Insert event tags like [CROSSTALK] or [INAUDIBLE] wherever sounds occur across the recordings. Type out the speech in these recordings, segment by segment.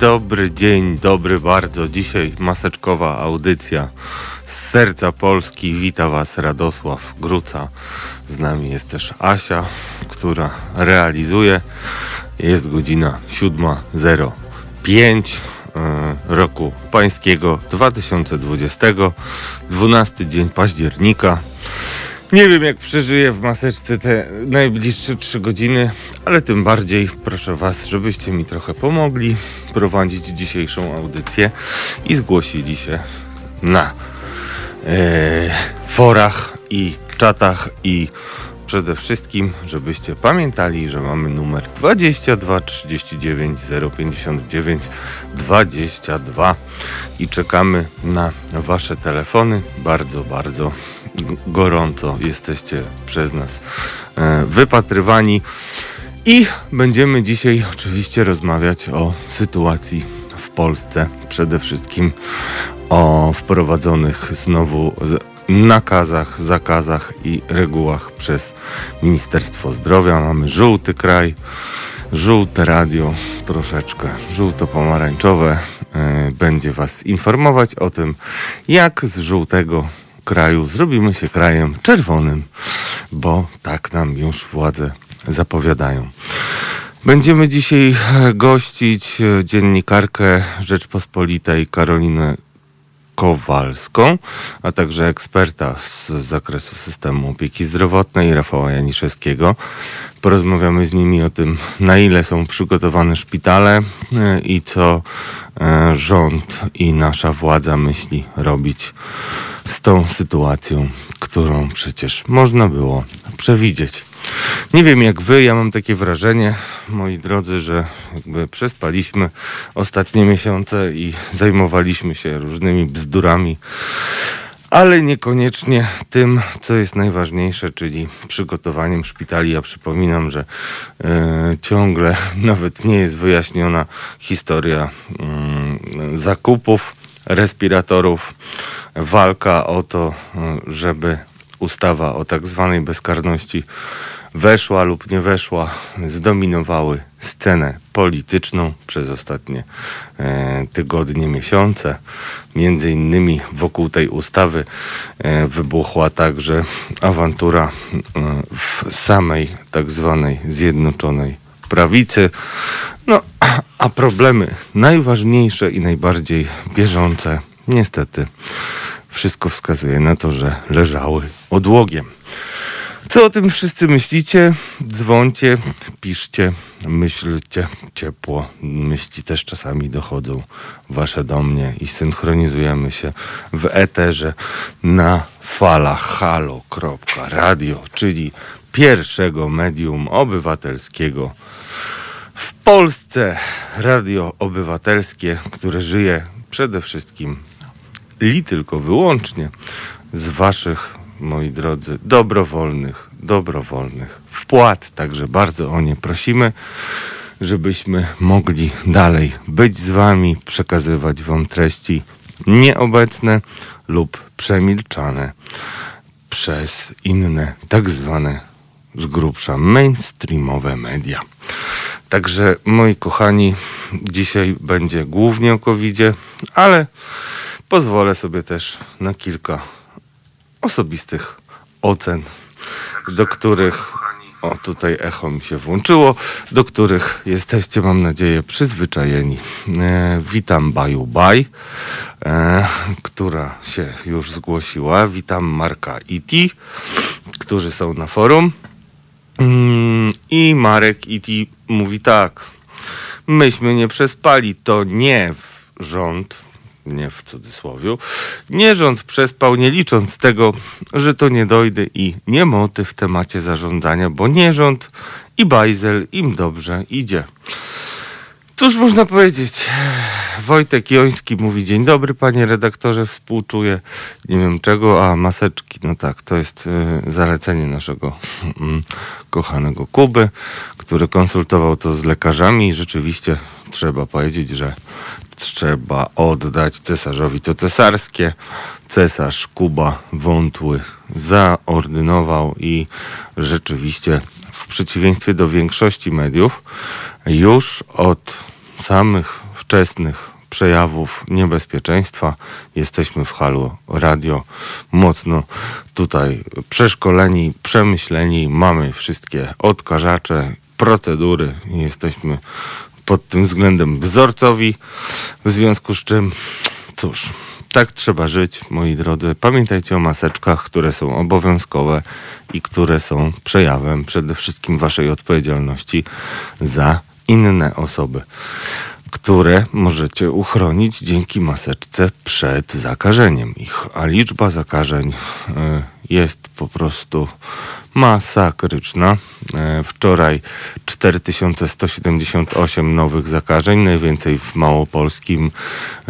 dobry, dzień dobry bardzo. Dzisiaj maseczkowa audycja z serca Polski. Wita Was Radosław Gruca. Z nami jest też Asia, która realizuje. Jest godzina 7.05 e, roku pańskiego 2020, 12 dzień października. Nie wiem, jak przeżyję w maseczce te najbliższe 3 godziny, ale tym bardziej proszę Was, żebyście mi trochę pomogli prowadzić dzisiejszą audycję i zgłosili się na e, forach i czatach i przede wszystkim, żebyście pamiętali, że mamy numer 22 39 059 22 i czekamy na Wasze telefony. Bardzo, bardzo gorąco jesteście przez nas e, wypatrywani. I będziemy dzisiaj oczywiście rozmawiać o sytuacji w Polsce, przede wszystkim o wprowadzonych znowu nakazach, zakazach i regułach przez Ministerstwo Zdrowia. Mamy żółty kraj, żółte radio, troszeczkę żółto-pomarańczowe. E, będzie Was informować o tym, jak z żółtego kraju zrobimy się krajem czerwonym, bo tak nam już władze zapowiadają. Będziemy dzisiaj gościć dziennikarkę Rzeczpospolitej Karolinę Kowalską, a także eksperta z zakresu systemu opieki zdrowotnej Rafała Janiszewskiego. Porozmawiamy z nimi o tym, na ile są przygotowane szpitale e, i co e, rząd i nasza władza myśli robić z tą sytuacją, którą przecież można było przewidzieć. Nie wiem jak wy, ja mam takie wrażenie, moi drodzy, że jakby przespaliśmy ostatnie miesiące i zajmowaliśmy się różnymi bzdurami, ale niekoniecznie tym, co jest najważniejsze, czyli przygotowaniem szpitali. Ja przypominam, że y, ciągle [LAUGHS] nawet nie jest wyjaśniona historia y, zakupów respiratorów, walka o to, y, żeby ustawa o tak zwanej bezkarności weszła lub nie weszła, zdominowały scenę polityczną przez ostatnie e, tygodnie, miesiące. Między innymi wokół tej ustawy e, wybuchła także awantura e, w samej tak zwanej Zjednoczonej Prawicy. No, a problemy najważniejsze i najbardziej bieżące, niestety, wszystko wskazuje na to, że leżały odłogiem. Co o tym wszyscy myślicie? Dzwońcie, piszcie, myślcie ciepło. Myśli też czasami dochodzą wasze do mnie i synchronizujemy się w eterze na falach halo.radio, czyli pierwszego medium obywatelskiego w Polsce. Radio obywatelskie, które żyje przede wszystkim li tylko wyłącznie z waszych moi drodzy, dobrowolnych, dobrowolnych wpłat. Także bardzo o nie prosimy, żebyśmy mogli dalej być z Wami, przekazywać Wam treści nieobecne lub przemilczane przez inne, tak zwane z grubsza mainstreamowe media. Także moi kochani, dzisiaj będzie głównie o covid ale pozwolę sobie też na kilka osobistych ocen, do których, o tutaj echo mi się włączyło, do których jesteście, mam nadzieję, przyzwyczajeni. E, witam Baju Baj, e, która się już zgłosiła. Witam Marka Iti, którzy są na forum. Mm, I Marek Iti mówi tak. Myśmy nie przespali, to nie rząd nie w cudzysłowiu, nie rząd przespał, nie licząc tego, że to nie dojdę i nie moty w temacie zarządzania, bo nie rząd i bajzel im dobrze idzie. Cóż można powiedzieć? Wojtek Joński mówi dzień dobry panie redaktorze, współczuję nie wiem czego, a maseczki, no tak, to jest y, zalecenie naszego y, kochanego Kuby, który konsultował to z lekarzami i rzeczywiście trzeba powiedzieć, że trzeba oddać cesarzowi co cesarskie. Cesarz Kuba Wątły zaordynował i rzeczywiście w przeciwieństwie do większości mediów już od samych wczesnych przejawów niebezpieczeństwa jesteśmy w Halo Radio mocno tutaj przeszkoleni, przemyśleni, mamy wszystkie odkażacze, procedury jesteśmy pod tym względem wzorcowi, w związku z czym cóż, tak trzeba żyć, moi drodzy. Pamiętajcie o maseczkach, które są obowiązkowe i które są przejawem przede wszystkim waszej odpowiedzialności za inne osoby, które możecie uchronić dzięki maseczce przed zakażeniem ich. A liczba zakażeń y, jest po prostu masakryczna. E, wczoraj 4178 nowych zakażeń, najwięcej w Małopolskim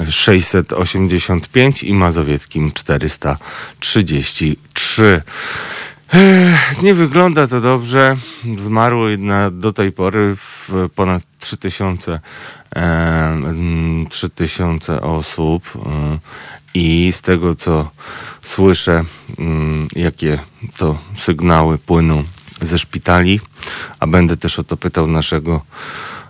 685 i Mazowieckim 433. E, nie wygląda to dobrze. Zmarło jedna do tej pory w ponad 3000, e, 3000 osób. I z tego co słyszę, mm, jakie to sygnały płyną ze szpitali, a będę też o to pytał naszego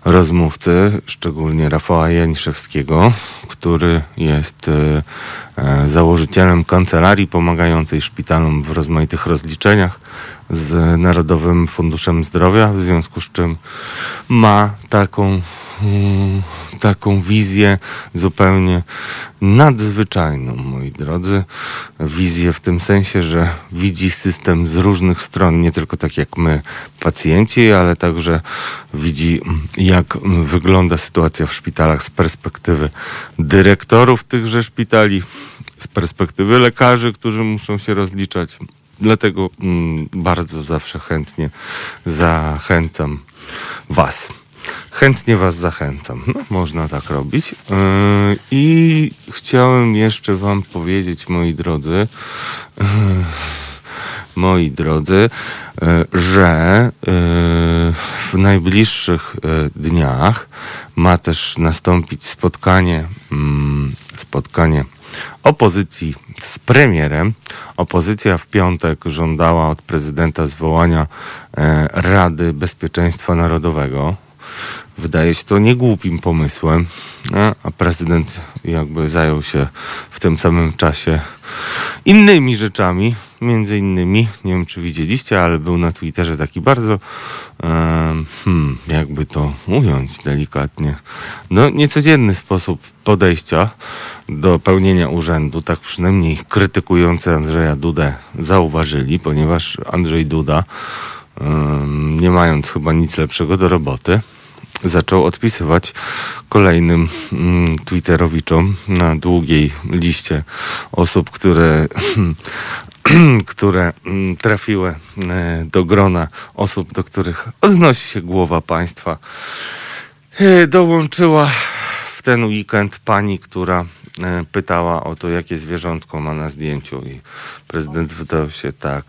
rozmówcy, szczególnie Rafała Janiszewskiego, który jest e, e, założycielem kancelarii pomagającej szpitalom w rozmaitych rozliczeniach z Narodowym Funduszem Zdrowia, w związku z czym ma taką taką wizję zupełnie nadzwyczajną, moi drodzy. Wizję w tym sensie, że widzi system z różnych stron, nie tylko tak jak my, pacjenci, ale także widzi, jak wygląda sytuacja w szpitalach z perspektywy dyrektorów tychże szpitali, z perspektywy lekarzy, którzy muszą się rozliczać. Dlatego mm, bardzo zawsze chętnie zachęcam Was chętnie Was zachęcam. No, można tak robić. Yy, I chciałem jeszcze Wam powiedzieć, moi drodzy, yy, moi drodzy, yy, że w najbliższych dniach ma też nastąpić spotkanie, mm, spotkanie opozycji z premierem. Opozycja w piątek żądała od prezydenta zwołania Rady Bezpieczeństwa Narodowego. Wydaje się to niegłupim pomysłem, a prezydent jakby zajął się w tym samym czasie innymi rzeczami, między innymi, nie wiem czy widzieliście, ale był na Twitterze taki bardzo, hmm, jakby to ująć delikatnie, no niecodzienny sposób podejścia do pełnienia urzędu, tak przynajmniej krytykujący Andrzeja Dudę zauważyli, ponieważ Andrzej Duda, nie mając chyba nic lepszego do roboty, zaczął odpisywać kolejnym mm, Twitterowiczom na długiej liście osób, które [CLEARS THROAT] które mm, trafiły e, do grona osób, do których odnosi się głowa państwa. E, dołączyła w ten weekend pani, która e, pytała o to, jakie zwierzątko ma na zdjęciu i prezydent wydał się tak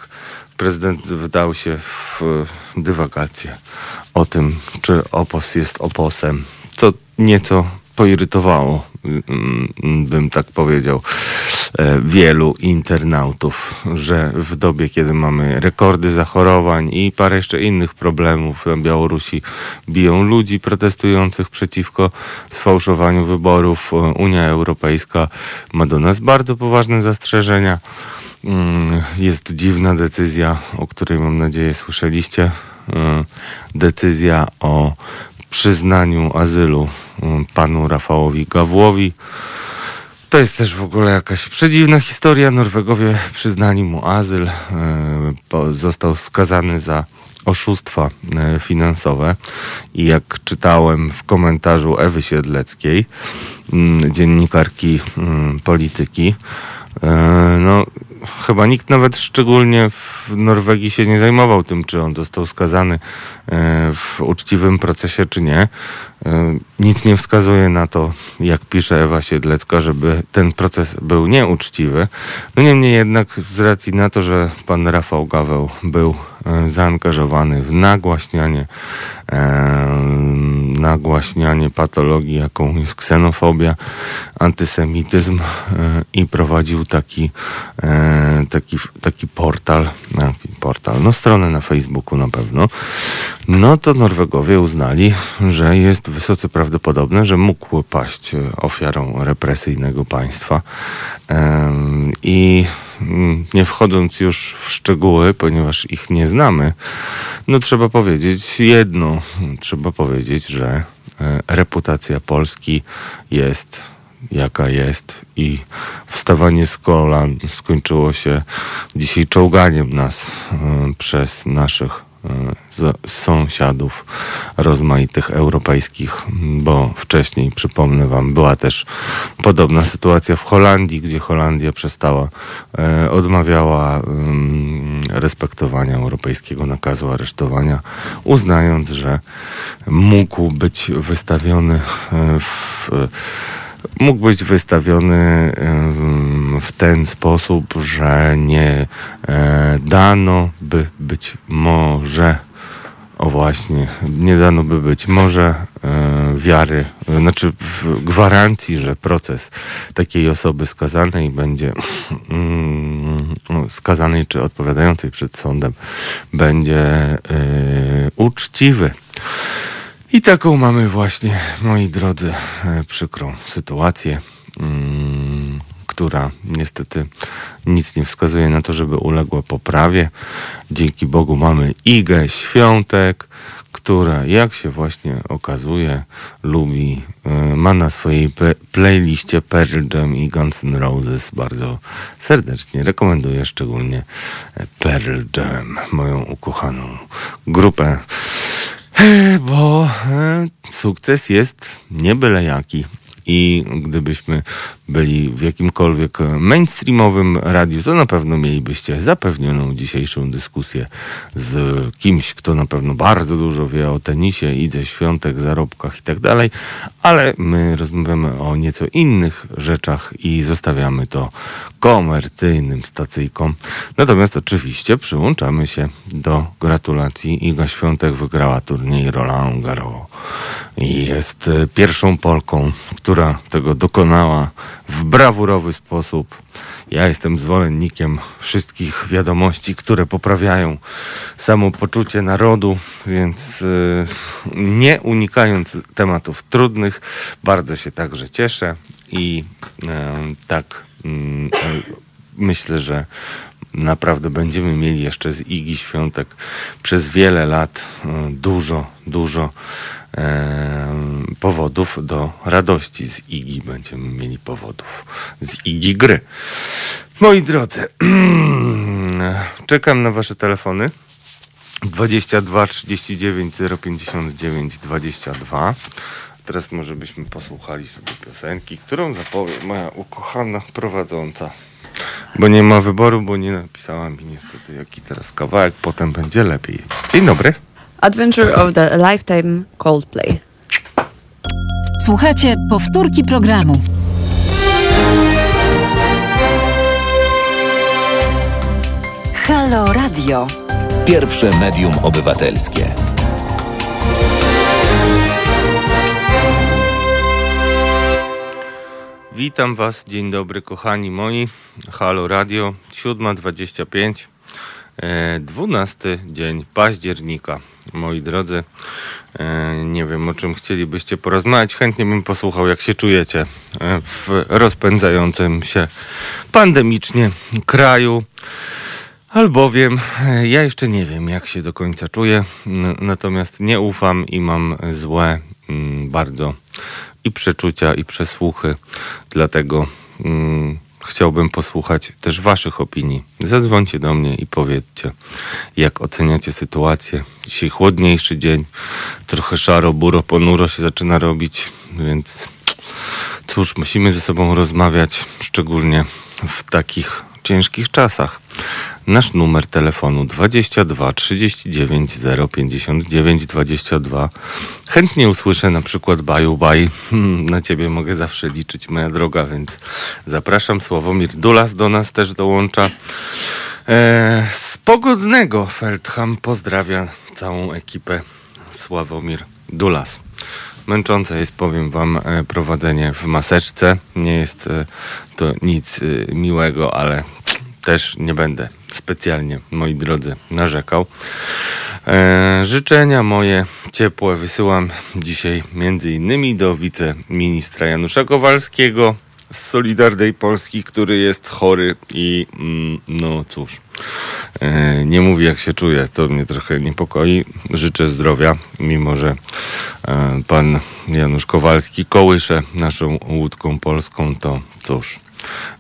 prezydent wdał się w dywagację o tym, czy opos jest oposem, co nieco poirytowało, mm, bym tak powiedział, e, wielu internautów, że w dobie, kiedy mamy rekordy zachorowań i parę jeszcze innych problemów na Białorusi, biją ludzi protestujących przeciwko sfałszowaniu wyborów, Unia Europejska ma do nas bardzo poważne zastrzeżenia. Mm, jest dziwna decyzja, o której mam nadzieję słyszeliście. Mm, decyzja o przyznaniu azylu mm, panu Rafałowi Gawłowi. To jest też w ogóle jakaś przedziwna historia. Norwegowie przyznali mu azyl. Został skazany za oszustwa e, finansowe. I jak czytałem w komentarzu Ewy Siedleckiej, dziennikarki polityki, e, no chyba nikt nawet szczególnie w Norwegii się nie zajmował tym, czy on został skazany e, w uczciwym procesie, czy nie. E, nic nie wskazuje na to, jak pisze Ewa Siedlecka, żeby ten proces był nieuczciwy. No niemniej jednak z racji na to, że pan Rafał Gaweł był e, zaangażowany w nagłaśnianie nagłaśnianie patologii, jaką jest ksenofobia, antysemityzm i prowadził taki, taki, taki portal, portal, no stronę na Facebooku na pewno, no to Norwegowie uznali, że jest wysoce prawdopodobne, że mógł paść ofiarą represyjnego państwa. I nie wchodząc już w szczegóły, ponieważ ich nie znamy, no trzeba powiedzieć jedno. Trzeba powiedzieć, że e, reputacja Polski jest jaka jest i wstawanie z kolan skończyło się dzisiaj czołganiem nas y, przez naszych y, sąsiadów rozmaitych europejskich, bo wcześniej, przypomnę Wam, była też podobna sytuacja w Holandii, gdzie Holandia przestała, y, odmawiała respektowania europejskiego nakazu aresztowania, uznając, że mógł być wystawiony w mógł być wystawiony w ten sposób, że nie e, dano by być może, o właśnie, nie dano by być może e, wiary, znaczy gwarancji, że proces takiej osoby skazanej będzie mm, skazanej czy odpowiadającej przed sądem będzie e, uczciwy. I taką mamy właśnie, moi drodzy, e, przykrą sytuację, mm, która niestety nic nie wskazuje na to, żeby uległa poprawie. Dzięki Bogu mamy Igę Świątek, która, jak się właśnie okazuje, lubi, e, ma na swojej playliście Pearl Jam i Guns N' Roses. Bardzo serdecznie rekomenduję szczególnie Pearl Jam, moją ukochaną grupę bo e, sukces jest nie byle jaki. I gdybyśmy byli w jakimkolwiek mainstreamowym radiu, to na pewno mielibyście zapewnioną dzisiejszą dyskusję z kimś, kto na pewno bardzo dużo wie o tenisie, idzie świątek, zarobkach i tak dalej, ale my rozmawiamy o nieco innych rzeczach i zostawiamy to komercyjnym stacyjkom. Natomiast oczywiście przyłączamy się do gratulacji. Iga Świątek wygrała turniej Roland Garros jest e, pierwszą Polką, która tego dokonała w brawurowy sposób. Ja jestem zwolennikiem wszystkich wiadomości, które poprawiają samopoczucie narodu, więc yy, nie unikając tematów trudnych, bardzo się także cieszę i yy, tak yy, myślę, że naprawdę będziemy mieli jeszcze z Igi Świątek przez wiele lat dużo, dużo powodów do radości z Igi. Będziemy mieli powodów z Igi gry. Moi drodzy, [CLEARS THROAT] czekam na Wasze telefony. 22 39 059 22. Teraz może byśmy posłuchali sobie piosenki, którą zapowie moja ukochana prowadząca. Bo nie ma wyboru, bo nie napisała mi niestety jaki teraz kawałek, potem będzie lepiej. Dzień dobry. Adventure of the Lifetime Coldplay. Słuchajcie powtórki programu. Halo Radio. Pierwsze medium obywatelskie. Witam Was, dzień dobry kochani moi. Halo Radio, 7.25, 12 e, dzień października moi drodzy. E, nie wiem, o czym chcielibyście porozmawiać. Chętnie bym posłuchał, jak się czujecie e, w rozpędzającym się pandemicznie kraju. Albowiem ja jeszcze nie wiem, jak się do końca czuję, natomiast nie ufam i mam złe mm, bardzo i przeczucia, i przesłuchy. Dlatego mm, chciałbym posłuchać też Waszych opinii. Zadzwońcie do mnie i powiedzcie, jak oceniacie sytuację. Dzisiaj chłodniejszy dzień, trochę szaro, buro, ponuro się zaczyna robić, więc cóż, musimy ze sobą rozmawiać, szczególnie w takich ciężkich czasach. Nasz numer telefonu 22 39 059 22. Chętnie usłyszę na przykład baju baj. Hmm, na ciebie mogę zawsze liczyć, moja droga, więc zapraszam. Sławomir Dulas do nas też dołącza. E, z pogodnego Feldham pozdrawia całą ekipę Sławomir Dulas. Męczące jest, powiem Wam, e, prowadzenie w maseczce. Nie jest e, to nic e, miłego, ale też nie będę specjalnie, moi drodzy, narzekał. Życzenia moje ciepłe wysyłam dzisiaj między innymi do wiceministra Janusza Kowalskiego z Solidarnej Polski, który jest chory i mm, no cóż, e, nie mówi jak się czuje, to mnie trochę niepokoi. Życzę zdrowia, mimo że e, pan Janusz Kowalski kołysze naszą łódką polską, to cóż.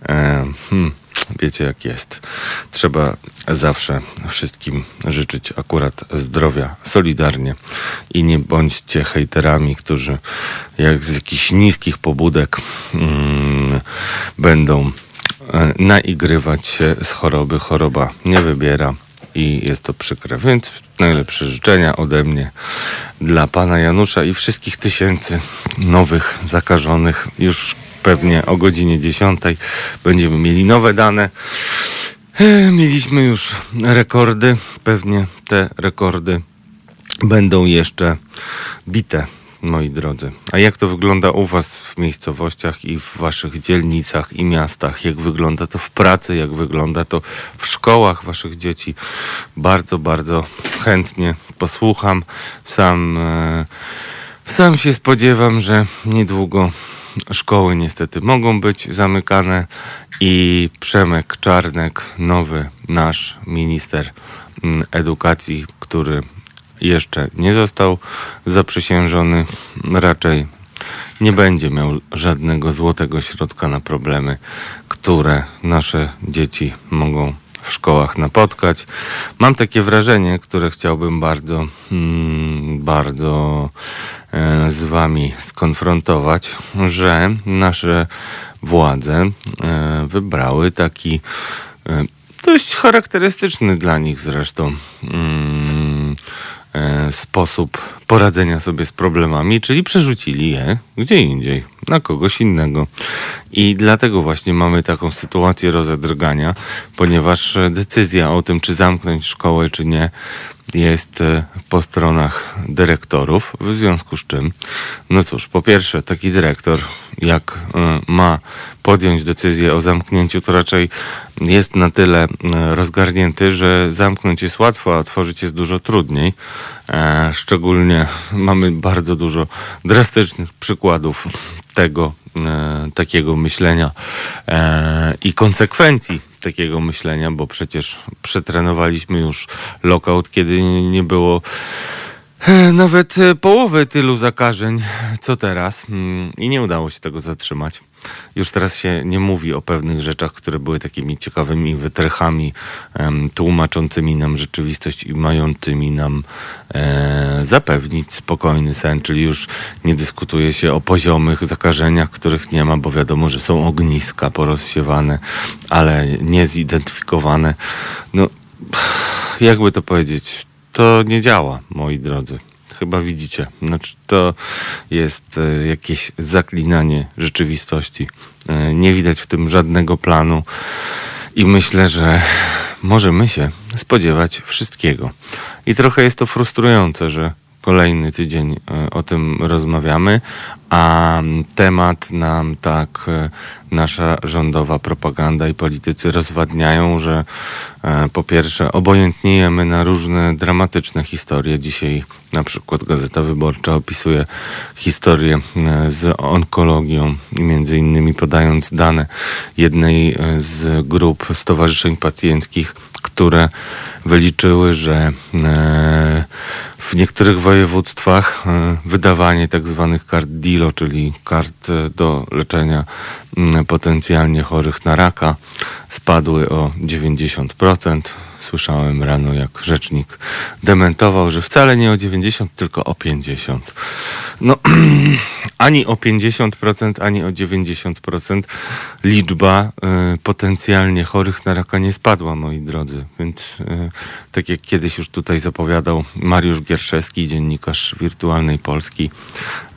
E, hmm, wiecie jak jest. Trzeba zawsze wszystkim życzyć akurat zdrowia solidarnie i nie bądźcie hejterami, którzy jak z jakichś niskich pobudek mm, będą e, naigrywać się z choroby. Choroba nie wybiera i jest to przykre. Więc najlepsze życzenia ode mnie dla pana Janusza i wszystkich tysięcy nowych zakażonych już pewnie o godzinie 10 będziemy mieli nowe dane. E, Mieliśmy już rekordy, pewnie te rekordy będą jeszcze bite, moi drodzy. A jak to wygląda u Was w miejscowościach i w Waszych dzielnicach i miastach? Jak wygląda to w pracy? Jak wygląda to w szkołach Waszych dzieci? Bardzo, bardzo chętnie posłucham. Sam, e, sam się spodziewam, że niedługo szkoły niestety mogą być zamykane i Przemek Czarnek, nowy nasz minister mm, edukacji, który jeszcze nie został zaprzysiężony, raczej nie będzie miał żadnego złotego środka na problemy, które nasze dzieci mogą w szkołach napotkać. Mam takie wrażenie, które chciałbym bardzo, mm, bardzo z Wami skonfrontować, że nasze władze e, wybrały taki e, dość charakterystyczny dla nich zresztą mm, e, sposób poradzenia sobie z problemami, czyli przerzucili je gdzie indziej, na kogoś innego. I dlatego właśnie mamy taką sytuację rozedrgania, ponieważ e, decyzja o tym, czy zamknąć szkołę, czy nie, jest e, po stronach dyrektorów, w związku z czym, no cóż, po pierwsze, taki dyrektor, jak e, ma podjąć decyzję o zamknięciu, to raczej jest na tyle e, rozgarnięty, że zamknąć jest łatwo, a otworzyć jest dużo trudniej. Szczególnie mamy bardzo dużo drastycznych przykładów tego, takiego myślenia i konsekwencji takiego myślenia, bo przecież przetrenowaliśmy już lockout, kiedy nie było nawet e, połowy tylu zakażeń, co teraz Mm, i nie udało się tego zatrzymać. Już teraz się nie mówi o pewnych rzeczach, które były takimi ciekawymi wytrychami, tłumaczącymi nam rzeczywistość i mającymi nam e, zapewnić spokojny sen, czyli już nie dyskutuje się o poziomych zakażeniach, których nie ma, bo wiadomo, że są ogniska porozsiewane, ale nie zidentyfikowane. No, jakby to powiedzieć, to nie działa, moi drodzy. Chyba widzicie. Znaczy, to jest e, jakieś zaklinanie rzeczywistości. E, nie widać w tym żadnego planu i myślę, że możemy się spodziewać wszystkiego. I trochę jest to frustrujące, że kolejny tydzień e, o tym rozmawiamy, a temat nam tak e, nasza rządowa propaganda i politycy rozwadniają, że e, po pierwsze obojętniejemy na różne dramatyczne historie. Dzisiaj na przykład Gazeta Wyborcza opisuje historię z onkologią między innymi podając dane jednej z grup stowarzyszeń pacjenckich, które wyliczyły, że e, w niektórych województwach e, wydawanie tak zwanych kart DILO, czyli kart e, do leczenia potencjalnie chorych na raka, spadły o 90%. Słyszałem rano, jak rzecznik dementował, że wcale nie o 90, tylko o 50. No, [CLEARS THROAT] ani o 50%, ani o 90% liczba y, potencjalnie chorych na raka nie spadła, moi drodzy. Więc y, tak jak kiedyś już tutaj zapowiadał Mariusz Gierszewski, dziennikarz Wirtualnej Polski,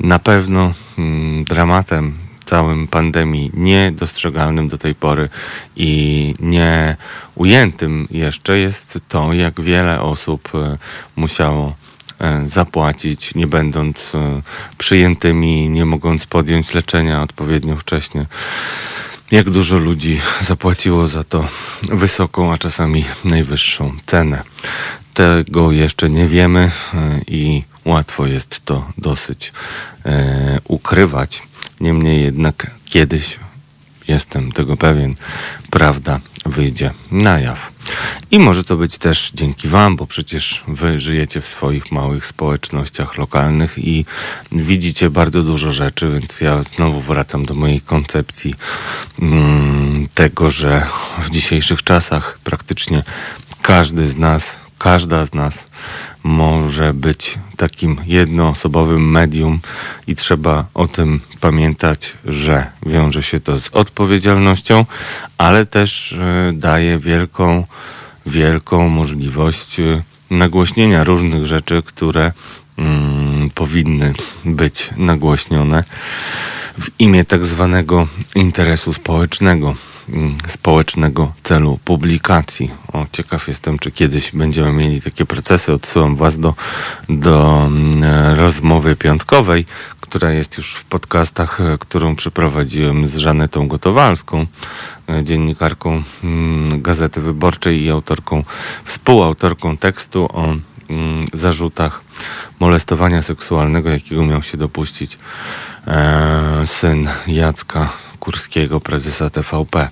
na pewno mm, dramatem całym pandemii niedostrzegalnym do tej pory i nie ujętym jeszcze jest to, jak wiele osób e, musiało e, zapłacić, nie będąc e, przyjętymi, nie mogąc podjąć leczenia odpowiednio wcześnie. Jak dużo ludzi [LAUGHS] zapłaciło za to wysoką, a czasami najwyższą cenę. Tego jeszcze nie wiemy i łatwo jest to dosyć ukrywać. Niemniej jednak kiedyś jestem tego pewien, prawda wyjdzie na jaw. I może to być też dzięki Wam, bo przecież Wy żyjecie w swoich małych społecznościach lokalnych i widzicie bardzo dużo rzeczy, więc ja znowu wracam do mojej koncepcji mm, tego, że w dzisiejszych czasach praktycznie każdy z nas, każda z nas może być takim jednoosobowym medium i trzeba o tym pamiętać, że wiąże się to z odpowiedzialnością, ale też e, daje wielką, wielką możliwość e, nagłośnienia różnych rzeczy, które mm, powinny być nagłośnione w imię tak zwanego interesu społecznego. Mm, społecznego celu publikacji. O, ciekaw jestem, czy kiedyś będziemy mieli takie procesy. Odsyłam Was do, do mm, rozmowy piątkowej, która jest już w podcastach, e, którą przeprowadziłem z Żanetą Gotowalską, e, dziennikarką mm, Gazety Wyborczej i autorką, współautorką tekstu o zarzutach molestowania seksualnego, jakiego miał się dopuścić e, syn Jacka Kurskiego, prezesa TVP.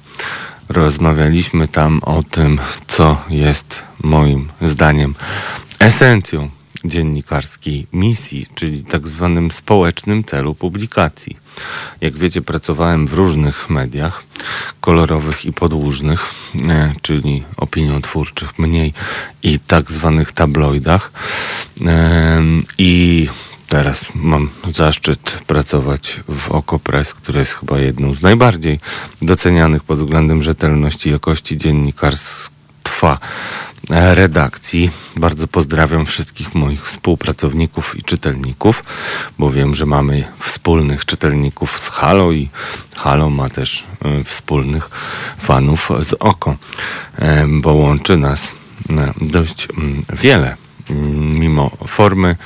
Rozmawialiśmy tam o tym, co jest moim zdaniem esencją dziennikarskiej misji, czyli tak zwanym społecznym celu publikacji. Jak wiecie, pracowałem w różnych mediach kolorowych i podłużnych, e, czyli opiniotwórczych mniej i tak zwanych tabloidach. I Teraz mam zaszczyt pracować w Okopres, które jest chyba jedną z najbardziej docenianych pod względem rzetelności i jakości dziennikarstwa redakcji. Bardzo pozdrawiam wszystkich moich współpracowników i czytelników, bo wiem, że mamy wspólnych czytelników z Halo i Halo ma też y, wspólnych fanów z Oko, y, bo łączy nas y, dość mm, wiele, mm, mimo formy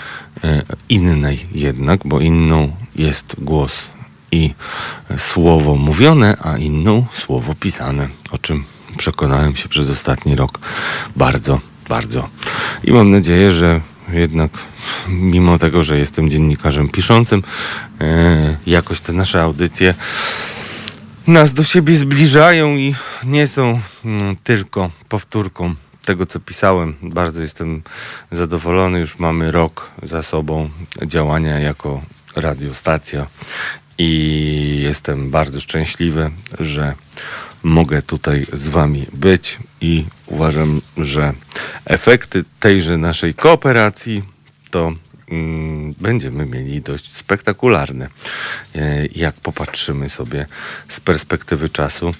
innej jednak, bo inną jest głos i słowo mówione, a inną słowo pisane, o czym przekonałem się przez ostatni rok bardzo, bardzo. I mam nadzieję, że jednak mimo tego, że jestem dziennikarzem piszącym, e, jakoś te nasze audycje nas do siebie zbliżają i nie są mm, tylko powtórką tego, co pisałem. Bardzo jestem zadowolony. Już mamy rok za sobą działania jako radiostacja i jestem bardzo szczęśliwy, że mogę tutaj z Wami być i uważam, że efekty tejże naszej kooperacji to mm, będziemy mieli dość spektakularne, e, jak popatrzymy sobie z perspektywy czasu.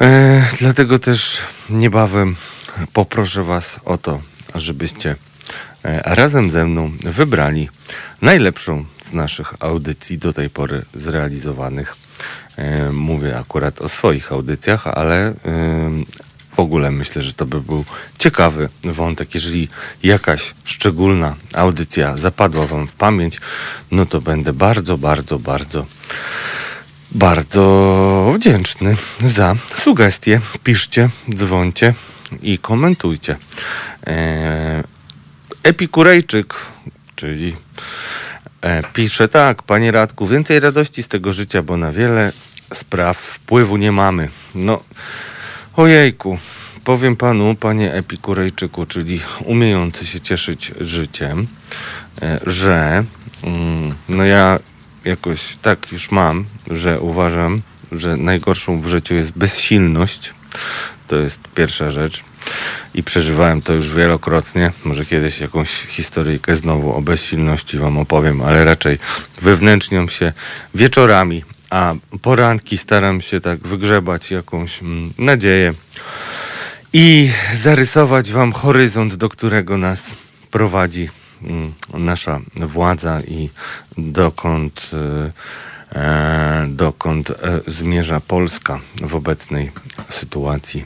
E, dlatego też niebawem poproszę Was o to, żebyście e, razem ze mną wybrali najlepszą z naszych audycji do tej pory zrealizowanych. E, mówię akurat o swoich audycjach, ale e, w ogóle myślę, że to by był ciekawy wątek. Jeżeli jakaś szczególna audycja zapadła Wam w pamięć, no to będę bardzo, bardzo, bardzo, bardzo wdzięczny za sugestie. Piszcie, dzwońcie i komentujcie. E, Epikurejczyk, czyli e, pisze tak, panie Radku, więcej radości z tego życia, bo na wiele spraw wpływu nie mamy. No, ojejku, powiem panu, panie Epikurejczyku, czyli umiejący się cieszyć życiem, e, że mm, no ja jakoś tak już mam, że uważam, że najgorszą w życiu jest bezsilność. To jest pierwsza rzecz. I przeżywałem to już wielokrotnie. Może kiedyś jakąś historyjkę znowu o bezsilności wam opowiem, ale raczej wewnętrzniam się wieczorami, a poranki staram się tak wygrzebać jakąś mm, nadzieję i zarysować wam horyzont, do którego nas prowadzi mm, nasza władza i dokąd. Y, E, dokąd e, zmierza Polska w obecnej sytuacji,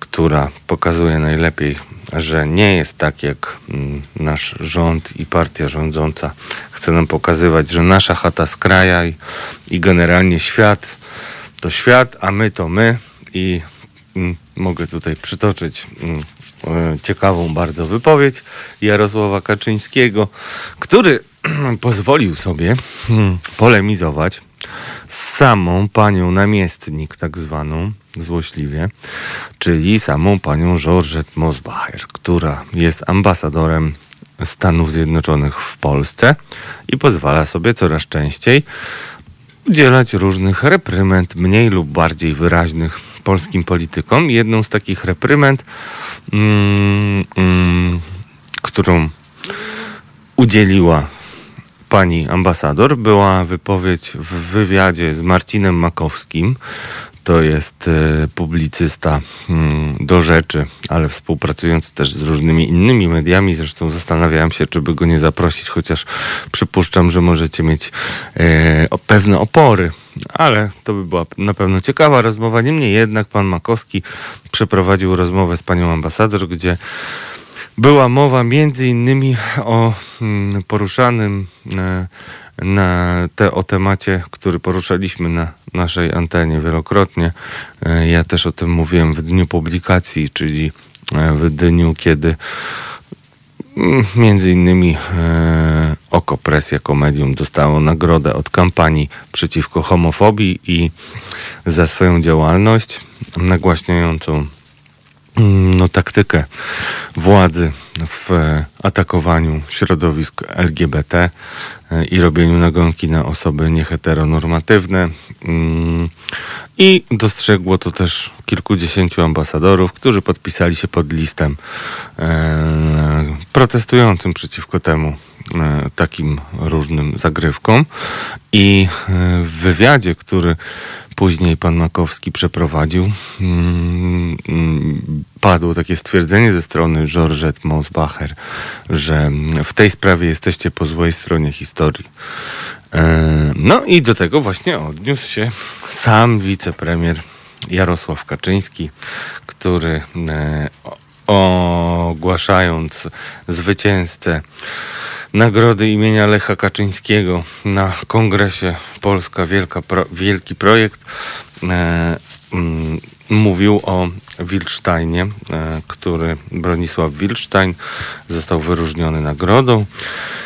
która pokazuje najlepiej, że nie jest tak, jak mm, nasz rząd i partia rządząca chce nam pokazywać, że nasza chata z kraja i, i generalnie świat to świat, a my to my. I mm, mogę tutaj przytoczyć mm, e, ciekawą bardzo wypowiedź Jarosława Kaczyńskiego, który [CLEARS THROAT] pozwolił sobie hmm, polemizować z samą panią namiestnik, tak zwaną złośliwie, czyli samą panią Georgette Mosbacher, która jest ambasadorem Stanów Zjednoczonych w Polsce i pozwala sobie coraz częściej udzielać różnych reprymend, mniej lub bardziej wyraźnych polskim politykom. Jedną z takich reprymend, mm, mm, którą udzieliła pani ambasador, była wypowiedź w wywiadzie z Marcinem Makowskim, to jest e, publicysta mm, do rzeczy, ale współpracujący też z różnymi innymi mediami. Zresztą zastanawiałem się, czy by go nie zaprosić, chociaż przypuszczam, że możecie mieć e, pewne opory, ale to by była na pewno ciekawa rozmowa. Niemniej jednak pan Makowski przeprowadził rozmowę z panią ambasador, gdzie była mowa między innymi o mm, poruszanym e, na te, o temacie, który poruszaliśmy na naszej antenie wielokrotnie. E, ja też o tym mówiłem w dniu publikacji, czyli e, w dniu, kiedy mm, między innymi Oko Press jako medium dostało nagrodę od kampanii przeciwko homofobii i za swoją działalność nagłaśniającą no, taktykę władzy w atakowaniu środowisk LGBT i robieniu nagonki na osoby nieheteronormatywne. Mm, I dostrzegło to też kilkudziesięciu ambasadorów, którzy podpisali się pod listem e, protestującym przeciwko temu e, takim różnym zagrywkom. I e, w wywiadzie, który później pan Makowski przeprowadził, mm, padło takie stwierdzenie ze strony Georgette Mosbacher, że w tej sprawie jesteście po złej stronie historii. E, no i do tego właśnie odniósł się sam wicepremier Jarosław Kaczyński, który e, ogłaszając zwycięzcę nagrody imienia Lecha Kaczyńskiego na kongresie Polska Wielka Pro, Wielki Projekt e, mm, mówił o Wilcztajnie, e, który Bronisław Wilcztajn został wyróżniony nagrodą.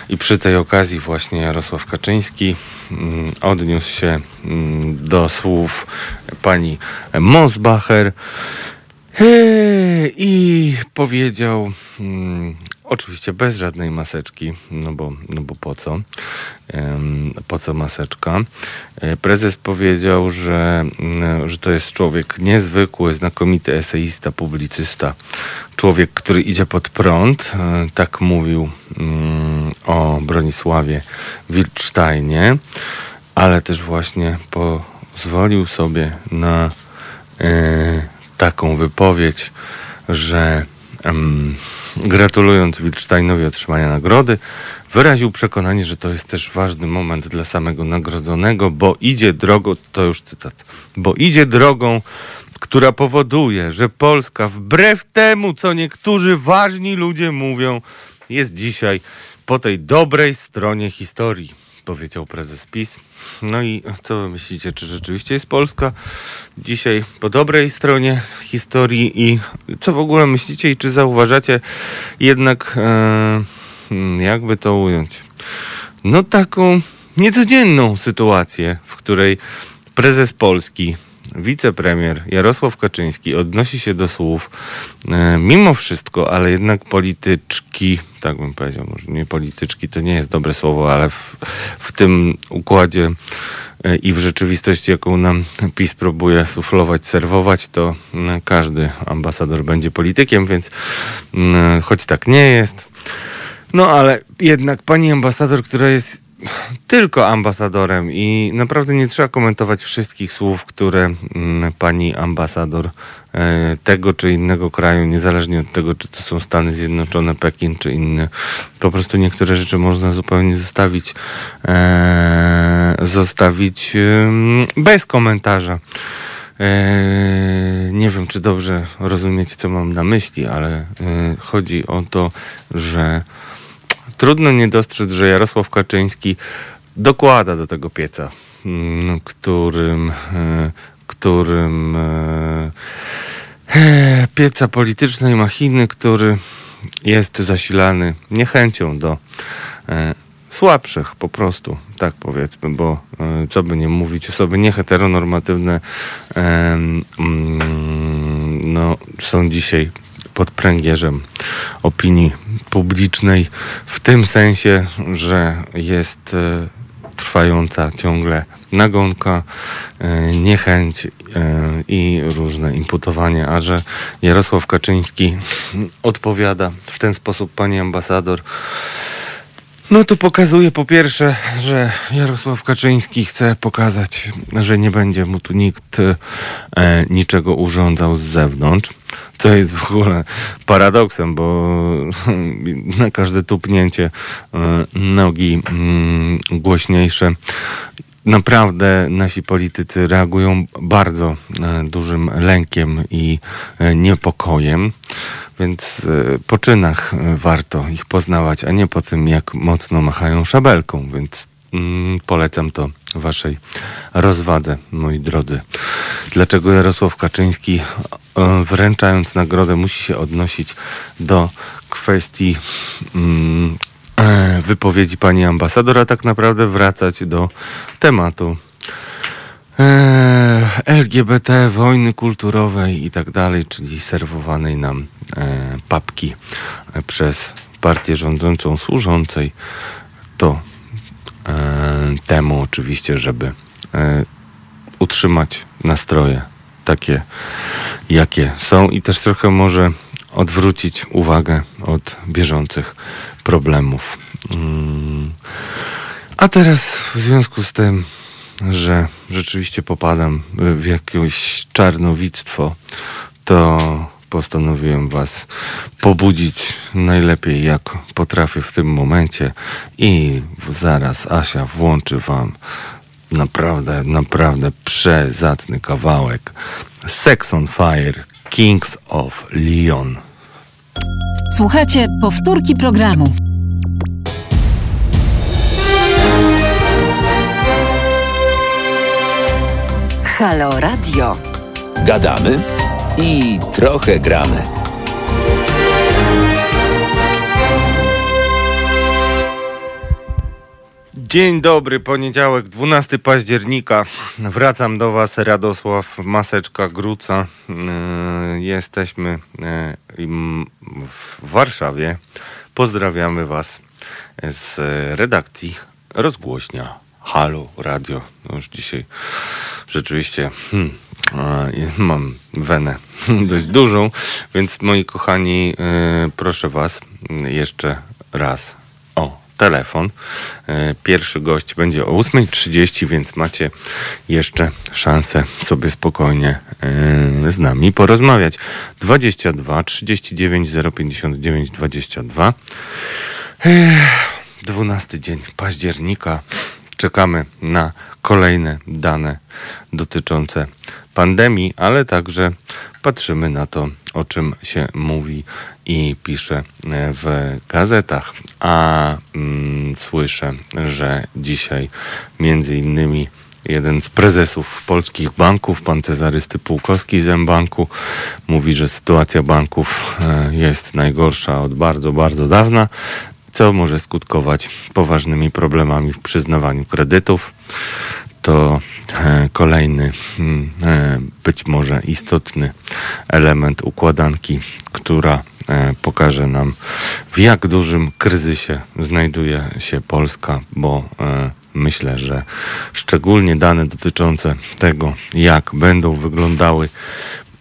I przy tej okazji właśnie Jarosław Kaczyński mm, odniósł się mm, do słów pani Mosbacher e, i powiedział mm, Oczywiście bez żadnej maseczki, no bo, no bo po co? Po co maseczka? E, prezes powiedział, że, mm, że to jest człowiek niezwykły, znakomity eseista, publicysta. Człowiek, który idzie pod prąd. E, tak mówił mm, o Bronisławie Wilcztajnie, ale też właśnie pozwolił sobie na e, taką wypowiedź, że gratulując Wilcztajnowi otrzymania nagrody, wyraził przekonanie, że to jest też ważny moment dla samego nagrodzonego, bo idzie drogą, to już cytat, bo idzie drogą, która powoduje, że Polska wbrew temu, co niektórzy ważni ludzie mówią, jest dzisiaj po tej dobrej stronie historii powiedział prezes PiS. No i co wy myślicie, czy rzeczywiście jest Polska dzisiaj po dobrej stronie historii i co w ogóle myślicie i czy zauważacie jednak, e, hmm, jakby to ująć, no taką niecodzienną sytuację, w której prezes Polski wicepremier Jarosław Kaczyński odnosi się do słów e, mimo wszystko, ale jednak polityczki, tak bym powiedział, może nie polityczki to nie jest dobre słowo, ale w, w tym układzie e, i w rzeczywistości, jaką nam PiS próbuje suflować, serwować, to e, każdy ambasador będzie politykiem, więc choć tak nie jest. No ale jednak pani ambasador, która jest tylko ambasadorem i naprawdę nie trzeba komentować wszystkich słów, które mm, pani ambasador e, tego czy innego kraju, niezależnie od tego, czy to są Stany Zjednoczone, Pekin czy inne. Po prostu niektóre rzeczy można zupełnie zostawić, e, zostawić bez komentarza. E, nie wiem, czy dobrze rozumiecie, co mam na myśli, ale chodzi o to, że trudno nie dostrzec, że Jarosław Kaczyński dokłada do tego pieca, mm, którym, e, którym e, e, pieca politycznej machiny, który jest zasilany niechęcią do słabszych po prostu, tak powiedzmy, bo co by nie mówić, osoby nieheteronormatywne mm, no, są dzisiaj pod pręgierzem opinii publicznej w tym sensie, że jest e, trwająca ciągle nagonka, e, niechęć e, i różne imputowanie, a że Jarosław Kaczyński odpowiada w ten sposób pani ambasador, no to pokazuje po pierwsze, że Jarosław Kaczyński chce pokazać, że nie będzie mu tu nikt e, niczego urządzał z zewnątrz. Co jest w ogóle paradoksem, bo [LAUGHS] na każde tupnięcie e, nogi mm, głośniejsze naprawdę nasi politycy reagują bardzo e, dużym lękiem i e, niepokojem. Więc e, po czynach warto ich poznawać, a nie po tym, jak mocno machają szabelką. Więc mm, polecam to waszej rozwadze, moi drodzy. Dlaczego Jarosław Kaczyński, wręczając nagrodę, musi się odnosić do kwestii mm, wypowiedzi pani ambasador, a tak naprawdę wracać do tematu. E, LGBT, wojny kulturowej i tak dalej, czyli serwowanej nam e, papki e, przez partię rządzącą, służącej. To e, temu oczywiście, żeby e, utrzymać nastroje takie, jakie są. I też trochę może odwrócić uwagę od bieżących problemów. Mm. A teraz w związku z tym, że rzeczywiście popadam w jakieś czarnowictwo, to postanowiłem Was pobudzić najlepiej jak potrafię w tym momencie i zaraz Asia włączy Wam naprawdę, naprawdę przezacny kawałek Sex on Fire Kings of Leon. Słuchajcie powtórki programu. Halo Radio. Gadamy i trochę gramy. Dzień dobry, poniedziałek, 12 października. Wracam do Was, Radosław Maseczka Gruca. Yy, Jesteśmy im w Warszawie. Pozdrawiamy Was z redakcji rozgłośnia Halo Radio. No już dzisiaj rzeczywiście hmm, e, mam wenę [LAUGHS] dość dużą, więc moi kochani, proszę Was jeszcze raz o telefon. E, Pierwszy gość będzie o 8.30, więc macie jeszcze szansę sobie spokojnie e, z nami porozmawiać. 22 39 059 22. Ech, 12 dzień października. Czekamy na kolejne dane dotyczące pandemii, ale także patrzymy na to, o czym się mówi i pisze w gazetach. A mm, słyszę, że dzisiaj między innymi jeden z prezesów polskich banków, pan Cezarysty Pułkowski z M-Banku, mówi, że sytuacja banków e, jest najgorsza od bardzo, bardzo dawna, co może skutkować poważnymi problemami w przyznawaniu kredytów. To e, kolejny, mm, e, być może istotny element układanki, która pokaże nam, w jak dużym kryzysie znajduje się Polska, bo e, myślę, że szczególnie dane dotyczące tego, jak będą wyglądały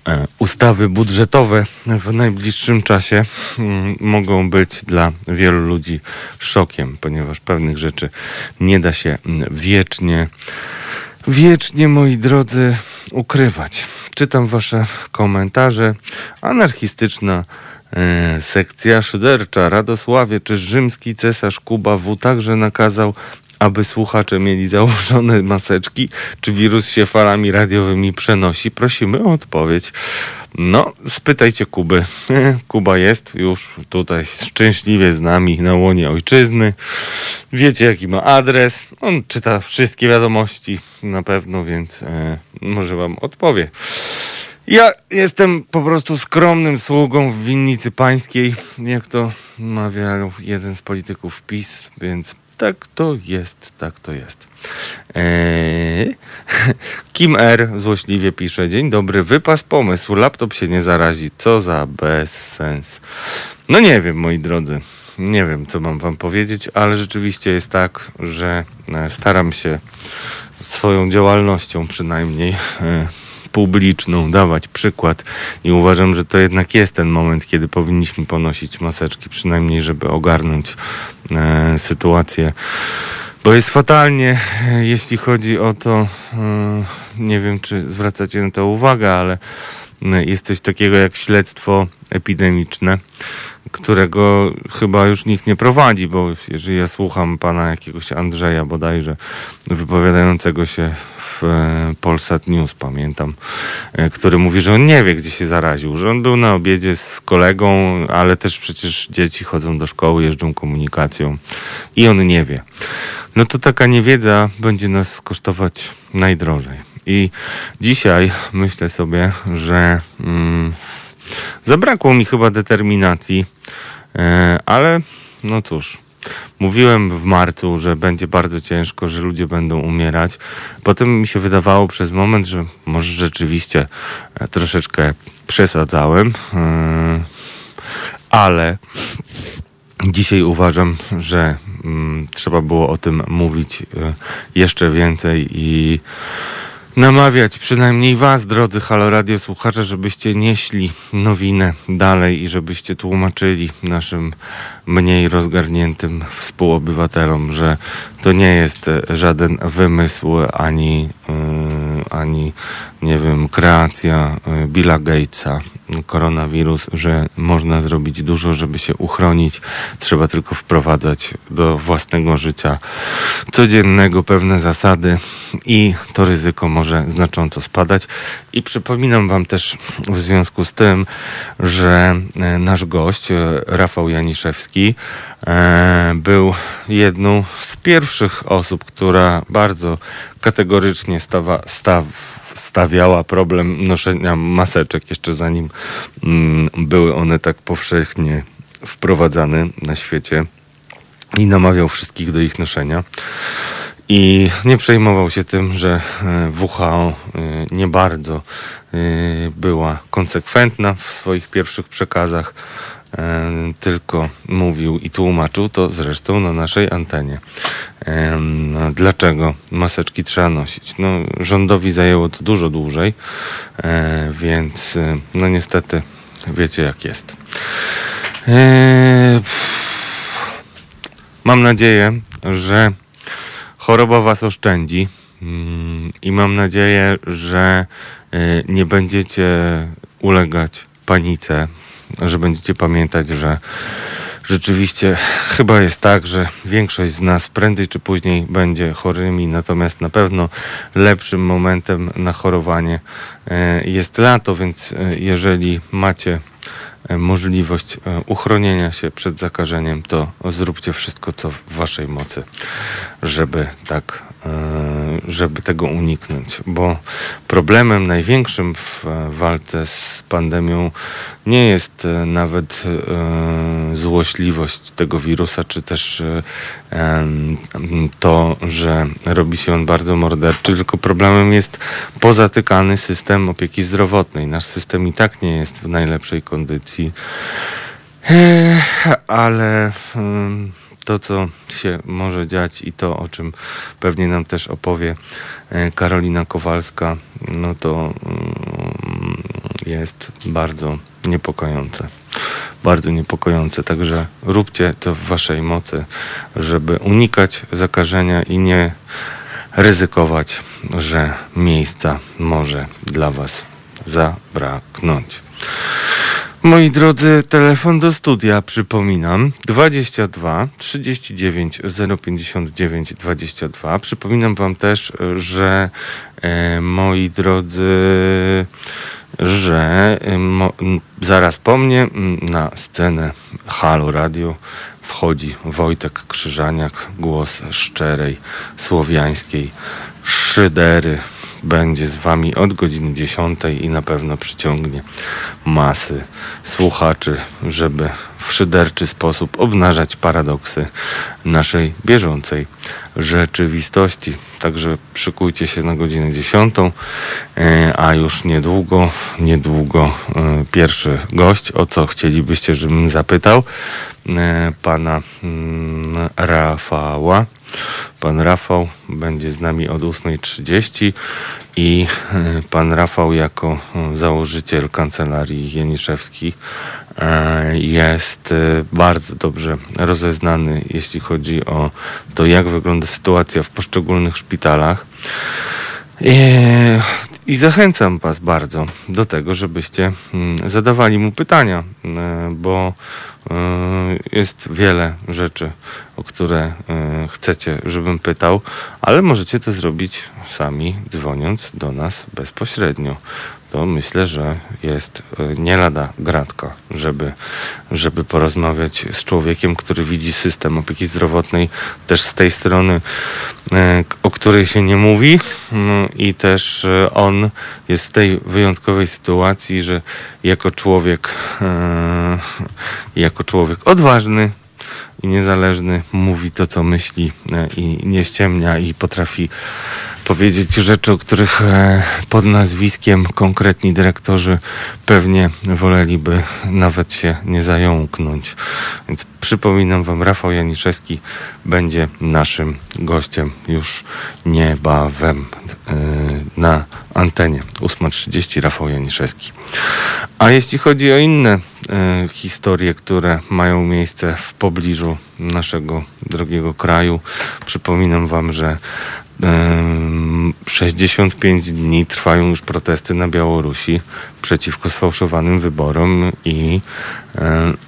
e, ustawy budżetowe w najbliższym czasie mm, mogą być dla wielu ludzi szokiem, ponieważ pewnych rzeczy nie da się mm, wiecznie, wiecznie, moi drodzy, ukrywać. Czytam wasze komentarze. Anarchistyczna e, sekcja szydercza. Radosławie, czy rzymski cesarz Kuba W także nakazał aby słuchacze mieli założone maseczki, czy wirus się falami radiowymi przenosi? Prosimy o odpowiedź. No, spytajcie Kuby. [LAUGHS] Kuba jest już tutaj szczęśliwie z nami na łonie ojczyzny. Wiecie, jaki ma adres. On czyta wszystkie wiadomości na pewno, więc e, może wam odpowie. Ja jestem po prostu skromnym sługą w winnicy pańskiej, jak to mawiał jeden z polityków PiS, więc tak to jest, tak to jest. Eee, [LAUGHS] Kim R. złośliwie pisze, dzień dobry, wypas pomysł, laptop się nie zarazi, co za bezsens. No nie wiem, moi drodzy, nie wiem, co mam wam powiedzieć, ale rzeczywiście jest tak, że e, staram się swoją działalnością przynajmniej e, publiczną dawać przykład i uważam, że to jednak jest ten moment, kiedy powinniśmy ponosić maseczki, przynajmniej żeby ogarnąć e, sytuację. Bo jest fatalnie, e, jeśli chodzi o to, e, nie wiem czy zwracacie na to uwagę, ale e, jest coś takiego jak śledztwo epidemiczne, którego chyba już nikt nie prowadzi, bo jeżeli ja słucham pana jakiegoś Andrzeja bodajże wypowiadającego się e, Polsat News, pamiętam, e, który mówi, że on nie wie, gdzie się zaraził, że on był na obiedzie z kolegą, ale też przecież dzieci chodzą do szkoły, jeżdżą komunikacją i on nie wie. No to taka niewiedza będzie nas kosztować najdrożej. I dzisiaj myślę sobie, że mm, zabrakło mi chyba determinacji, e, ale no cóż, Mówiłem w marcu, że będzie bardzo ciężko, że ludzie będą umierać. Potem mi się wydawało przez moment, że może rzeczywiście e, troszeczkę przesadzałem, e, ale dzisiaj uważam, że mm, trzeba było o tym mówić e, jeszcze więcej i namawiać przynajmniej was, drodzy Halo Radio słuchacze, żebyście nieśli nowinę dalej i żebyście tłumaczyli naszym mniej rozgarniętym współobywatelom, że to nie jest e, żaden wymysł ani, yy, ani nie wiem, kreacja yy, Billa Gatesa, koronawirus, że można zrobić dużo, żeby się uchronić. Trzeba tylko wprowadzać do własnego życia codziennego pewne zasady i to ryzyko może znacząco spadać. I przypominam Wam też w związku z tym, że e, nasz gość, e, Rafał Janiszewski, e, był jedną z pierwszych osób, która bardzo kategorycznie stawa, staw, stawiała problem noszenia maseczek, jeszcze zanim mm, były one tak powszechnie wprowadzane na świecie i namawiał wszystkich do ich noszenia. I nie przejmował się tym, że e, WHO e, nie bardzo e, była konsekwentna w swoich pierwszych przekazach, tylko mówił i tłumaczył to zresztą na naszej antenie. No, dlaczego maseczki trzeba nosić? No, rządowi zajęło to dużo dłużej, więc no niestety wiecie jak jest. Mam nadzieję, że choroba was oszczędzi mm, i mam nadzieję, że nie będziecie ulegać panice, że będziecie pamiętać, że rzeczywiście chyba jest tak, że większość z nas prędzej czy później będzie chorymi, natomiast na pewno lepszym momentem na chorowanie y, jest lato, więc y, jeżeli macie możliwość uchronienia się przed zakażeniem, to zróbcie wszystko, co w waszej mocy, żeby tak, żeby tego uniknąć, bo problemem największym w walce z pandemią nie jest nawet złośliwość tego wirusa, czy też to, że robi się on bardzo morderczy, tylko problemem jest pozatykany system opieki zdrowotnej. Nasz system i tak nie jest w najlepszej kondycji, ale to, co się może dziać i to, o czym pewnie nam też opowie e, Karolina Kowalska, no to mm, jest bardzo niepokojące. Bardzo niepokojące. Także róbcie to w waszej mocy, żeby unikać zakażenia i nie ryzykować, że miejsca może dla was zabraknąć. Moi drodzy, telefon do studia, przypominam, 22 39 059 22. Przypominam wam też, że e, moi drodzy, że e, mo, zaraz po mnie na scenę Halo Radio wchodzi Wojtek Krzyżaniak, głos szczerej, słowiańskiej szydery będzie z Wami od godziny 10 i na pewno przyciągnie masy słuchaczy, żeby w szyderczy sposób obnażać paradoksy naszej bieżącej rzeczywistości. Także szykujcie się na godzinę 10, e, a już niedługo, niedługo e, pierwszy gość, o co chcielibyście, żebym zapytał e, pana mm, Rafała. Pan Rafał będzie z nami od 8.30 i pan Rafał jako założyciel kancelarii Janiszewski jest bardzo dobrze rozeznany, jeśli chodzi o to, jak wygląda sytuacja w poszczególnych szpitalach. I zachęcam Was bardzo do tego, żebyście mm, zadawali mu pytania, bo jest wiele rzeczy, o które chcecie, żebym pytał, ale możecie to zrobić sami, dzwoniąc do nas bezpośrednio to myślę, że jest e, nie lada gratka, żeby, żeby porozmawiać z człowiekiem, który widzi system opieki zdrowotnej też z tej strony, e, o której się nie mówi. No i też e, on jest w tej wyjątkowej sytuacji, że jako człowiek jako człowiek odważny, i niezależny mówi to, co myśli i nie ściemnia i potrafi powiedzieć rzeczy, o których e, pod nazwiskiem konkretni dyrektorzy pewnie woleliby nawet się nie zająknąć. Więc przypominam Wam, Rafał Janiszewski będzie naszym gościem już niebawem e, na antenie. 8.30 Rafał Janiszewski. A jeśli chodzi o inne e, historie, które mają miejsce w pobliżu naszego drogiego kraju, przypominam Wam, że 65 dni trwają już protesty na Białorusi przeciwko sfałszowanym wyborom i,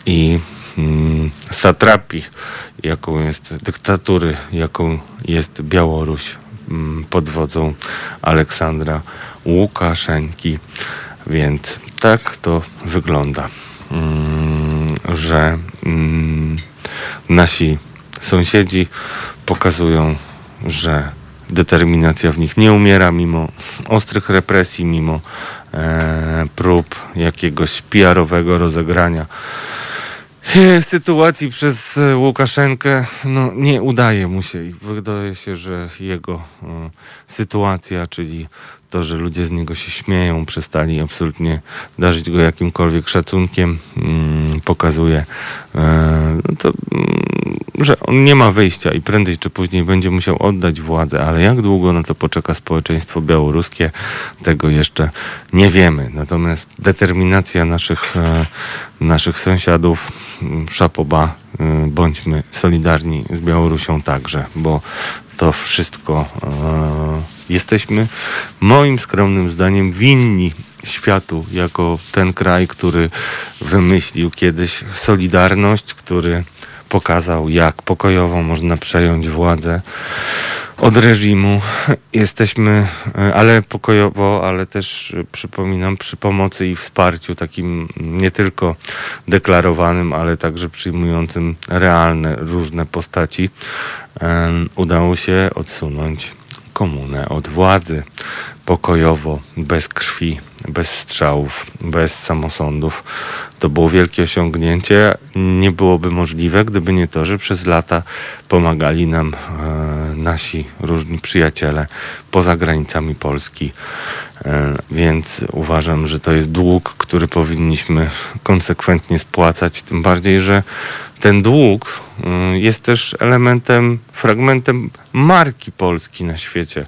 i mm, satrapii, jaką jest dyktatury, jaką jest Białoruś mm, pod wodzą Aleksandra Łukaszenki. Więc tak to wygląda, mm, że nasi sąsiedzi pokazują, że determinacja w nich nie umiera mimo ostrych represji, mimo e, prób jakiegoś PR-owego rozegrania. Sytuacji przez Łukaszenkę no, nie udaje mu się i wydaje się, że jego e, sytuacja, czyli to, że ludzie z niego się śmieją, przestali absolutnie darzyć go jakimkolwiek szacunkiem, mm, pokazuje e, no to, mm, że on nie ma wyjścia i prędzej czy później będzie musiał oddać władzę, ale jak długo na to poczeka społeczeństwo białoruskie, tego jeszcze nie wiemy. Natomiast determinacja naszych, e, naszych sąsiadów, mm, szapoba, e, bądźmy solidarni z Białorusią także, bo to wszystko e, jesteśmy moim skromnym zdaniem winni światu jako ten kraj, który wymyślił kiedyś Solidarność, który pokazał, jak pokojowo można przejąć władzę od reżimu. Jesteśmy, e, ale pokojowo, ale też e, przypominam, przy pomocy i wsparciu takim nie tylko deklarowanym, ale także przyjmującym realne, różne postaci, udało się odsunąć komunę od władzy pokojowo, bez krwi, bez strzałów, bez samosądów. To było wielkie osiągnięcie. Nie byłoby możliwe, gdyby nie to, że przez lata pomagali nam e, nasi różni przyjaciele poza granicami Polski. E, więc uważam, że to jest dług, który powinniśmy konsekwentnie spłacać. Tym bardziej, że ten dług e, jest też elementem, fragmentem marki Polski na świecie.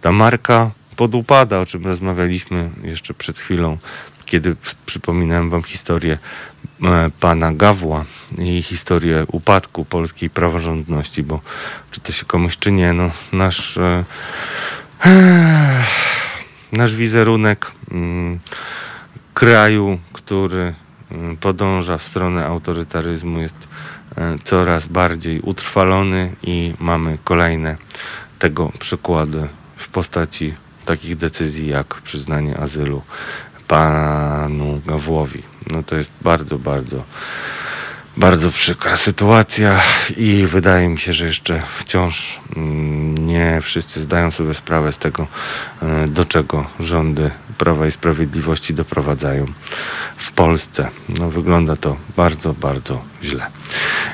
Ta marka podupada, o czym rozmawialiśmy jeszcze przed chwilą, kiedy przypominałem wam historię e, pana Gawła i historię upadku polskiej praworządności, bo czy to się komuś czy nie, no nasz e, nasz wizerunek mm, kraju, który mm, podąża w stronę autorytaryzmu jest e, coraz bardziej utrwalony i mamy kolejne tego przykłady w postaci takich decyzji jak przyznanie azylu panu Gawłowi. No to jest bardzo, bardzo Bardzo przykra sytuacja i wydaje mi się, że jeszcze wciąż mm, nie wszyscy zdają sobie sprawę z tego, e, do czego rządy Prawa i Sprawiedliwości doprowadzają w Polsce. No, wygląda to bardzo, bardzo źle.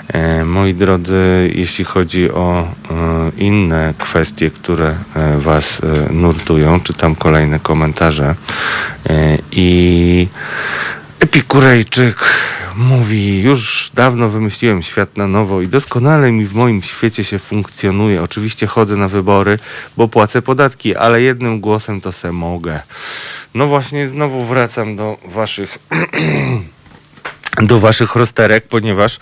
E, moi drodzy, jeśli chodzi o e, inne kwestie, które e, Was nurtują, czytam kolejne komentarze i Epikurejczyk mówi, już dawno wymyśliłem świat na nowo i doskonale mi w moim świecie się funkcjonuje. Oczywiście chodzę na wybory, bo płacę podatki, ale jednym głosem to se mogę. No właśnie, znowu wracam do waszych [CLEARS THROAT] do waszych rozterek, ponieważ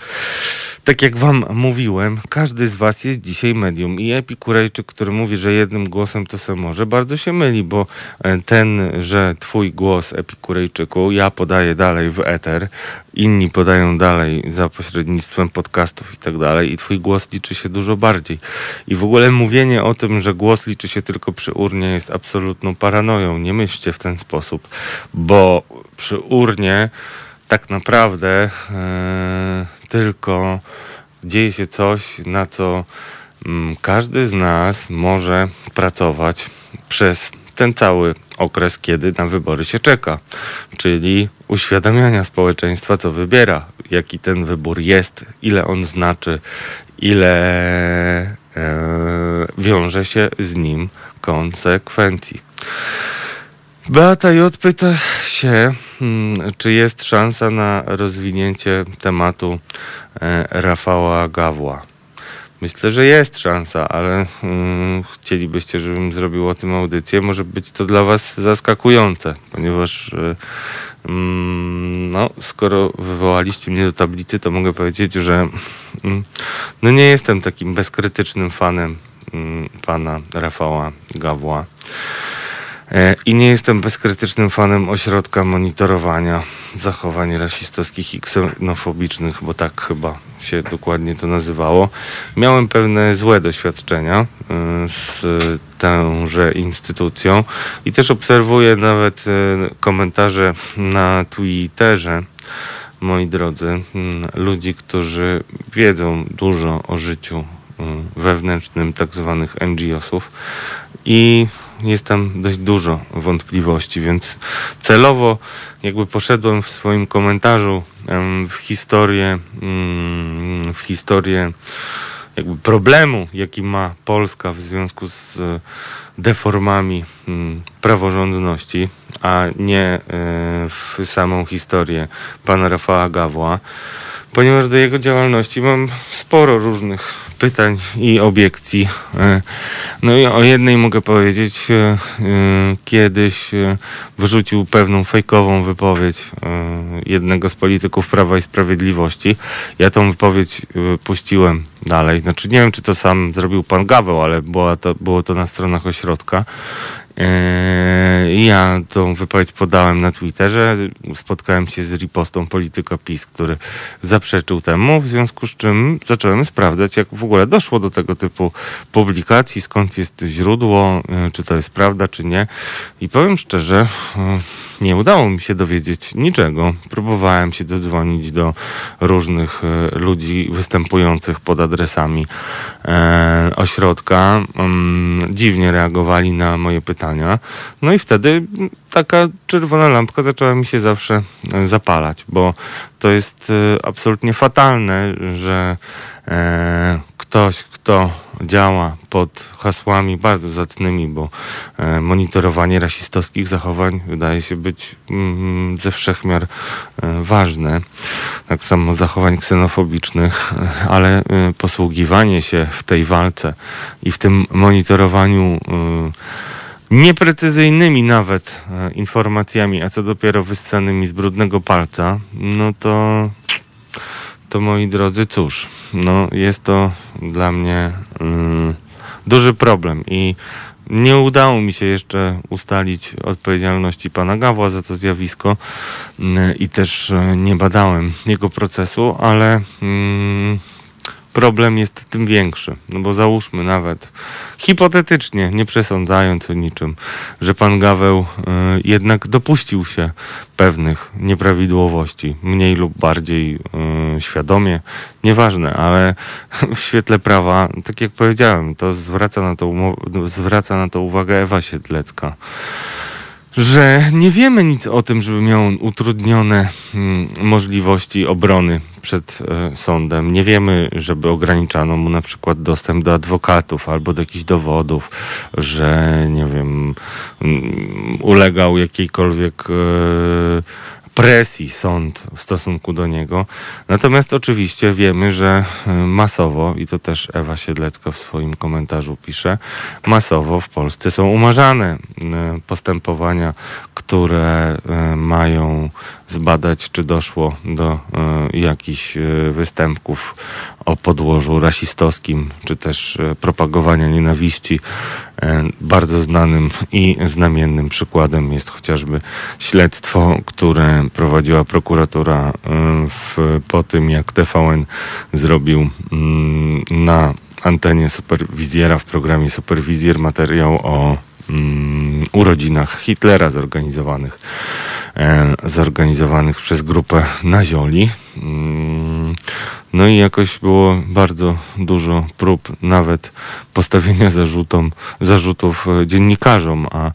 tak jak wam mówiłem, każdy z was jest dzisiaj medium i Epikurejczyk, który mówi, że jednym głosem to se może, bardzo się myli, bo e, ten, że twój głos Epikurejczyku, ja podaję dalej w eter, inni podają dalej za pośrednictwem podcastów i tak dalej i twój głos liczy się dużo bardziej. I w ogóle mówienie o tym, że głos liczy się tylko przy urnie jest absolutną paranoją. Nie myślcie w ten sposób, bo przy urnie tak naprawdę e, tylko dzieje się coś, na co mm, każdy z nas może pracować przez ten cały okres, kiedy na wybory się czeka, czyli uświadamiania społeczeństwa, co wybiera, jaki ten wybór jest, ile on znaczy, ile e, wiąże się z nim konsekwencji. Beata J. pyta się, hmm, czy jest szansa na rozwinięcie tematu e, Rafała Gawła. Myślę, że jest szansa, ale mm, chcielibyście, żebym zrobił o tym audycję. Może być to dla Was zaskakujące, ponieważ e, mm, no, skoro wywołaliście mnie do tablicy, to mogę powiedzieć, że no nie jestem takim bezkrytycznym fanem pana Rafała Gawła. E, I nie jestem bezkrytycznym fanem ośrodka monitorowania zachowań rasistowskich i ksenofobicznych, bo tak chyba się dokładnie to nazywało. Miałem pewne złe doświadczenia e, z tęże instytucją i też obserwuję nawet e, komentarze na Twitterze, moi drodzy, ludzi, którzy wiedzą dużo o życiu wewnętrznym tak zwanych NGO-sów i jest tam dość dużo wątpliwości, więc celowo jakby poszedłem w swoim komentarzu w historię, mm, w historię jakby problemu, jaki ma Polska w związku z e, deformami mm, praworządności, a nie e, w samą historię pana Rafała Gawła, ponieważ do jego działalności mam sporo różnych pytań i obiekcji. E, No i o jednej mogę powiedzieć, e, e, kiedyś wyrzucił pewną fejkową wypowiedź jednego z polityków Prawa i Sprawiedliwości. Ja tą wypowiedź puściłem dalej. Znaczy nie wiem, czy to sam zrobił pan Gaweł, ale była to, było to na stronach ośrodka. Eee, Ja tą wypowiedź podałem na Twitterze. Spotkałem się z ripostą polityka PiS, który zaprzeczył temu, w związku z czym zacząłem sprawdzać, jak w ogóle doszło do tego typu publikacji, skąd jest źródło, e, czy to jest prawda, czy nie. I powiem szczerze, e, nie udało mi się dowiedzieć niczego. Próbowałem się dodzwonić do różnych e, ludzi występujących pod adresami ośrodka. Mm, dziwnie reagowali na moje pytania. No i wtedy taka czerwona lampka zaczęła mi się zawsze e, zapalać, bo to jest e, absolutnie fatalne, że e, ktoś, kto działa pod hasłami bardzo zacnymi, bo monitorowanie rasistowskich zachowań wydaje się być mm, ze wszechmiar ważne. Tak samo zachowań ksenofobicznych, ale posługiwanie się w tej walce i w tym monitorowaniu nieprecyzyjnymi nawet e, informacjami, a co dopiero wyssanymi z brudnego palca, no to to moi drodzy, cóż, no jest to dla mnie mm, duży problem i nie udało mi się jeszcze ustalić odpowiedzialności pana Gawła za to zjawisko mm, i też e, nie badałem jego procesu, ale mm, problem jest tym większy. No bo załóżmy nawet, hipotetycznie, nie przesądzając o niczym, że pan Gaweł y, jednak dopuścił się pewnych nieprawidłowości, mniej lub bardziej y, świadomie, nieważne, ale [LAUGHS] w świetle prawa, tak jak powiedziałem, to zwraca na to, zwraca na to uwagę Ewa Siedlecka że nie wiemy nic o tym, żeby miał on utrudnione mm, możliwości obrony przed e, sądem. Nie wiemy, żeby ograniczano mu na przykład dostęp do adwokatów albo do jakichś dowodów, że nie wiem, mm, ulegał jakiejkolwiek e, presji sąd w stosunku do niego. Natomiast oczywiście wiemy, że e, masowo, i to też Ewa Siedlecka w swoim komentarzu pisze, masowo w Polsce są umarzane e, postępowania, które e, mają zbadać, czy doszło do jakichś występków o podłożu rasistowskim, czy też propagowania nienawiści. E, Bardzo znanym i znamiennym przykładem jest chociażby śledztwo, które prowadziła prokuratura e, w, po tym, jak TVN zrobił mm, na antenie superwizjera w programie Superwizjer materiał o mm, urodzinach Hitlera zorganizowanych e, zorganizowanych przez grupę Nazioli. Mm, No i jakoś było bardzo dużo prób nawet postawienia zarzutom, zarzutów e, dziennikarzom, a e,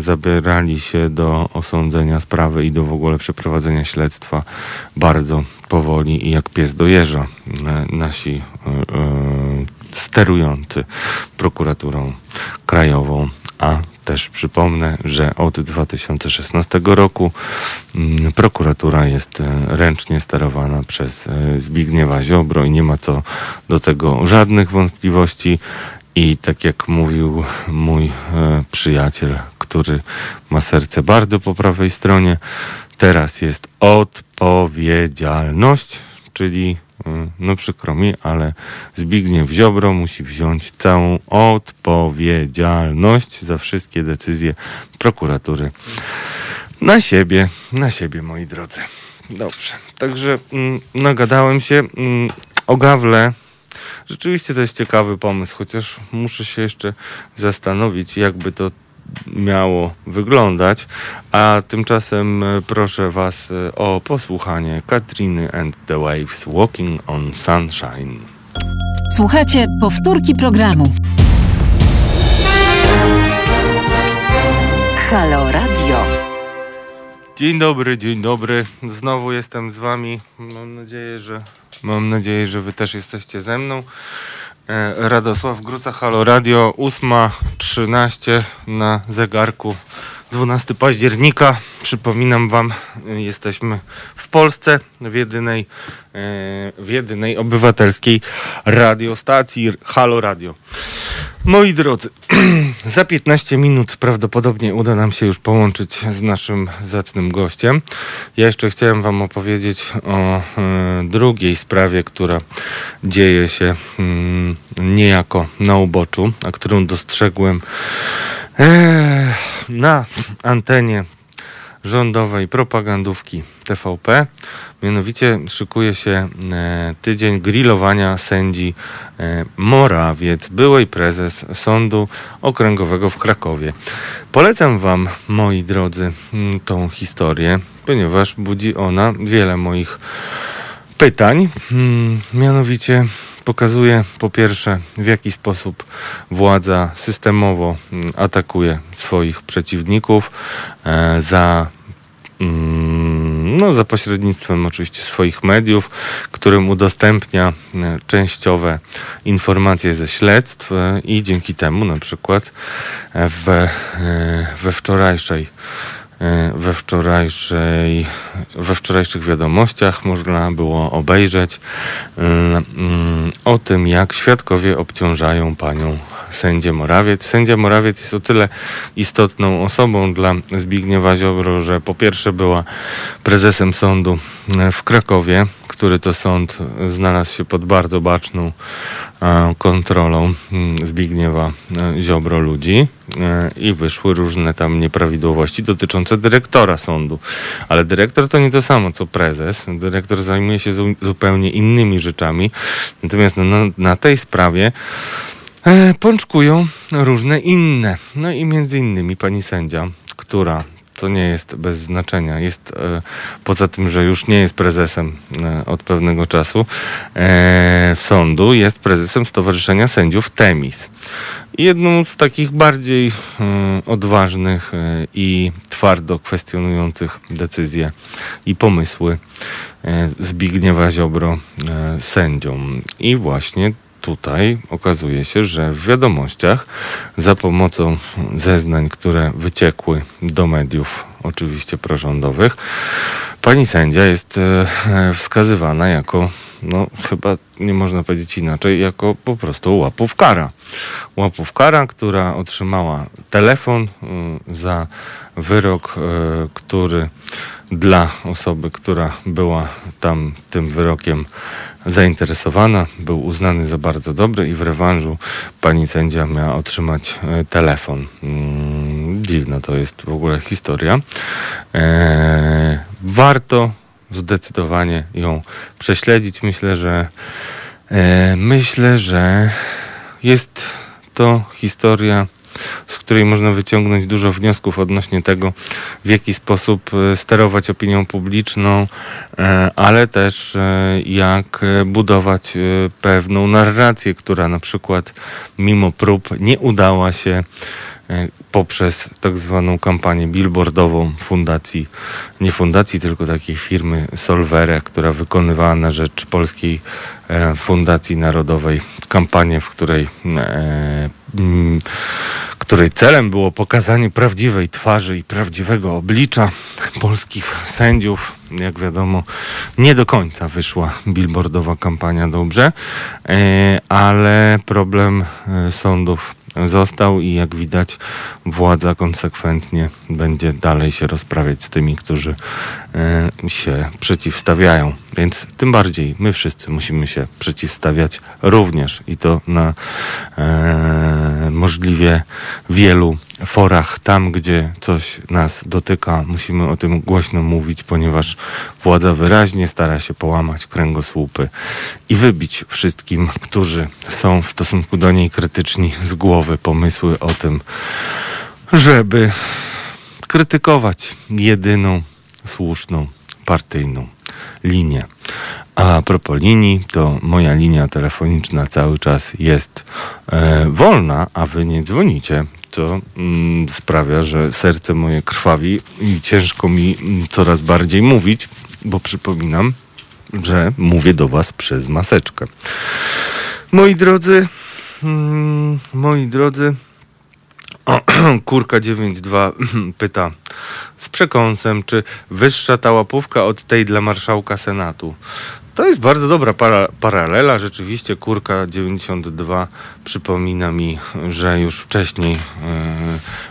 zabierali się do osądzenia sprawy i do w ogóle przeprowadzenia śledztwa bardzo powoli i jak pies dojeżdża e, nasi sterujący prokuraturą krajową, a też przypomnę, że od 2016 roku mm, prokuratura jest e, ręcznie sterowana przez e, Zbigniewa Ziobro i nie ma co do tego żadnych wątpliwości. I tak jak mówił mój e, przyjaciel, który ma serce bardzo po prawej stronie, teraz jest odpowiedzialność, czyli no przykro mi, ale Zbigniew Ziobro musi wziąć całą odpowiedzialność za wszystkie decyzje prokuratury na siebie, na siebie moi drodzy. Dobrze, także mm, nagadałem się mm, o Gawle. Rzeczywiście to jest ciekawy pomysł, chociaż muszę się jeszcze zastanowić, jakby to miało wyglądać. A tymczasem e, proszę Was e, o posłuchanie Katriny and the Waves Walking on Sunshine. Słuchajcie powtórki programu. Halo Radio. Dzień dobry, dzień dobry. Znowu jestem z Wami. Mam nadzieję, że mam nadzieję, że Wy też jesteście ze mną. E, Radosław Gruca, Halo Radio, 8.13 na zegarku 12 października. Przypominam Wam, e, jesteśmy w Polsce, w jedynej, e, w jedynej obywatelskiej radiostacji Halo Radio. Moi drodzy, [CLEARS THROAT] za 15 minut prawdopodobnie uda nam się już połączyć z naszym zacnym gościem. Ja jeszcze chciałem Wam opowiedzieć o e, drugiej sprawie, która dzieje się mm, niejako na uboczu, a którą dostrzegłem na antenie rządowej propagandówki TVP. Mianowicie szykuje się e, tydzień grillowania sędzi e, Morawiec, byłej prezes Sądu Okręgowego w Krakowie. Polecam Wam, moi drodzy, m, tą historię, ponieważ budzi ona wiele moich pytań. Hmm, mianowicie pokazuje po pierwsze, w jaki sposób władza systemowo mm, atakuje swoich przeciwników e, za mm, no, za pośrednictwem oczywiście swoich mediów, którym udostępnia e, częściowe informacje ze śledztw e, i dzięki temu na przykład w, we wczorajszej we wczorajszej we wczorajszych wiadomościach można było obejrzeć mm, mm, o tym, jak świadkowie obciążają panią sędzię Morawiec. Sędzia Morawiec jest o tyle istotną osobą dla Zbigniewa Ziobro, że po pierwsze była prezesem sądu e, w Krakowie, który to sąd znalazł się pod bardzo baczną e, kontrolą mm, Zbigniewa e, Ziobro ludzi e, i wyszły różne tam nieprawidłowości dotyczące dyrektora sądu. Ale dyrektor to nie to samo co prezes. Dyrektor zajmuje się zu- zupełnie innymi rzeczami. Natomiast no, na tej sprawie e, pączkują różne inne. No i między innymi pani sędzia, która to nie jest bez znaczenia. Jest e, poza tym, że już nie jest prezesem e, od pewnego czasu e, sądu, jest prezesem Stowarzyszenia Sędziów Temis. Jedną z takich bardziej odważnych i twardo kwestionujących decyzje i pomysły Zbigniewa Ziobro sędzią. I właśnie tutaj okazuje się, że w wiadomościach za pomocą zeznań, które wyciekły do mediów, oczywiście prorządowych, pani sędzia jest e, e, wskazywana jako, no chyba nie można powiedzieć inaczej, jako po prostu łapówkara. Łapówkara, która otrzymała telefon y, za wyrok, y, który dla osoby, która była tam tym wyrokiem zainteresowana, był uznany za bardzo dobry i w rewanżu pani sędzia miała otrzymać e, telefon. Mm, Dziwna to jest w ogóle historia. E, warto zdecydowanie ją prześledzić. Myślę, że e, myślę, że jest to historia której można wyciągnąć dużo wniosków odnośnie tego, w jaki sposób e, sterować opinią publiczną, e, ale też e, jak budować pewną narrację, która na przykład mimo prób nie udała się poprzez tak zwaną kampanię billboardową fundacji, nie fundacji, tylko takiej firmy Solvere, która wykonywała na rzecz Polskiej Fundacji Narodowej kampanię, w której której celem było pokazanie prawdziwej twarzy i prawdziwego oblicza polskich sędziów. Jak wiadomo, nie do końca wyszła billboardowa kampania dobrze, e, ale problem e, sądów został i jak widać władza konsekwentnie będzie dalej się rozprawiać z tymi, którzy e, się przeciwstawiają. Więc tym bardziej my wszyscy musimy się przeciwstawiać również i to na e, możliwie wielu forach, tam gdzie coś nas dotyka, musimy o tym głośno mówić, ponieważ władza wyraźnie stara się połamać kręgosłupy i wybić wszystkim, którzy są w stosunku do niej krytyczni z głowy pomysły o tym, żeby krytykować jedyną słuszną partyjną linię. A propos linii, to moja linia telefoniczna cały czas jest e, wolna, a wy nie dzwonicie. To mm, sprawia, że serce moje krwawi i ciężko mi mm, coraz bardziej mówić, bo przypominam, że mówię do was przez maseczkę. Moi drodzy, mm, moi drodzy, [CLEARS THROAT] Kurka 92 [CLEARS THROAT] pyta z przekąsem, czy wyższa ta łapówka od tej dla marszałka Senatu. To jest bardzo dobra para, paralela. Rzeczywiście Kurka 92 przypomina mi, że już wcześniej e,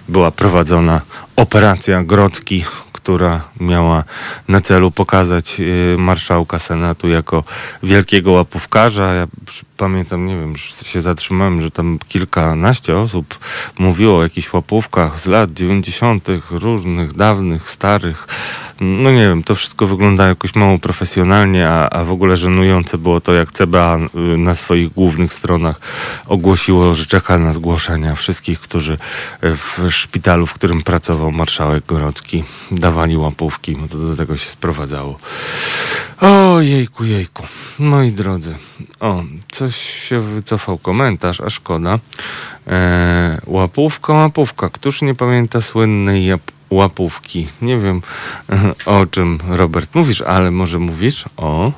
była prowadzona operacja Grodzki, która miała na celu pokazać e, marszałka Senatu jako wielkiego łapówkarza. Ja pamiętam, nie wiem, już się zatrzymałem, że tam kilkanaście osób mówiło o jakichś łapówkach z lat 90., różnych, dawnych, starych. No nie wiem, to wszystko wygląda jakoś mało profesjonalnie, a, a w ogóle żenujące było to, jak CBA y, na swoich głównych stronach ogłosiło, że czeka na zgłoszenia wszystkich, którzy y, w szpitalu, w którym pracował marszałek Gorocki, dawali łapówki. No to do tego się sprowadzało. O jejku, jejku. Moi drodzy, o, coś się wycofał komentarz, a szkoda. E, łapówka, łapówka. Któż nie pamięta słynnej jap- łapówki? Nie wiem [LAUGHS] o czym Robert mówisz, ale może mówisz o.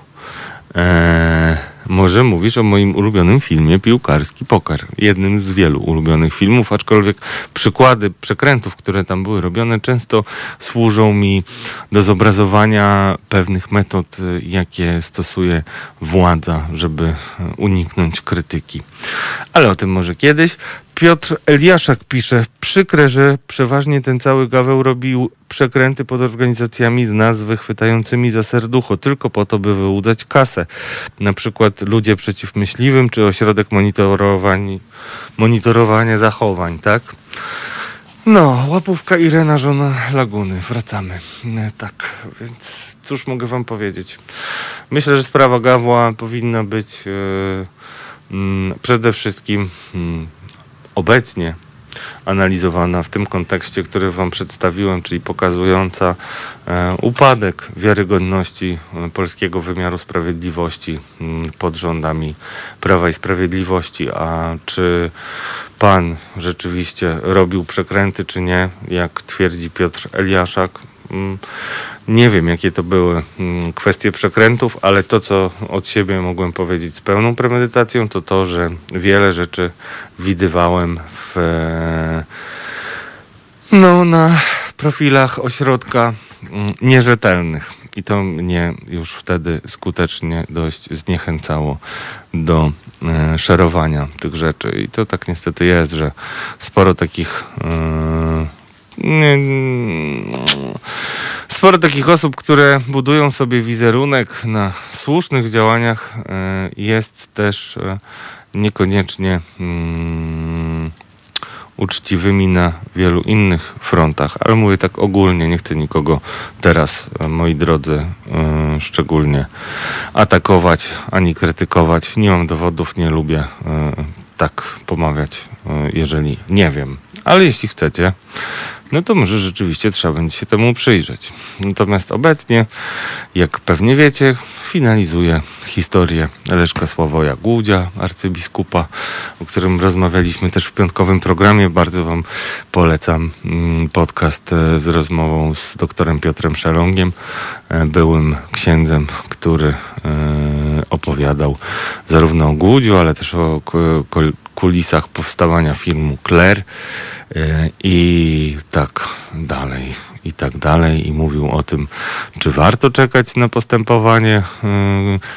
E, może mówisz o moim ulubionym filmie Piłkarski Poker. Jednym z wielu ulubionych filmów, aczkolwiek przykłady przekrętów, które tam były robione, często służą mi do zobrazowania pewnych metod, y, jakie stosuje władza, żeby uniknąć krytyki. Ale o tym może kiedyś. Piotr Eliaszak pisze, przykre, że przeważnie ten cały Gaweł robił przekręty pod organizacjami z nazwy chwytającymi za serducho, tylko po to, by wyłudzać kasę. Na przykład ludzie przeciw myśliwym, czy ośrodek monitorowań, monitorowania zachowań, tak? No, łapówka Irena, żona Laguny. Wracamy. E, Tak, więc cóż mogę wam powiedzieć? Myślę, że sprawa Gawła powinna być mm, przede wszystkim mm, obecnie analizowana w tym kontekście, który wam przedstawiłem, czyli pokazująca e, upadek wiarygodności e, polskiego wymiaru sprawiedliwości mm, pod rządami Prawa i Sprawiedliwości. A czy pan rzeczywiście robił przekręty, czy nie, jak twierdzi Piotr Eliaszak? Nie wiem, jakie to były mm, kwestie przekrętów, ale to, co od siebie mogłem powiedzieć z pełną premedytacją, to to, że wiele rzeczy widywałem w, e, no, na profilach ośrodka mm, nierzetelnych. I to mnie już wtedy skutecznie dość zniechęcało do e, szerowania tych rzeczy. I to tak niestety jest, że sporo takich. E, nie, sporo takich osób, które budują sobie wizerunek na słusznych działaniach, e, jest też e, niekoniecznie mm, uczciwymi na wielu innych frontach, ale mówię tak ogólnie, nie chcę nikogo teraz, e, moi drodzy, e, szczególnie atakować ani krytykować. Nie mam dowodów, nie lubię e, tak pomawiać, jeżeli nie wiem. Ale jeśli chcecie, no to może rzeczywiście trzeba będzie się temu przyjrzeć. Natomiast obecnie, jak pewnie wiecie, finalizuję historię Leszka Sławoja Głudzia, arcybiskupa, o którym rozmawialiśmy też w piątkowym programie. Bardzo Wam polecam mm, podcast e, z rozmową z doktorem Piotrem Szelongiem, e, byłym księdzem, który e, opowiadał zarówno o Głudziu, ale też o kulisach powstawania filmu Claire e, i tak dalej, i tak dalej. I mówił o tym, czy warto czekać na postępowanie, e,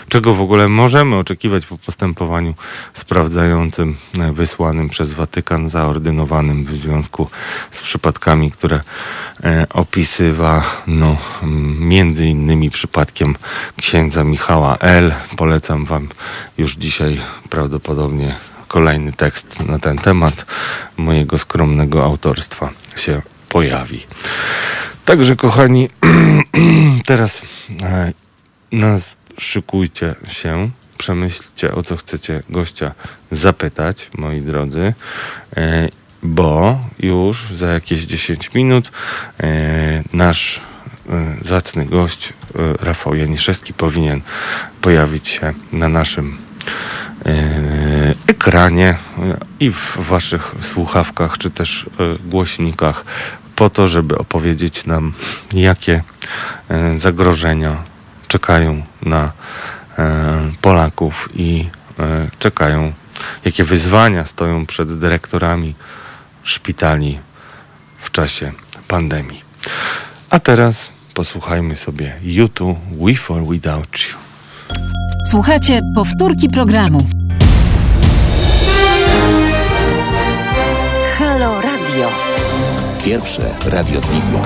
czego w ogóle możemy oczekiwać po postępowaniu sprawdzającym e, wysłanym przez Watykan, zaordynowanym w związku z przypadkami, które opisywano między innymi przypadkiem księdza Michała L. Polecam wam już dzisiaj prawdopodobnie kolejny tekst na ten temat mojego skromnego autorstwa się pojawi. Także kochani, [CLEARS THROAT] teraz e, nas szykujcie się, przemyślcie o co chcecie gościa zapytać, moi drodzy, e, bo już za jakieś 10 minut e, nasz zacny gość Rafał Janiszewski powinien pojawić się na naszym ekranie e, i w waszych słuchawkach czy też e, głośnikach po to, żeby opowiedzieć nam, jakie e, zagrożenia czekają na e, Polaków i czekają, jakie wyzwania stoją przed dyrektorami szpitali w czasie pandemii. A teraz posłuchajmy sobie YouTube We For Without You. Słuchacie powtórki programu. Halo Radio. Pierwsze radio z wizją.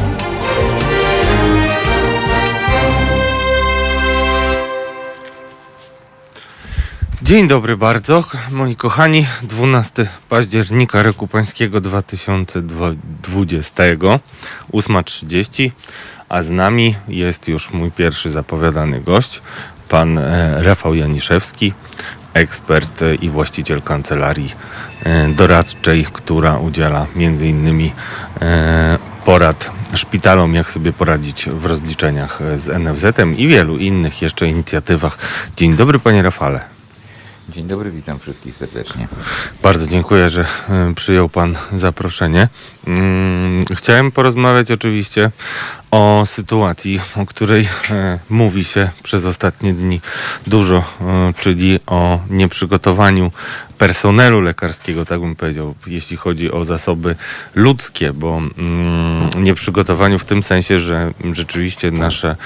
Dzień dobry bardzo, moi kochani. 12 października roku pańskiego 2020, 8.30, a z nami jest już mój pierwszy zapowiadany gość, pan e, Rafał Janiszewski, ekspert e, i właściciel kancelarii e, doradczej, która udziela między innymi porad szpitalom, jak sobie poradzić w rozliczeniach z NFZ-em i wielu innych jeszcze inicjatywach. Dzień dobry, panie Rafale. Dzień dobry, witam wszystkich serdecznie. Bardzo dziękuję, że przyjął Pan zaproszenie. Mm, Chciałem porozmawiać oczywiście o sytuacji, o której e, mówi się przez ostatnie dni dużo, e, czyli o nieprzygotowaniu personelu lekarskiego, tak bym powiedział, jeśli chodzi o zasoby ludzkie, bo mm, nieprzygotowaniu w tym sensie, że rzeczywiście nasze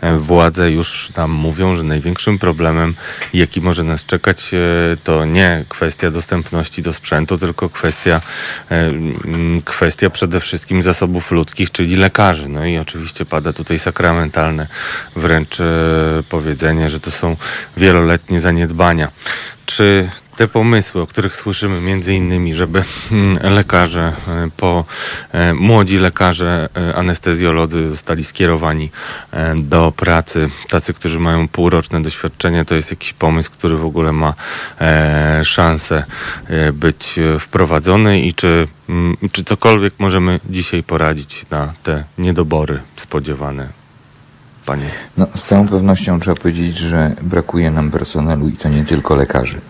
e, władze już nam mówią, że największym problemem, jaki może nas czekać, e, to nie kwestia dostępności do sprzętu, tylko kwestia, e, kwestia przede wszystkim zasobów ludzkich, czyli lekarzy. No i oczywiście pada tutaj sakramentalne wręcz powiedzenie, że to są wieloletnie zaniedbania. Czy te pomysły, o których słyszymy między innymi, żeby mm, lekarze, e, po, e, młodzi lekarze, e, anestezjolodzy zostali skierowani do pracy, tacy, którzy mają półroczne doświadczenie, to jest jakiś pomysł, który w ogóle ma szansę być wprowadzony i czy, mm, czy cokolwiek możemy dzisiaj poradzić na te niedobory spodziewane, panie No, z całą pewnością trzeba powiedzieć, że brakuje nam personelu i to nie tylko lekarzy.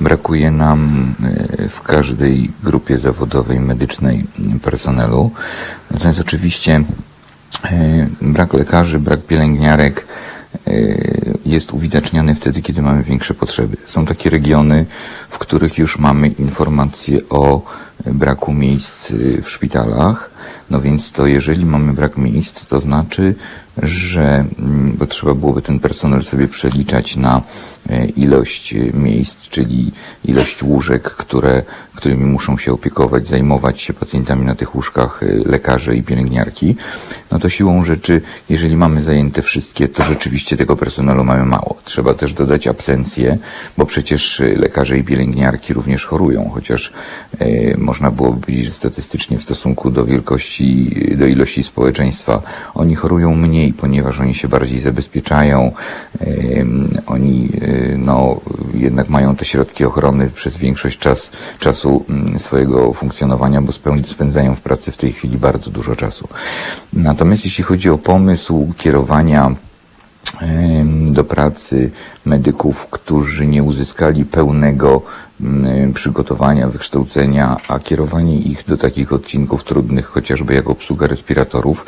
Brakuje nam e, w każdej grupie zawodowej medycznej personelu. Natomiast oczywiście e, brak lekarzy, brak pielęgniarek e, jest uwidaczniany wtedy, kiedy mamy większe potrzeby. Są takie regiony, w których już mamy informacje o braku miejsc w szpitalach. No więc to jeżeli mamy brak miejsc, to znaczy, że mm, bo trzeba byłoby ten personel sobie przeliczać na e, ilość e, miejsc, czyli ilość łóżek, które, którymi muszą się opiekować, zajmować się pacjentami na tych łóżkach e, lekarze i pielęgniarki, no to siłą rzeczy, jeżeli mamy zajęte wszystkie, to rzeczywiście tego personelu mamy mało. Trzeba też dodać absencję, bo przecież lekarze i pielęgniarki również chorują, chociaż można byłoby powiedzieć, że statystycznie w stosunku do wielkości, do ilości społeczeństwa oni chorują mniej, ponieważ oni się bardziej zabezpieczają, oni e, no, jednak mają te środki ochrony przez większość czas, czasu mm, swojego funkcjonowania, bo spędzają w pracy w tej chwili bardzo dużo czasu. Natomiast jeśli chodzi o pomysł kierowania do pracy medyków, którzy nie uzyskali pełnego przygotowania, wykształcenia, a kierowanie ich do takich odcinków trudnych, chociażby jak obsługa respiratorów,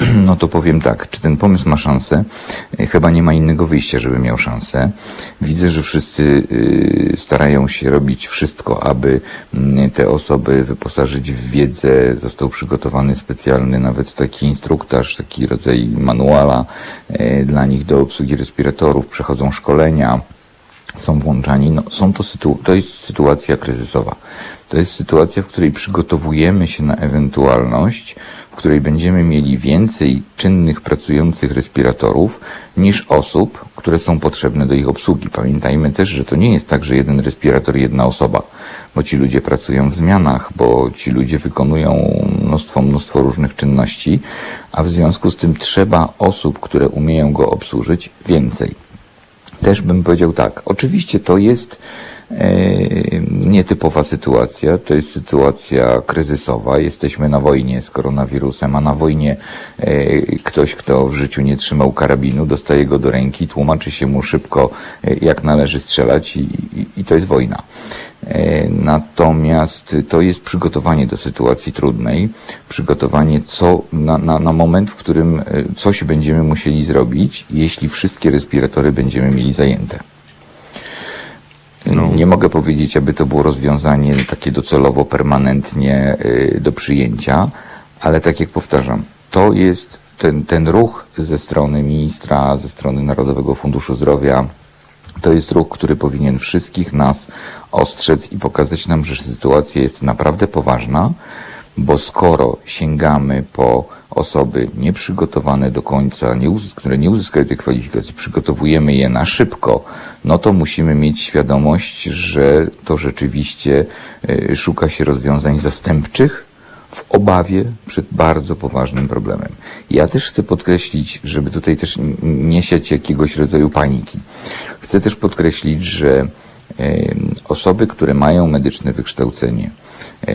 [CLEARS THROAT] no to powiem tak, czy ten pomysł ma szansę? E, Chyba nie ma innego wyjścia, żeby miał szansę. Widzę, że wszyscy y, starają się robić wszystko, aby te osoby wyposażyć w wiedzę. Został przygotowany specjalny nawet taki instruktaż, taki rodzaj manuala e, dla nich do obsługi respiratorów, przechodzą szkolenia są włączani. No, są to, sytu- to jest sytuacja kryzysowa. To jest sytuacja, w której przygotowujemy się na ewentualność, w której będziemy mieli więcej czynnych pracujących respiratorów niż osób, które są potrzebne do ich obsługi. Pamiętajmy też, że to nie jest tak, że jeden respirator, jedna osoba, bo ci ludzie pracują w zmianach, bo ci ludzie wykonują mnóstwo, mnóstwo różnych czynności, a w związku z tym trzeba osób, które umieją go obsłużyć, więcej też bym powiedział tak. Oczywiście to jest nietypowa sytuacja, to jest sytuacja kryzysowa. Jesteśmy na wojnie z koronawirusem, a na wojnie e, ktoś, kto w życiu nie trzymał karabinu, dostaje go do ręki, tłumaczy się mu szybko, e, jak należy strzelać i, i, i to jest wojna. E, Natomiast to jest przygotowanie do sytuacji trudnej, przygotowanie co, na, na, na moment, w którym e, coś będziemy musieli zrobić, jeśli wszystkie respiratory będziemy mieli zajęte. No. Nie mogę powiedzieć, aby to było rozwiązanie takie docelowo, permanentnie y, do przyjęcia, ale tak jak powtarzam, to jest ten, ten ruch ze strony ministra, ze strony Narodowego Funduszu Zdrowia, to jest ruch, który powinien wszystkich nas ostrzec i pokazać nam, że sytuacja jest naprawdę poważna, bo skoro sięgamy po osoby nieprzygotowane do końca, nie które nie uzyskały tej kwalifikacji, przygotowujemy je na szybko, no to musimy mieć świadomość, że to rzeczywiście y, szuka się rozwiązań zastępczych, w obawie przed bardzo poważnym problemem. Ja też chcę podkreślić, żeby tutaj też nie siać jakiegoś rodzaju paniki. Chcę też podkreślić, że em, osoby, które mają medyczne wykształcenie,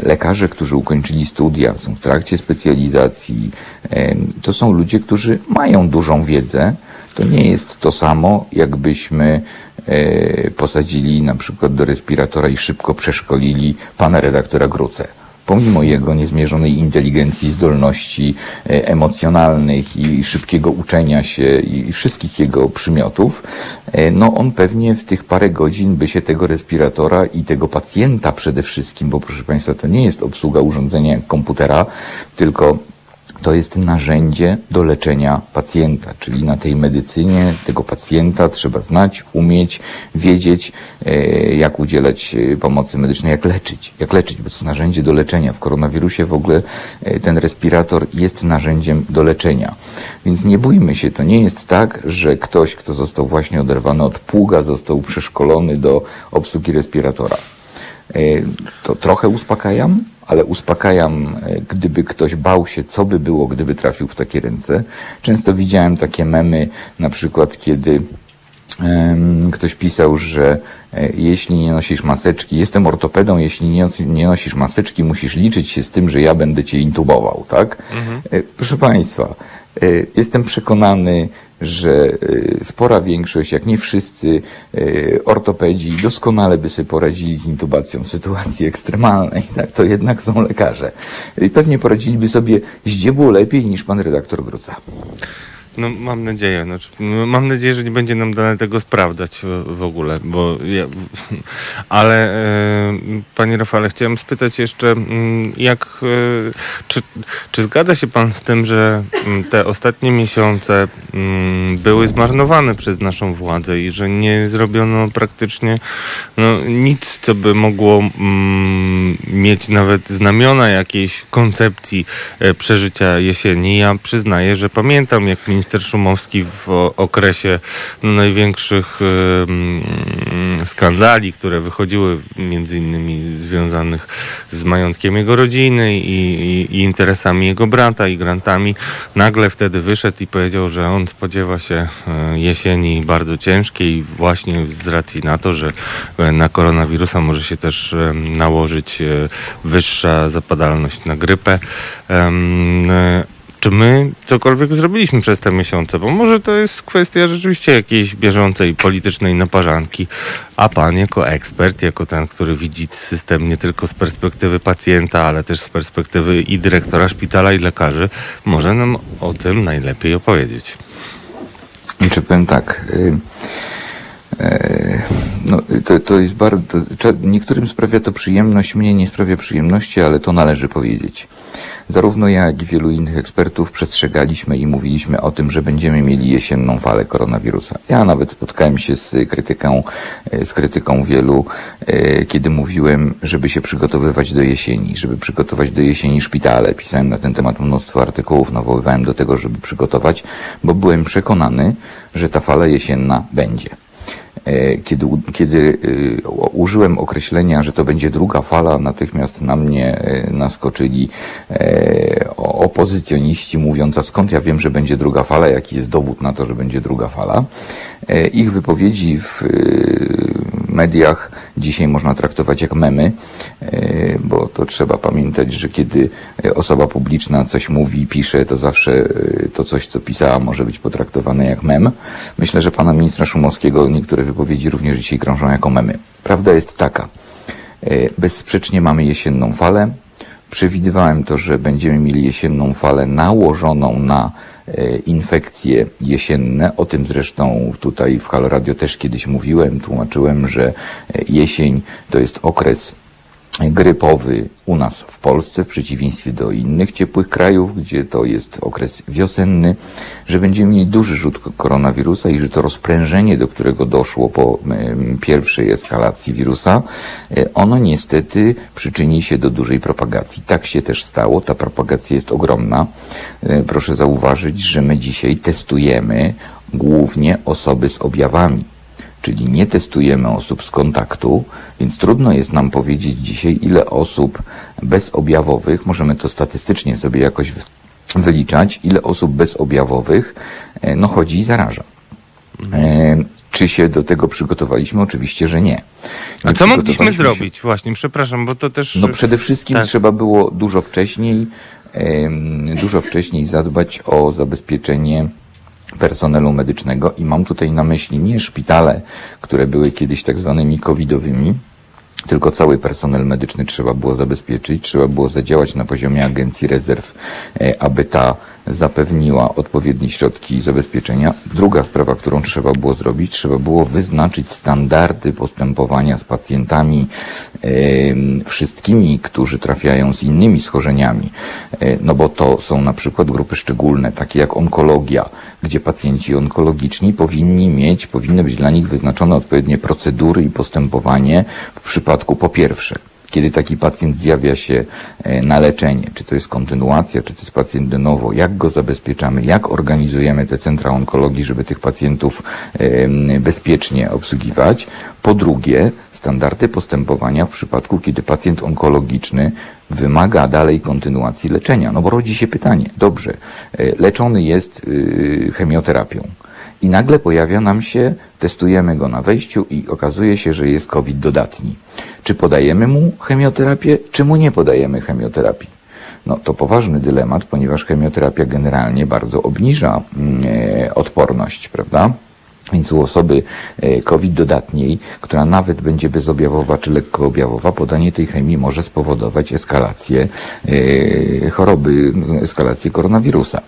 lekarze, którzy ukończyli studia, są w trakcie specjalizacji, em, to są ludzie, którzy mają dużą wiedzę. To nie jest to samo, jakbyśmy e, posadzili na przykład do respiratora i szybko przeszkolili pana redaktora Grucę. Pomimo jego niezmierzonej inteligencji, zdolności e, emocjonalnych i szybkiego uczenia się i wszystkich jego przymiotów, e, no on pewnie w tych parę godzin by się tego respiratora i tego pacjenta przede wszystkim, bo proszę Państwa, to nie jest obsługa urządzenia jak komputera, tylko to jest narzędzie do leczenia pacjenta, czyli na tej medycynie tego pacjenta trzeba znać, umieć, wiedzieć, e, jak udzielać e, pomocy medycznej, jak leczyć, jak leczyć, bo to jest narzędzie do leczenia. W koronawirusie w ogóle e, ten respirator jest narzędziem do leczenia. Więc nie bójmy się, to nie jest tak, że ktoś, kto został właśnie oderwany od pługa, został przeszkolony do obsługi respiratora. To trochę uspokajam, ale uspokajam, e, gdyby ktoś bał się, co by było, gdyby trafił w takie ręce. Często widziałem takie memy, na przykład kiedy ktoś pisał, że e, jeśli nie nosisz maseczki, jestem ortopedą, jeśli nie, nie nosisz maseczki, musisz liczyć się z tym, że ja będę cię intubował, tak? Mhm. E, proszę Państwa, jestem przekonany, że y, spora większość, jak nie wszyscy y, ortopedzi doskonale by sobie poradzili z intubacją w sytuacji ekstremalnej. [LAUGHS] Tak? To jednak są lekarze. I pewnie poradziliby sobie zdziebło lepiej niż pan redaktor Gruca. No mam nadzieję. Znaczy, no, mam nadzieję, że nie będzie nam dane tego sprawdzać w, ogóle, bo ja, [LAUGHS] ale e, panie Rafale, chciałem spytać jeszcze, mm, jak e, czy, czy zgadza się pan z tym, że mm, te ostatnie miesiące m, mm, były zmarnowane przez naszą władzę i że nie zrobiono praktycznie no, nic, co by mogło m, mieć nawet znamiona jakiejś koncepcji e, przeżycia jesieni. Ja przyznaję, że pamiętam, jak minister minister Szumowski w okresie największych skandali, które wychodziły między innymi związanych z majątkiem jego rodziny i, i, interesami jego brata i grantami, nagle wtedy wyszedł i powiedział, że on spodziewa się e, jesieni bardzo ciężkiej właśnie z racji na to, że e, na koronawirusa może się też nałożyć wyższa zapadalność na grypę czy my cokolwiek zrobiliśmy przez te miesiące, bo może to jest kwestia rzeczywiście jakiejś bieżącej politycznej naparzanki, a pan jako ekspert, jako ten, który widzi system nie tylko z perspektywy pacjenta, ale też z perspektywy i dyrektora szpitala i lekarzy, może nam o tym najlepiej opowiedzieć. Czy powiem tak... Y no, to, to jest bardzo. Niektórym sprawia to przyjemność, mnie nie sprawia przyjemności, ale to należy powiedzieć. Zarówno ja, jak i wielu innych ekspertów przestrzegaliśmy i mówiliśmy o tym, że będziemy mieli jesienną falę koronawirusa. Ja nawet spotkałem się z krytyką, e, z krytyką wielu, e, kiedy mówiłem, żeby się przygotowywać do jesieni, żeby przygotować do jesieni szpitale. Pisałem na ten temat mnóstwo artykułów, nawoływałem do tego, żeby przygotować, bo byłem przekonany, że ta fala jesienna będzie. E, kiedy, kiedy e, użyłem określenia, że to będzie druga fala, natychmiast na mnie e, naskoczyli opozycjoniści mówiąc, a skąd ja wiem, że będzie druga fala, jaki jest dowód na to, że będzie druga fala. Ich wypowiedzi w mediach dzisiaj można traktować jak memy, bo to trzeba pamiętać, że kiedy osoba publiczna coś mówi i pisze, to zawsze to coś, co pisała, może być potraktowane jak mem. Myślę, że pana ministra Szumowskiego niektóre wypowiedzi również dzisiaj krążą jako memy. Prawda jest taka. E, bezsprzecznie mamy jesienną falę. Przewidywałem to, że będziemy mieli jesienną falę nałożoną na e, infekcje jesienne. O tym zresztą tutaj w Halo Radio też kiedyś mówiłem, tłumaczyłem, że e, jesień to jest okres grypowy u nas w Polsce, w przeciwieństwie do innych ciepłych krajów, gdzie to jest okres wiosenny, że będziemy mieli duży rzut koronawirusa i że to rozprężenie, do którego doszło po pierwszej eskalacji wirusa, e, ono niestety przyczyni się do dużej propagacji. Tak się też stało, ta propagacja jest ogromna. E, proszę zauważyć, że my dzisiaj testujemy głównie osoby z objawami czyli nie testujemy osób z kontaktu, więc trudno jest nam powiedzieć dzisiaj, ile osób bezobjawowych, możemy to statystycznie sobie jakoś wyliczać, ile osób bezobjawowych e, no, chodzi i zaraża. E, czy się do tego przygotowaliśmy? Oczywiście, że nie. A co mogliśmy zrobić? Się... Właśnie, przepraszam, bo to też... No przede wszystkim tak. trzeba było dużo wcześniej, dużo wcześniej zadbać o zabezpieczenie personelu medycznego i mam tutaj na myśli nie szpitale, które były kiedyś tak zwanymi covidowymi, tylko cały personel medyczny trzeba było zabezpieczyć, trzeba było zadziałać na poziomie Agencji Rezerw, e, aby ta zapewniła odpowiednie środki zabezpieczenia. Druga sprawa, którą trzeba było zrobić, trzeba było wyznaczyć standardy postępowania z pacjentami, wszystkimi, którzy trafiają z innymi schorzeniami. E, No bo to są na przykład grupy szczególne, takie jak onkologia, gdzie pacjenci onkologiczni powinni mieć, powinny być dla nich wyznaczone odpowiednie procedury i postępowanie w przypadku po pierwsze kiedy taki pacjent zjawia się e, na leczenie, czy to jest kontynuacja, czy to jest pacjent de novo, jak go zabezpieczamy, jak organizujemy te centra onkologii, żeby tych pacjentów bezpiecznie obsługiwać. Po drugie, standardy postępowania w przypadku, kiedy pacjent onkologiczny wymaga dalej kontynuacji leczenia. No bo rodzi się pytanie, dobrze, e, leczony jest y, chemioterapią. I nagle pojawia nam się, testujemy go na wejściu i okazuje się, że jest COVID dodatni. Czy podajemy mu chemioterapię, czy mu nie podajemy chemioterapii? No to poważny dylemat, ponieważ chemioterapia generalnie bardzo obniża mm, e, odporność, prawda? Więc u osoby e, COVID dodatniej, która nawet będzie bezobjawowa czy lekkoobjawowa, podanie tej chemii może spowodować eskalację e, choroby, eskalację koronawirusa.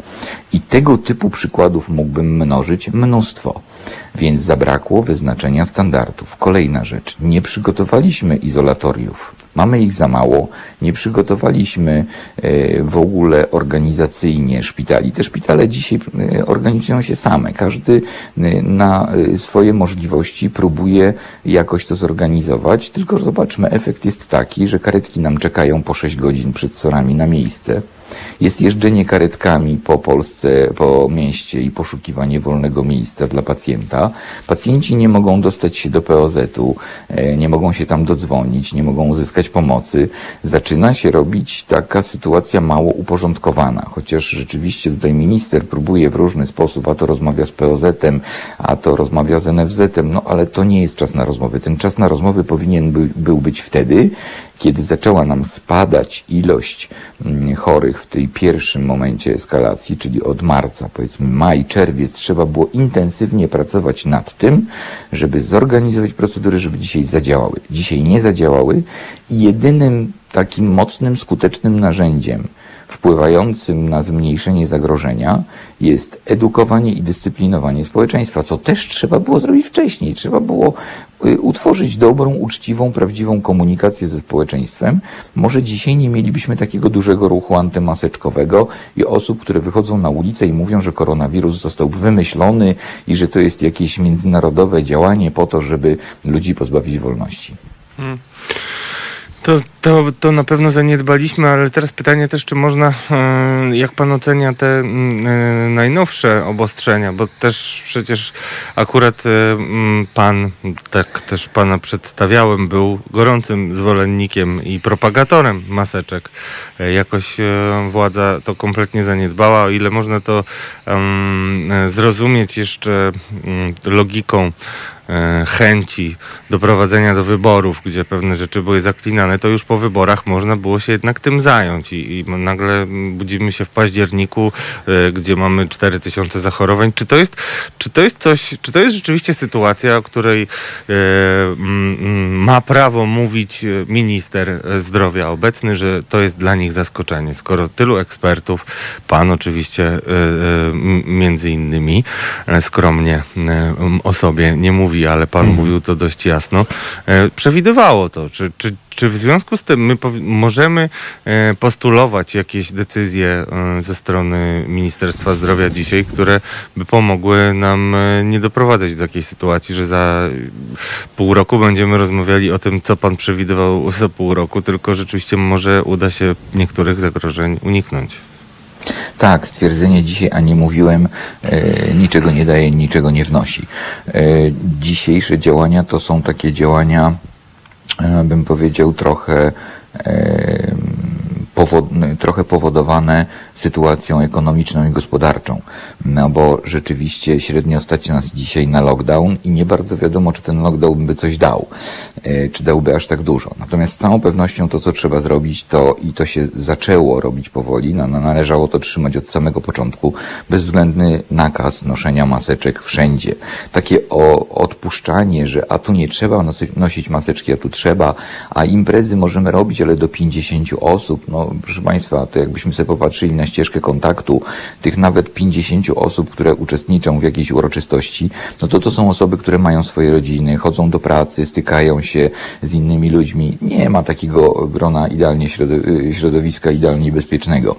I tego typu przykładów mógłbym mnożyć mnóstwo. Więc zabrakło wyznaczenia standardów. Kolejna rzecz. Nie przygotowaliśmy izolatoriów. Mamy ich za mało. Nie przygotowaliśmy e, w ogóle organizacyjnie szpitali. Te szpitale dzisiaj e, organizują się same. Każdy e, na swoje możliwości próbuje jakoś to zorganizować. Tylko zobaczmy, efekt jest taki, że karetki nam czekają po 6 godzin przed sorami na miejsce. Jest jeżdżenie karetkami po Polsce, po mieście i poszukiwanie wolnego miejsca dla pacjenta. Pacjenci nie mogą dostać się do POZ-u, e, nie mogą się tam dodzwonić, nie mogą uzyskać pomocy. Zaczyna się robić taka sytuacja mało uporządkowana, chociaż rzeczywiście tutaj minister próbuje w różny sposób, a to rozmawia z POZ-em, a to rozmawia z NFZ-em, no ale to nie jest czas na rozmowy. Ten czas na rozmowy powinien by, był być wtedy, kiedy zaczęła nam spadać ilość mm, chorych w tej pierwszym momencie eskalacji, czyli od marca, powiedzmy maj, czerwiec, trzeba było intensywnie pracować nad tym, żeby zorganizować procedury, żeby dzisiaj zadziałały. Dzisiaj nie zadziałały i jedynym takim mocnym, skutecznym narzędziem wpływającym na zmniejszenie zagrożenia jest edukowanie i dyscyplinowanie społeczeństwa, co też trzeba było zrobić wcześniej. Trzeba było y, utworzyć dobrą, uczciwą, prawdziwą komunikację ze społeczeństwem. Może dzisiaj nie mielibyśmy takiego dużego ruchu antymaseczkowego i osób, które wychodzą na ulicę i mówią, że koronawirus został wymyślony i że to jest jakieś międzynarodowe działanie po to, żeby ludzi pozbawić wolności. To, to, to na pewno zaniedbaliśmy, ale teraz pytanie też, czy można, e, jak pan ocenia te mm, e, najnowsze obostrzenia, bo też przecież akurat e, mm, pan, tak też pana przedstawiałem, był gorącym zwolennikiem i propagatorem maseczek. Jakoś władza to kompletnie zaniedbała, o ile można to zrozumieć jeszcze mm, logiką chęci doprowadzenia do wyborów, gdzie pewne rzeczy były zaklinane, to już po wyborach można było się jednak tym zająć i, i nagle budzimy się w październiku, e, gdzie mamy 4000 zachorowań. Czy to jest, czy to jest coś, czy to jest rzeczywiście sytuacja, o której e, mm, ma prawo mówić e, minister zdrowia obecny, że to jest dla nich zaskoczenie, skoro tylu ekspertów, pan oczywiście e, e, między innymi e, skromnie e, o sobie nie mówi, ale pan mówił to dość jasno, e, przewidywało to. Czy, czy, czy w związku z tym my możemy e, postulować jakieś decyzje e, ze strony Ministerstwa Zdrowia dzisiaj, które by pomogły nam nie doprowadzać do takiej sytuacji, że za pół roku będziemy rozmawiali o tym, co pan przewidywał za pół roku, tylko rzeczywiście może uda się niektórych zagrożeń uniknąć. Tak, stwierdzenie dzisiaj, a nie mówiłem, e, niczego nie daje, niczego nie wnosi. E, dzisiejsze działania to są takie działania, e, bym powiedział, trochę, e, powod, trochę powodowane sytuacją ekonomiczną i gospodarczą. No bo rzeczywiście średnio stać nas dzisiaj na lockdown i nie bardzo wiadomo, czy ten lockdown by coś dał, e, czy dałby aż tak dużo. Natomiast z całą pewnością to, co trzeba zrobić, to i to się zaczęło robić powoli, no, no, należało to trzymać od samego początku, bezwzględny nakaz noszenia maseczek wszędzie. Takie o, odpuszczanie, że a tu nie trzeba nosić maseczki, a tu trzeba, a imprezy możemy robić, ale do 50 osób. No, proszę Państwa, to jakbyśmy sobie popatrzyli na ścieżkę kontaktu tych nawet 50 osób, które uczestniczą w jakiejś uroczystości, no to to są osoby, które mają swoje rodziny, chodzą do pracy, stykają się z innymi ludźmi. Nie ma takiego grona idealnie środo- środowiska, idealnie bezpiecznego.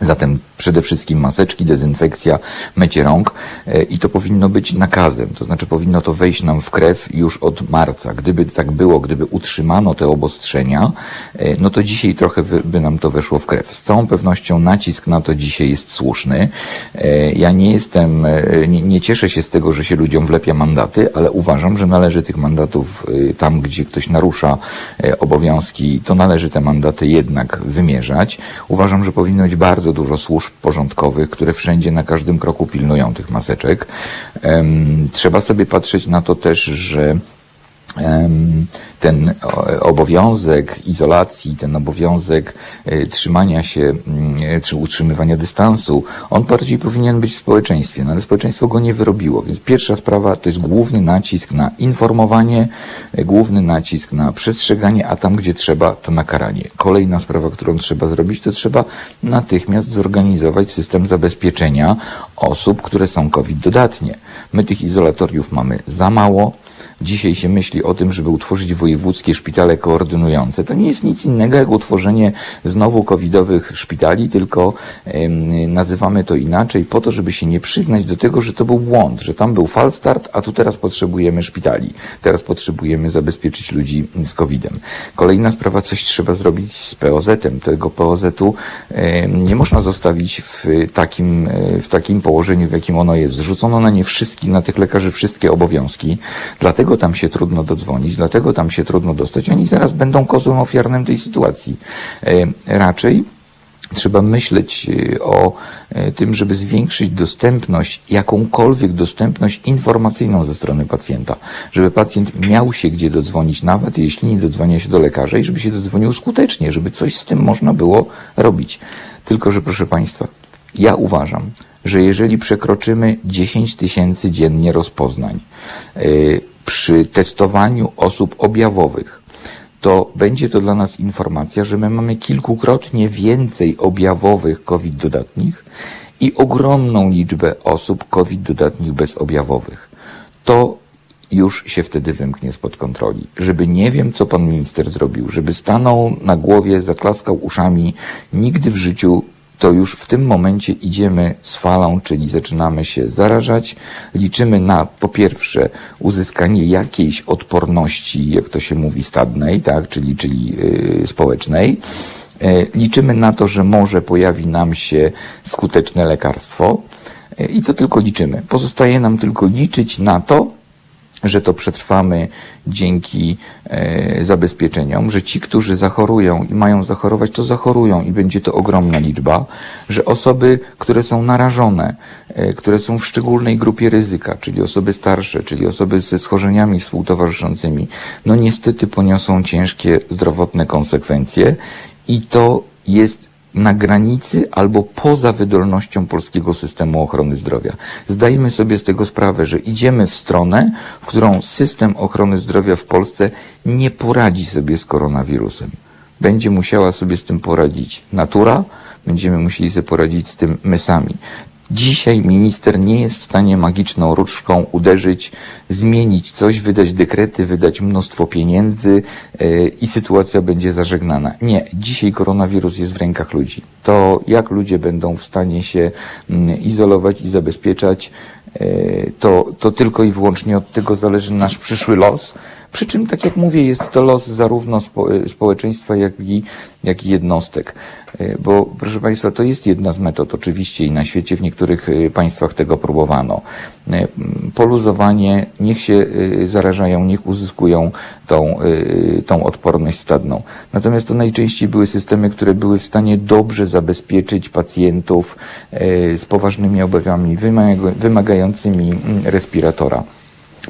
Zatem przede wszystkim maseczki, dezynfekcja, mycie rąk e, i to powinno być nakazem, to znaczy powinno to wejść nam w krew już od marca. Gdyby tak było, gdyby utrzymano te obostrzenia, e, no to dzisiaj trochę by nam to weszło w krew. Z całą pewnością nacisk na to dzisiaj jest słuszny. E, Ja nie jestem, nie, nie cieszę się z tego, że się ludziom wlepia mandaty, ale uważam, że należy tych mandatów tam, gdzie ktoś narusza obowiązki, to należy te mandaty jednak wymierzać. Uważam, że powinno być bardzo dużo służb porządkowych, które wszędzie na każdym kroku pilnują tych maseczek. Trzeba sobie patrzeć na to też, że ten obowiązek izolacji, ten obowiązek e, trzymania się, mm, e, czy utrzymywania dystansu, on bardziej powinien być w społeczeństwie, no ale społeczeństwo go nie wyrobiło. Więc pierwsza sprawa to jest główny nacisk na informowanie, e, główny nacisk na przestrzeganie, a tam gdzie trzeba, to na karanie. Kolejna sprawa, którą trzeba zrobić, to trzeba natychmiast zorganizować system zabezpieczenia osób, które są COVID dodatnie. My tych izolatoriów mamy za mało. Dzisiaj się myśli o tym, żeby utworzyć wojewódzkie szpitale koordynujące. To nie jest nic innego jak utworzenie znowu covidowych szpitali, tylko nazywamy to inaczej po to, żeby się nie przyznać do tego, że to był błąd, że tam był falstart, a tu teraz potrzebujemy szpitali. Teraz potrzebujemy zabezpieczyć ludzi z covidem. Kolejna sprawa, coś trzeba zrobić z POZ-em. Tego POZ-u nie można zostawić w takim, w takim położeniu, w jakim ono jest. Zrzucono na nie wszystkich, na tych lekarzy wszystkie obowiązki, dlatego tam się trudno dodzwonić, dlatego tam się trudno dostać. Oni zaraz będą kozłem ofiarnym tej sytuacji. E, Raczej Trzeba myśleć e, o e, tym, żeby zwiększyć dostępność, jakąkolwiek dostępność informacyjną ze strony pacjenta, żeby pacjent miał się gdzie dodzwonić, nawet jeśli nie dodzwania się do lekarza i żeby się dodzwonił skutecznie, żeby coś z tym można było robić. Tylko, że proszę Państwa, ja uważam, że jeżeli przekroczymy 10 tysięcy dziennie rozpoznań yy, przy testowaniu osób objawowych, to będzie to dla nas informacja, że my mamy kilkukrotnie więcej objawowych COVID dodatnich i ogromną liczbę osób COVID dodatnich bezobjawowych. To już się wtedy wymknie spod kontroli. Żeby nie wiem, co pan minister zrobił, żeby stanął na głowie, zaklaskał uszami, nigdy w życiu to już w tym momencie idziemy z falą, czyli zaczynamy się zarażać. Liczymy na po pierwsze uzyskanie jakiejś odporności, jak to się mówi, stadnej, tak, czyli, czyli yy, społecznej. E, Liczymy na to, że może pojawi nam się skuteczne lekarstwo E, i to tylko liczymy. Pozostaje nam tylko liczyć na to, że to przetrwamy dzięki e, zabezpieczeniom, że ci, którzy zachorują i mają zachorować, to zachorują i będzie to ogromna liczba, że osoby, które są narażone, e, które są w szczególnej grupie ryzyka, czyli osoby starsze, czyli osoby ze schorzeniami współtowarzyszącymi, no niestety poniosą ciężkie zdrowotne konsekwencje i to jest na granicy albo poza wydolnością polskiego systemu ochrony zdrowia. Zdajemy sobie z tego sprawę, że idziemy w stronę, w którą system ochrony zdrowia w Polsce nie poradzi sobie z koronawirusem. Będzie musiała sobie z tym poradzić natura, będziemy musieli sobie poradzić z tym my sami. Dzisiaj minister nie jest w stanie magiczną różdżką uderzyć, zmienić coś, wydać dekrety, wydać mnóstwo pieniędzy yy, i sytuacja będzie zażegnana. Nie, dzisiaj koronawirus jest w rękach ludzi. To jak ludzie będą w stanie się mm, izolować i zabezpieczać, yy, to, to tylko i wyłącznie od tego zależy nasz przyszły los. Przy czym, tak jak mówię, jest to los zarówno spo, społeczeństwa, jak i, jak i jednostek. E, Bo, proszę Państwa, to jest jedna z metod oczywiście i na świecie w niektórych e, państwach tego próbowano. E, Poluzowanie, niech się zarażają, niech uzyskują tą, tą odporność stadną. Natomiast to najczęściej były systemy, które były w stanie dobrze zabezpieczyć pacjentów z poważnymi objawami wymaga- wymagającymi mm, respiratora.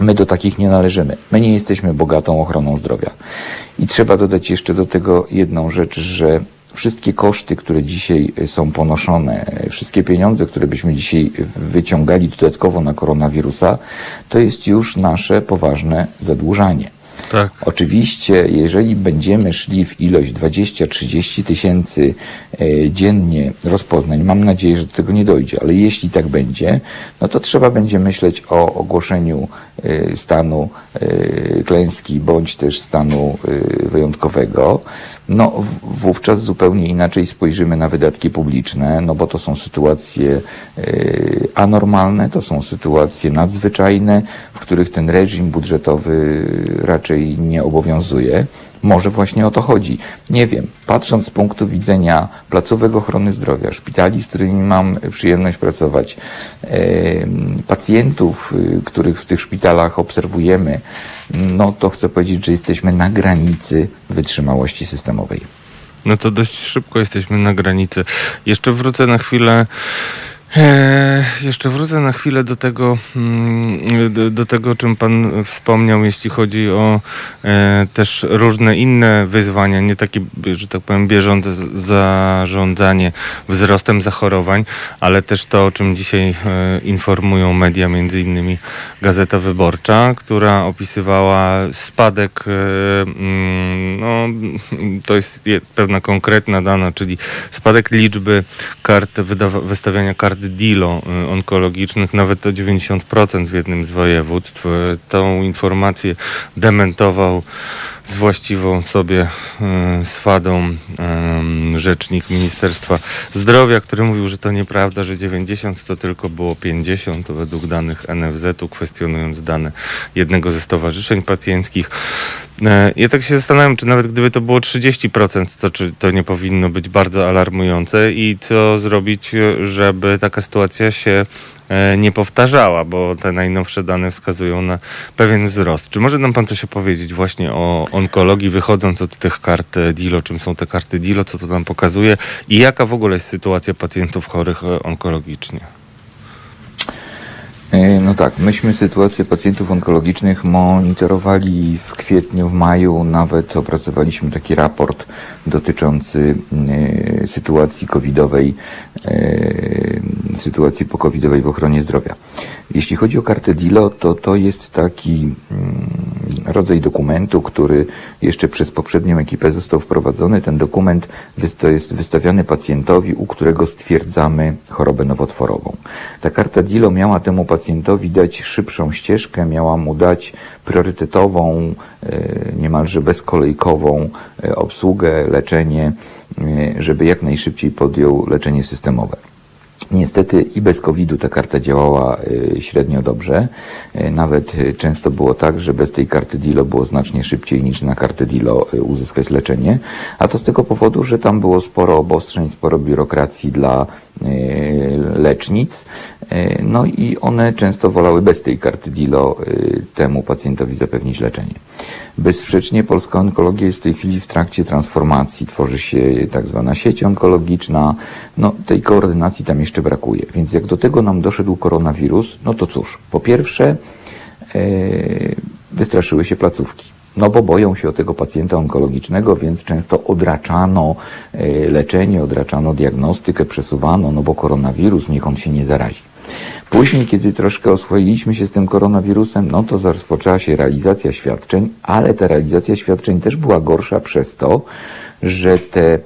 My do takich nie należymy. My nie jesteśmy bogatą ochroną zdrowia. I trzeba dodać jeszcze do tego jedną rzecz, że wszystkie koszty, które dzisiaj y, są ponoszone, wszystkie pieniądze, które byśmy dzisiaj wyciągali dodatkowo na koronawirusa, to jest już nasze poważne zadłużanie. Tak. Oczywiście, jeżeli będziemy szli w ilość 20-30 tysięcy e, dziennie rozpoznań, mam nadzieję, że do tego nie dojdzie, ale jeśli tak będzie, no to trzeba będzie myśleć o ogłoszeniu e, stanu e, klęski bądź też stanu wyjątkowego. No wówczas zupełnie inaczej spojrzymy na wydatki publiczne, no bo to są sytuacje anormalne, to są sytuacje nadzwyczajne, w których ten reżim budżetowy raczej nie obowiązuje. Może właśnie o to chodzi. Nie wiem, patrząc z punktu widzenia placówek ochrony zdrowia, szpitali, z którymi mam przyjemność pracować, pacjentów, y, których w tych szpitalach obserwujemy, no to chcę powiedzieć, że jesteśmy na granicy wytrzymałości systemowej. No to dość szybko jesteśmy na granicy. Jeszcze wrócę na chwilę. E, jeszcze wrócę na chwilę do tego, mm, do, tego, czym Pan wspomniał, jeśli chodzi o e, też różne inne wyzwania, nie takie, że tak powiem, bieżące zarządzanie wzrostem zachorowań, ale też to, o czym dzisiaj e, informują media, między innymi Gazeta Wyborcza, która opisywała spadek, e, mm, no to jest je- pewna konkretna dana, czyli spadek liczby kart wystawiania kart DILO y, onkologicznych nawet o 90% w jednym z województw. Y, Tą informację dementował z właściwą sobie y, swadą y, rzecznik Ministerstwa Zdrowia, który mówił, że to nieprawda, że 90 to tylko było 50 to według danych NFZ-u, kwestionując dane jednego ze stowarzyszeń pacjenckich. E, Ja tak się zastanawiam, czy nawet gdyby to było 30%, to czy to nie powinno być bardzo alarmujące i co zrobić, żeby taka sytuacja się nie powtarzała, bo te najnowsze dane wskazują na pewien wzrost. Czy może nam pan coś opowiedzieć właśnie o onkologii, wychodząc od tych kart e, DILO, czym są te karty DILO, co to nam pokazuje i jaka w ogóle jest sytuacja pacjentów chorych e, onkologicznie? E, No tak, myśmy sytuację pacjentów onkologicznych monitorowali w kwietniu, w maju, nawet opracowaliśmy taki raport dotyczący e, sytuacji covidowej, e, sytuacji pokowidowej w ochronie zdrowia. Jeśli chodzi o kartę DILO, to to jest taki mm, rodzaj dokumentu, który jeszcze przez poprzednią ekipę został wprowadzony. Ten dokument jest wystawiany pacjentowi, u którego stwierdzamy chorobę nowotworową. Ta karta DILO miała temu pacjentowi dać szybszą ścieżkę, miała mu dać priorytetową, e, niemalże bezkolejkową e, obsługę, leczenie, e, żeby jak najszybciej podjął leczenie systemowe. Niestety i bez COVID-u ta karta działała średnio dobrze. Nawet często było tak, że bez tej karty DILO było znacznie szybciej niż na kartę DILO uzyskać leczenie. A to z tego powodu, że tam było sporo obostrzeń, sporo biurokracji dla lecznic. Y, No i one często wolały bez tej karty DILO y, temu pacjentowi zapewnić leczenie. Bezsprzecznie polska onkologia jest w tej chwili w trakcie transformacji. Tworzy się tak zwana sieć onkologiczna. No, tej koordynacji tam jeszcze brakuje. Więc jak do tego nam doszedł koronawirus, no to cóż, po pierwsze e, wystraszyły się placówki. No bo boją się o tego pacjenta onkologicznego, więc często odraczano e, leczenie, odraczano diagnostykę, przesuwano, no bo koronawirus, niech on się nie zarazi. Później, kiedy troszkę oswoiliśmy się z tym koronawirusem, no to rozpoczęła się realizacja świadczeń, ale ta realizacja świadczeń też była gorsza przez to, że te,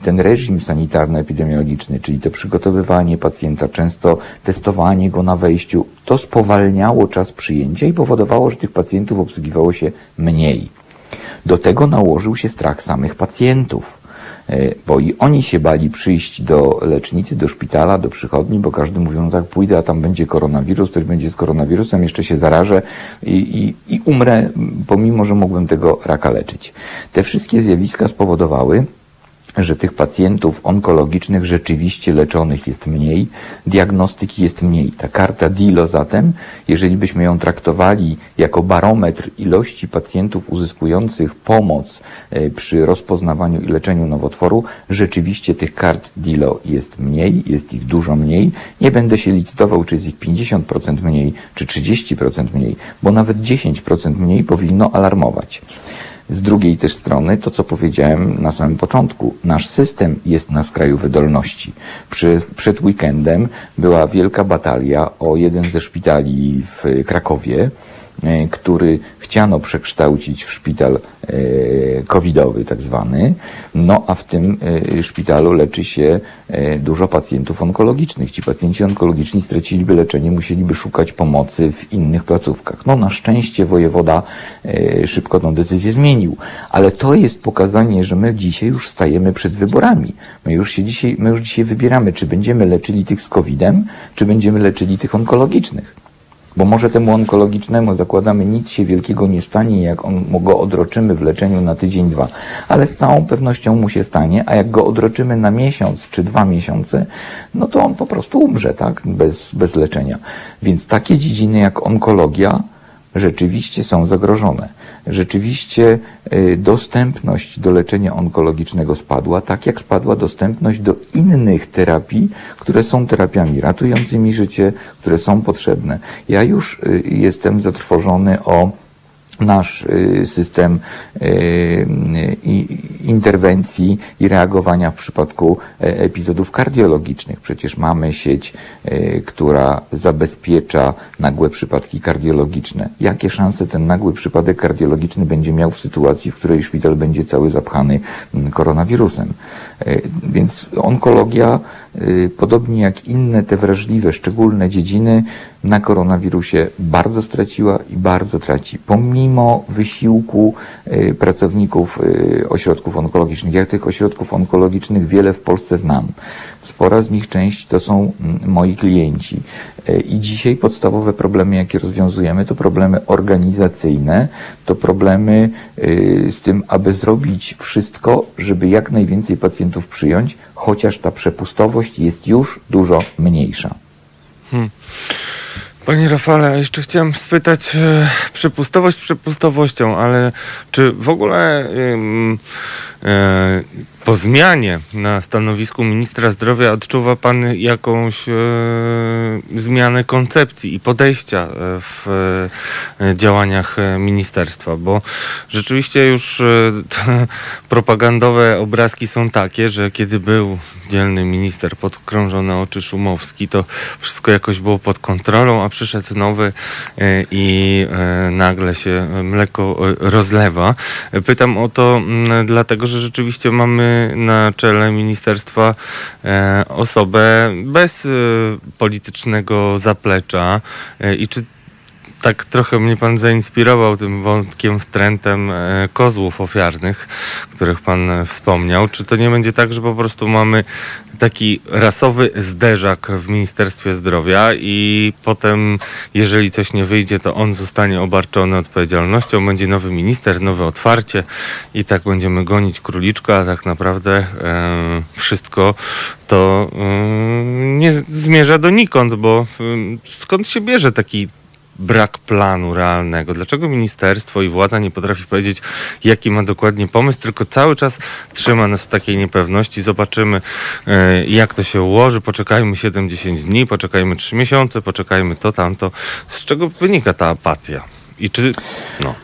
ten reżim sanitarno-epidemiologiczny, czyli to przygotowywanie pacjenta, często testowanie go na wejściu, to spowalniało czas przyjęcia i powodowało, że tych pacjentów obsługiwało się mniej. Do tego nałożył się strach samych pacjentów. e, bo i oni się bali przyjść do lecznicy, do szpitala, do przychodni, bo każdy mówił, no tak, pójdę, a tam będzie koronawirus, ktoś będzie z koronawirusem, jeszcze się zarażę i, i, i umrę, pomimo, że mógłbym tego raka leczyć. Te wszystkie zjawiska spowodowały, że tych pacjentów onkologicznych rzeczywiście leczonych jest mniej, diagnostyki jest mniej. Ta karta DILO zatem, jeżeli byśmy ją traktowali jako barometr ilości pacjentów uzyskujących pomoc e, przy rozpoznawaniu i leczeniu nowotworu, rzeczywiście tych kart DILO jest mniej, jest ich dużo mniej. Nie będę się licytował, czy jest ich 50% mniej, czy 30% mniej, bo nawet 10% mniej powinno alarmować. Z drugiej też strony, to co powiedziałem na samym początku, nasz system jest na skraju wydolności. Przy, przed weekendem była wielka batalia o jeden ze szpitali w Krakowie, który chciano przekształcić w szpital e, covidowy tak zwany, no a w tym e, szpitalu leczy się e, dużo pacjentów onkologicznych. Ci pacjenci onkologiczni straciliby leczenie, musieliby szukać pomocy w innych placówkach. No na szczęście wojewoda szybko tę decyzję zmienił, ale to jest pokazanie, że my dzisiaj już stajemy przed wyborami. My już się dzisiaj, my już dzisiaj wybieramy, czy będziemy leczyli tych z covidem, czy będziemy leczyli tych onkologicznych. Bo może temu onkologicznemu zakładamy nic się wielkiego nie stanie, jak on, go odroczymy w leczeniu na tydzień, dwa. Ale z całą pewnością mu się stanie, a jak go odroczymy na miesiąc czy dwa miesiące, no to on po prostu umrze, tak? Bez, bez leczenia. Więc takie dziedziny jak onkologia rzeczywiście są zagrożone rzeczywiście y, dostępność do leczenia onkologicznego spadła, tak jak spadła dostępność do innych terapii, które są terapiami ratującymi życie, które są potrzebne. Ja już y, jestem zatrwożony o nasz y, system interwencji i reagowania w przypadku e, epizodów kardiologicznych. Przecież mamy sieć, e, która zabezpiecza nagłe przypadki kardiologiczne. Jakie szanse ten nagły przypadek kardiologiczny będzie miał w sytuacji, w której szpital będzie cały zapchany mm, koronawirusem? E, więc onkologia, podobnie jak inne te wrażliwe, szczególne dziedziny, na koronawirusie bardzo straciła i bardzo traci. Pomimo wysiłku pracowników ośrodków onkologicznych. Ja tych ośrodków onkologicznych wiele w Polsce znam. Spora z nich część to są mm, moi klienci. E, I dzisiaj podstawowe problemy, jakie rozwiązujemy, to problemy organizacyjne, to problemy y, z tym, aby zrobić wszystko, żeby jak najwięcej pacjentów przyjąć, chociaż ta przepustowość jest już dużo mniejsza. Hmm. Panie Rafale, jeszcze chciałem spytać, e, przepustowość przepustowością, ale czy w ogóle... E, po zmianie na stanowisku ministra zdrowia odczuwa Pan jakąś e, zmianę koncepcji i podejścia e, w e, działaniach e, ministerstwa? Bo rzeczywiście już e, [LAUGHS] propagandowe obrazki są takie, że kiedy był dzielny minister podkrążony oczy Szumowski, to wszystko jakoś było pod kontrolą, a przyszedł nowy i nagle się mleko rozlewa. Pytam o to dlatego, że rzeczywiście mamy na czele ministerstwa e, osobę bez e, politycznego zaplecza. E, i czy tak trochę mnie pan zainspirował tym wątkiem, wtrętem e, kozłów ofiarnych, których pan e, wspomniał. Czy to nie będzie tak, że po prostu mamy taki rasowy zderzak w Ministerstwie Zdrowia i potem, jeżeli coś nie wyjdzie, to on zostanie obarczony odpowiedzialnością, będzie nowy minister, nowe otwarcie i tak będziemy gonić króliczka, a tak naprawdę e, wszystko to e, nie zmierza donikąd, bo skąd się bierze taki brak planu realnego? Dlaczego ministerstwo i władza nie potrafi powiedzieć, jaki ma dokładnie pomysł, tylko cały czas trzyma nas w takiej niepewności. Zobaczymy, e, jak to się ułoży. Poczekajmy 7-10 dni, poczekajmy 3 miesiące, poczekajmy to, tamto. Z czego wynika ta apatia? I czy... No.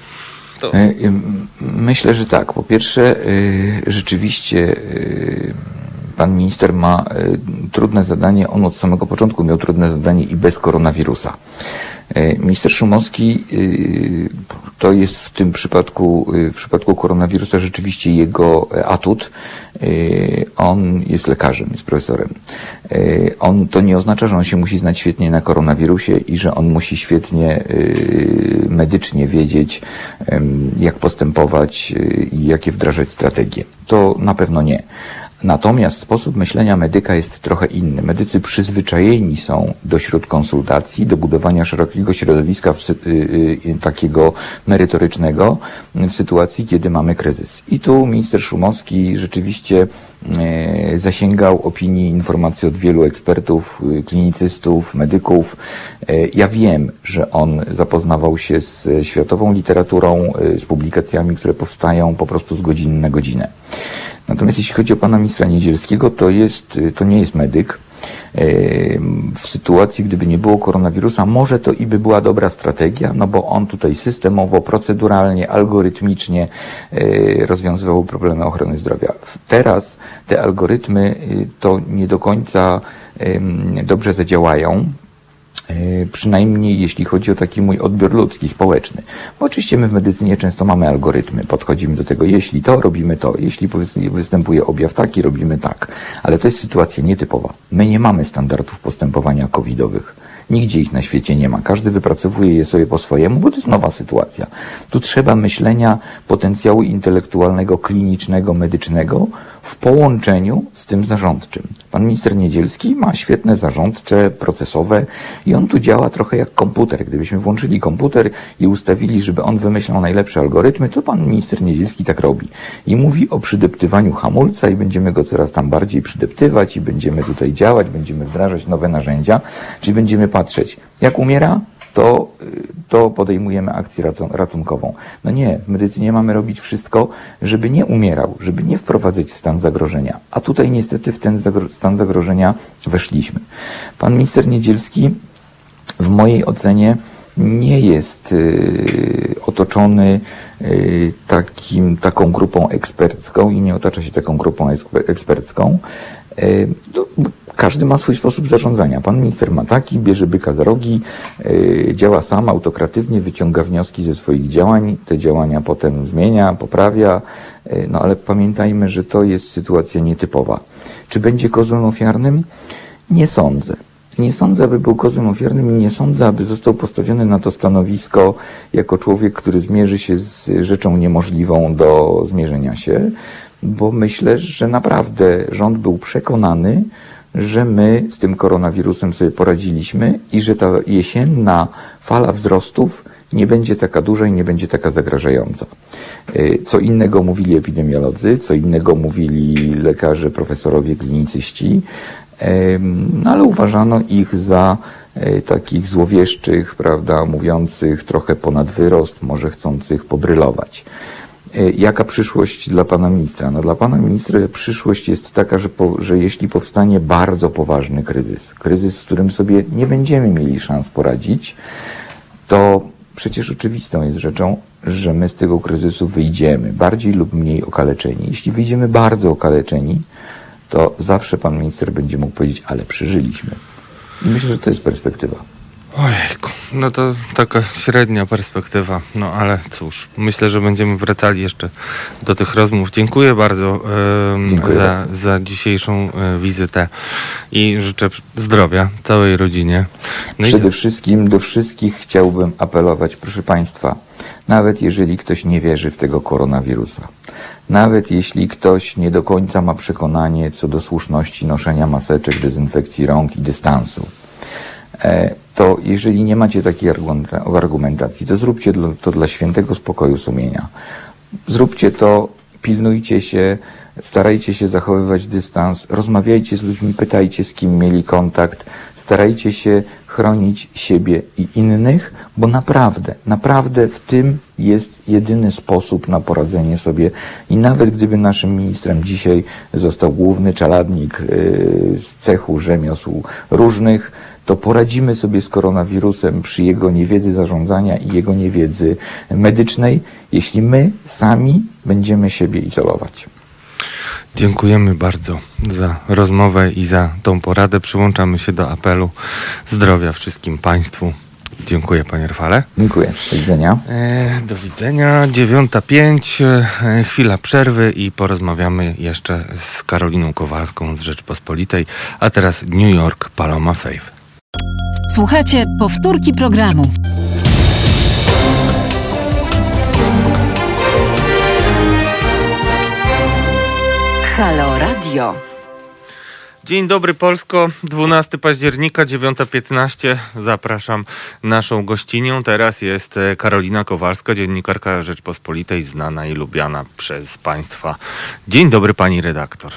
To... E, myślę, że tak. Po pierwsze, e, rzeczywiście pan minister ma trudne zadanie. On od samego początku miał trudne zadanie i bez koronawirusa. E, Minister Szumowski y, to jest w tym przypadku, w przypadku koronawirusa rzeczywiście jego atut. On jest lekarzem, jest profesorem. On, to nie oznacza, że on się musi znać świetnie na koronawirusie i że on musi świetnie medycznie wiedzieć, jak postępować i jakie wdrażać strategie. To na pewno nie. Natomiast sposób myślenia medyka jest trochę inny. Medycy przyzwyczajeni są do śród konsultacji, do budowania szerokiego środowiska w, sy- y, y, takiego merytorycznego w sytuacji, kiedy mamy kryzys. I tu minister Szumowski rzeczywiście e, zasięgał opinii, informacji od wielu ekspertów, y, klinicystów, medyków. E, Ja wiem, że on zapoznawał się z światową literaturą, e, z publikacjami, które powstają po prostu z godziny na godzinę. Natomiast jeśli chodzi o pana ministra Niedzielskiego, to, jest, y, to nie jest medyk. Em, W sytuacji, gdyby nie było koronawirusa, może to i by była dobra strategia, no bo on tutaj systemowo, proceduralnie, algorytmicznie e, rozwiązywał problemy ochrony zdrowia. Teraz te algorytmy y, to nie do końca dobrze zadziałają. E, Przynajmniej jeśli chodzi o taki mój odbiór ludzki, społeczny. Bo oczywiście my w medycynie często mamy algorytmy. Podchodzimy do tego, jeśli to, robimy to. Jeśli występuje objaw taki, robimy tak. Ale to jest sytuacja nietypowa. My nie mamy standardów postępowania covidowych. Nigdzie ich na świecie nie ma. Każdy wypracowuje je sobie po swojemu, bo to jest nowa sytuacja. Tu trzeba myślenia potencjału intelektualnego, klinicznego, medycznego w połączeniu z tym zarządczym. Pan minister Niedzielski ma świetne zarządcze, procesowe i on tu działa trochę jak komputer. Gdybyśmy włączyli komputer i ustawili, żeby on wymyślał najlepsze algorytmy, to pan minister Niedzielski tak robi. I mówi o przydeptywaniu hamulca i będziemy go coraz tam bardziej przydeptywać i będziemy tutaj działać, będziemy wdrażać nowe narzędzia, czyli będziemy patrzeć, jak umiera, to, to podejmujemy akcję ratun- ratunkową. No nie, w medycynie mamy robić wszystko, żeby nie umierał, żeby nie wprowadzać w stan zagrożenia. A tutaj niestety w ten zagro- stan zagrożenia weszliśmy. Pan minister Niedzielski w mojej ocenie nie jest y, otoczony y, takim, taką grupą ekspercką i nie otacza się taką grupą eksper- ekspercką. Y, to, każdy ma swój sposób zarządzania. Pan minister ma taki, bierze byka za rogi, y, działa sam autokratywnie, wyciąga wnioski ze swoich działań, te działania potem zmienia, poprawia, y, no ale pamiętajmy, że to jest sytuacja nietypowa. Czy będzie kozłem ofiarnym? Nie sądzę. Nie sądzę, aby był kozłem ofiarnym i nie sądzę, aby został postawiony na to stanowisko jako człowiek, który zmierzy się z rzeczą niemożliwą do zmierzenia się, bo myślę, że naprawdę rząd był przekonany, że my z tym koronawirusem sobie poradziliśmy i że ta jesienna fala wzrostów nie będzie taka duża i nie będzie taka zagrażająca. Y, Co innego mówili epidemiolodzy, co innego mówili lekarze, profesorowie, klinicyści, no ale uważano ich za e, takich złowieszczych, prawda, mówiących trochę ponad wyrost, może chcących pobrylować. E, Jaka przyszłość dla pana ministra? No dla pana ministra przyszłość jest taka, że, po, że jeśli powstanie bardzo poważny kryzys, kryzys, z którym sobie nie będziemy mieli szans poradzić, to przecież oczywistą jest rzeczą, że my z tego kryzysu wyjdziemy bardziej lub mniej okaleczeni. Jeśli wyjdziemy bardzo okaleczeni, to zawsze pan minister będzie mógł powiedzieć, ale przeżyliśmy. I myślę, że to jest perspektywa. Ojejku, no to taka średnia perspektywa, no ale cóż, myślę, że będziemy wracali jeszcze do tych rozmów. Dziękuję bardzo em, Dziękuję za, bardzo. za dzisiejszą e, wizytę i życzę zdrowia całej rodzinie. No i Przede za- wszystkim do wszystkich chciałbym apelować, proszę Państwa, nawet jeżeli ktoś nie wierzy w tego koronawirusa, nawet jeśli ktoś nie do końca ma przekonanie co do słuszności noszenia maseczek, dezynfekcji rąk i dystansu, e, to jeżeli nie macie takiej argumenta- argumentacji, to zróbcie to dla świętego spokoju sumienia. Zróbcie to, pilnujcie się, starajcie się zachowywać dystans, rozmawiajcie z ludźmi, pytajcie z kim mieli kontakt, starajcie się chronić siebie i innych, bo naprawdę, naprawdę w tym jest jedyny sposób na poradzenie sobie i nawet gdyby naszym ministrem dzisiaj został główny czeladnik yy, z cechu rzemiosł różnych, to poradzimy sobie z koronawirusem przy jego niewiedzy zarządzania i jego niewiedzy medycznej, jeśli my sami będziemy siebie izolować. Dziękujemy bardzo za rozmowę i za tą poradę. Przyłączamy się do apelu zdrowia wszystkim Państwu Dziękuję panie Rafale. Dziękuję. Do widzenia. E, do widzenia. 9.05. E, chwila przerwy i porozmawiamy jeszcze z Karoliną Kowalską z Rzeczpospolitej. A teraz New York Paloma Faith. Słuchajcie powtórki programu. Halo Radio. Dzień dobry Polsko, 12 października, 9.15. Zapraszam naszą gościnią. Teraz jest e, Karolina Kowalska, dziennikarka Rzeczpospolitej, znana i lubiana przez Państwa. Dzień dobry Pani redaktor.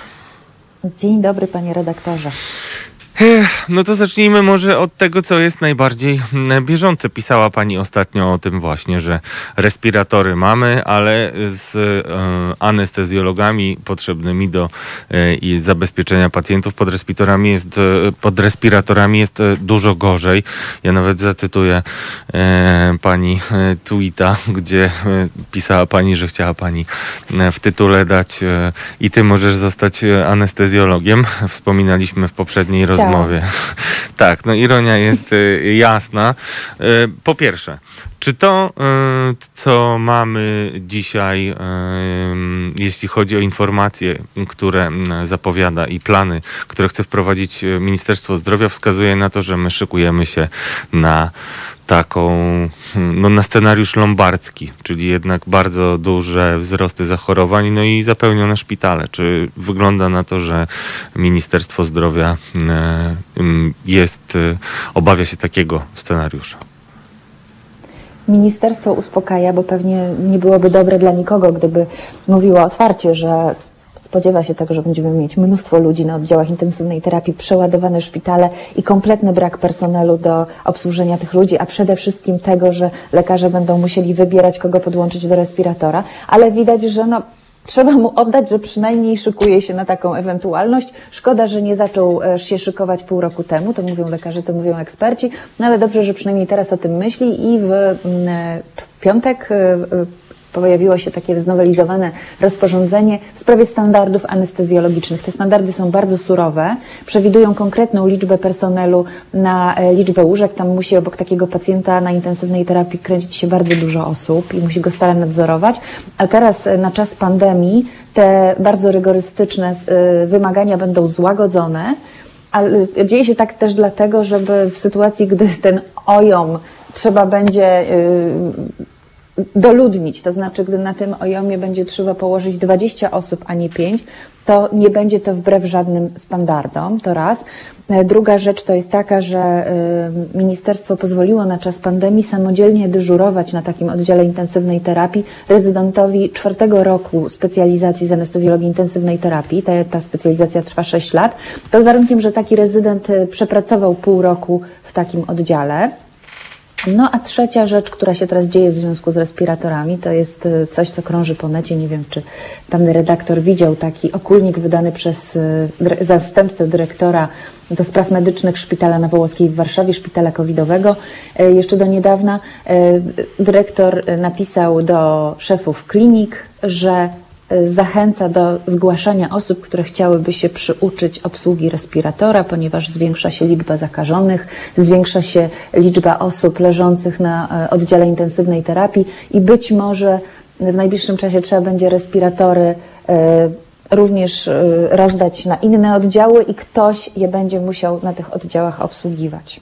Dzień dobry, panie redaktorze. No to zacznijmy może od tego, co jest najbardziej mm, bieżące. Pisała Pani ostatnio o tym właśnie, że respiratory mamy, ale z e, anestezjologami potrzebnymi do e, zabezpieczenia pacjentów pod respiratorami jest, e, pod respiratorami jest dużo gorzej. Ja nawet zacytuję Pani tweeta, [LAUGHS] gdzie pisała Pani, że chciała Pani w tytule dać i Ty możesz zostać anestezjologiem. Wspominaliśmy w poprzedniej Chciałam. Rozmowie. [LAUGHS] Tak, no ironia jest y, jasna. Y, Po pierwsze, czy to, y, co mamy dzisiaj, y, jeśli chodzi o informacje, które mm, zapowiada i plany, które chce wprowadzić Ministerstwo Zdrowia, wskazuje na to, że my szykujemy się na taką, hmm, no na scenariusz lombardzki, czyli jednak bardzo duże wzrosty zachorowań, no i zapełnione szpitale. Czy wygląda na to, że Ministerstwo Zdrowia e, jest, e, obawia się takiego scenariusza? Ministerstwo uspokaja, bo pewnie nie byłoby dobre dla nikogo, gdyby mówiło otwarcie, że spodziewa się tego, że będziemy mieć mnóstwo ludzi na oddziałach intensywnej terapii, przeładowane szpitale i kompletny brak personelu do obsłużenia tych ludzi, a przede wszystkim tego, że lekarze będą musieli wybierać, kogo podłączyć do respiratora, ale widać, że no, Trzeba mu oddać, że przynajmniej szykuje się na taką ewentualność. Szkoda, że nie zaczął e, się szykować pół roku temu, to mówią lekarze, to mówią eksperci, no ale dobrze, że przynajmniej teraz o tym myśli i w, mm, e, piątek e, pojawiło się takie znowelizowane rozporządzenie w sprawie standardów anestezjologicznych. Te standardy są bardzo surowe, przewidują konkretną liczbę personelu na e, liczbę łóżek. Tam musi obok takiego pacjenta na intensywnej terapii kręcić się bardzo dużo osób i musi go stale nadzorować. A teraz e, na czas pandemii te bardzo rygorystyczne e, wymagania będą złagodzone. Ale dzieje się tak też dlatego, żeby w sytuacji, gdy ten OJOM trzeba będzie y, doludnić, to znaczy, gdy na tym ojomie będzie trzeba położyć 20 osób, a nie 5, to nie będzie to wbrew żadnym standardom, to raz. E, Druga rzecz to jest taka, że y, ministerstwo pozwoliło na czas pandemii samodzielnie dyżurować na takim oddziale intensywnej terapii rezydentowi czwartego roku specjalizacji z anestezjologii intensywnej terapii. Ta, ta specjalizacja trwa 6 lat, pod warunkiem, że taki rezydent y, przepracował pół roku w takim oddziale. No a trzecia rzecz, która się teraz dzieje w związku z respiratorami, to jest y, coś, co krąży po necie. Nie wiem, czy pan redaktor widział taki okulnik wydany przez dyre- zastępcę dyrektora do spraw medycznych Szpitala Nowołoskiej w Warszawie, szpitala covidowego. Y, Jeszcze do niedawna dyrektor napisał do szefów klinik, że zachęca do zgłaszania osób, które chciałyby się przyuczyć obsługi respiratora, ponieważ zwiększa się liczba zakażonych, zwiększa się liczba osób leżących na e, oddziale intensywnej terapii i być może w najbliższym czasie trzeba będzie respiratory e, również e, rozdać na inne oddziały i ktoś je będzie musiał na tych oddziałach obsługiwać.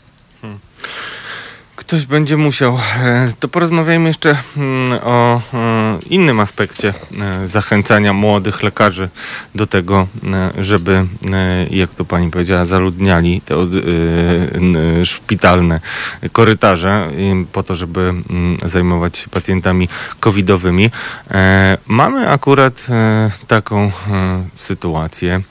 Ktoś będzie musiał. E, To porozmawiajmy jeszcze mm, o e, innym aspekcie e, zachęcania młodych lekarzy do tego, e, żeby, jak to pani powiedziała, zaludniali te szpitalne korytarze po to, żeby mm, zajmować się pacjentami covidowymi. Mamy akurat taką sytuację,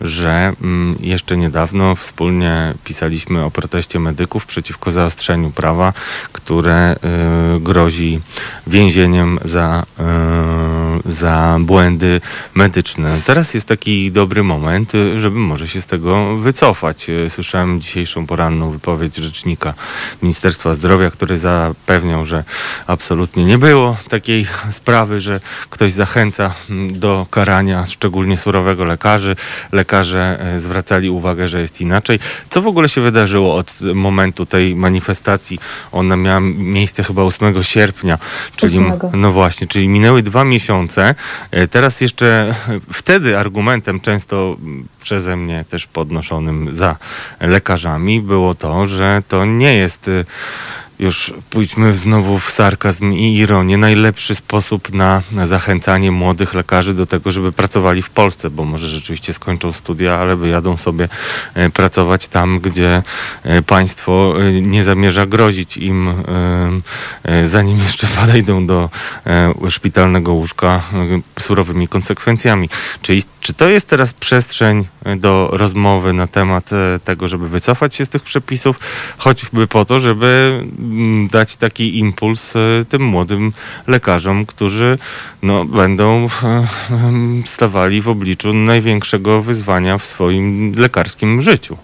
że mm, jeszcze niedawno wspólnie pisaliśmy o proteście medyków przeciwko zaostrzeniu prawa, które y, grozi więzieniem za, y, za błędy medyczne. Teraz jest taki dobry moment, y, żeby może się z tego wycofać. Słyszałem dzisiejszą poranną wypowiedź rzecznika Ministerstwa Zdrowia, który zapewniał, że absolutnie nie było takiej sprawy, że ktoś zachęca do karania szczególnie surowego lekarzy. Lekarze e, zwracali uwagę, że jest inaczej. Co w ogóle się wydarzyło od momentu tej manifestacji ona miała miejsce chyba 8 sierpnia, czyli 8. no właśnie, czyli minęły dwa miesiące. E, Teraz jeszcze wtedy argumentem często przeze mnie też podnoszonym za lekarzami było to, że to nie jest e, już pójdźmy znowu w sarkazm i ironię, najlepszy sposób na zachęcanie młodych lekarzy do tego, żeby pracowali w Polsce, bo może rzeczywiście skończą studia, ale wyjadą sobie e, pracować tam, gdzie e, państwo e, nie zamierza grozić im, zanim jeszcze [LAUGHS] podejdą do szpitalnego łóżka surowymi konsekwencjami. Czyli czy to jest teraz przestrzeń do rozmowy na temat tego, żeby wycofać się z tych przepisów, choćby po to, żeby dać taki impuls e, tym młodym lekarzom, którzy no, będą e, stawali w obliczu największego wyzwania w swoim lekarskim życiu.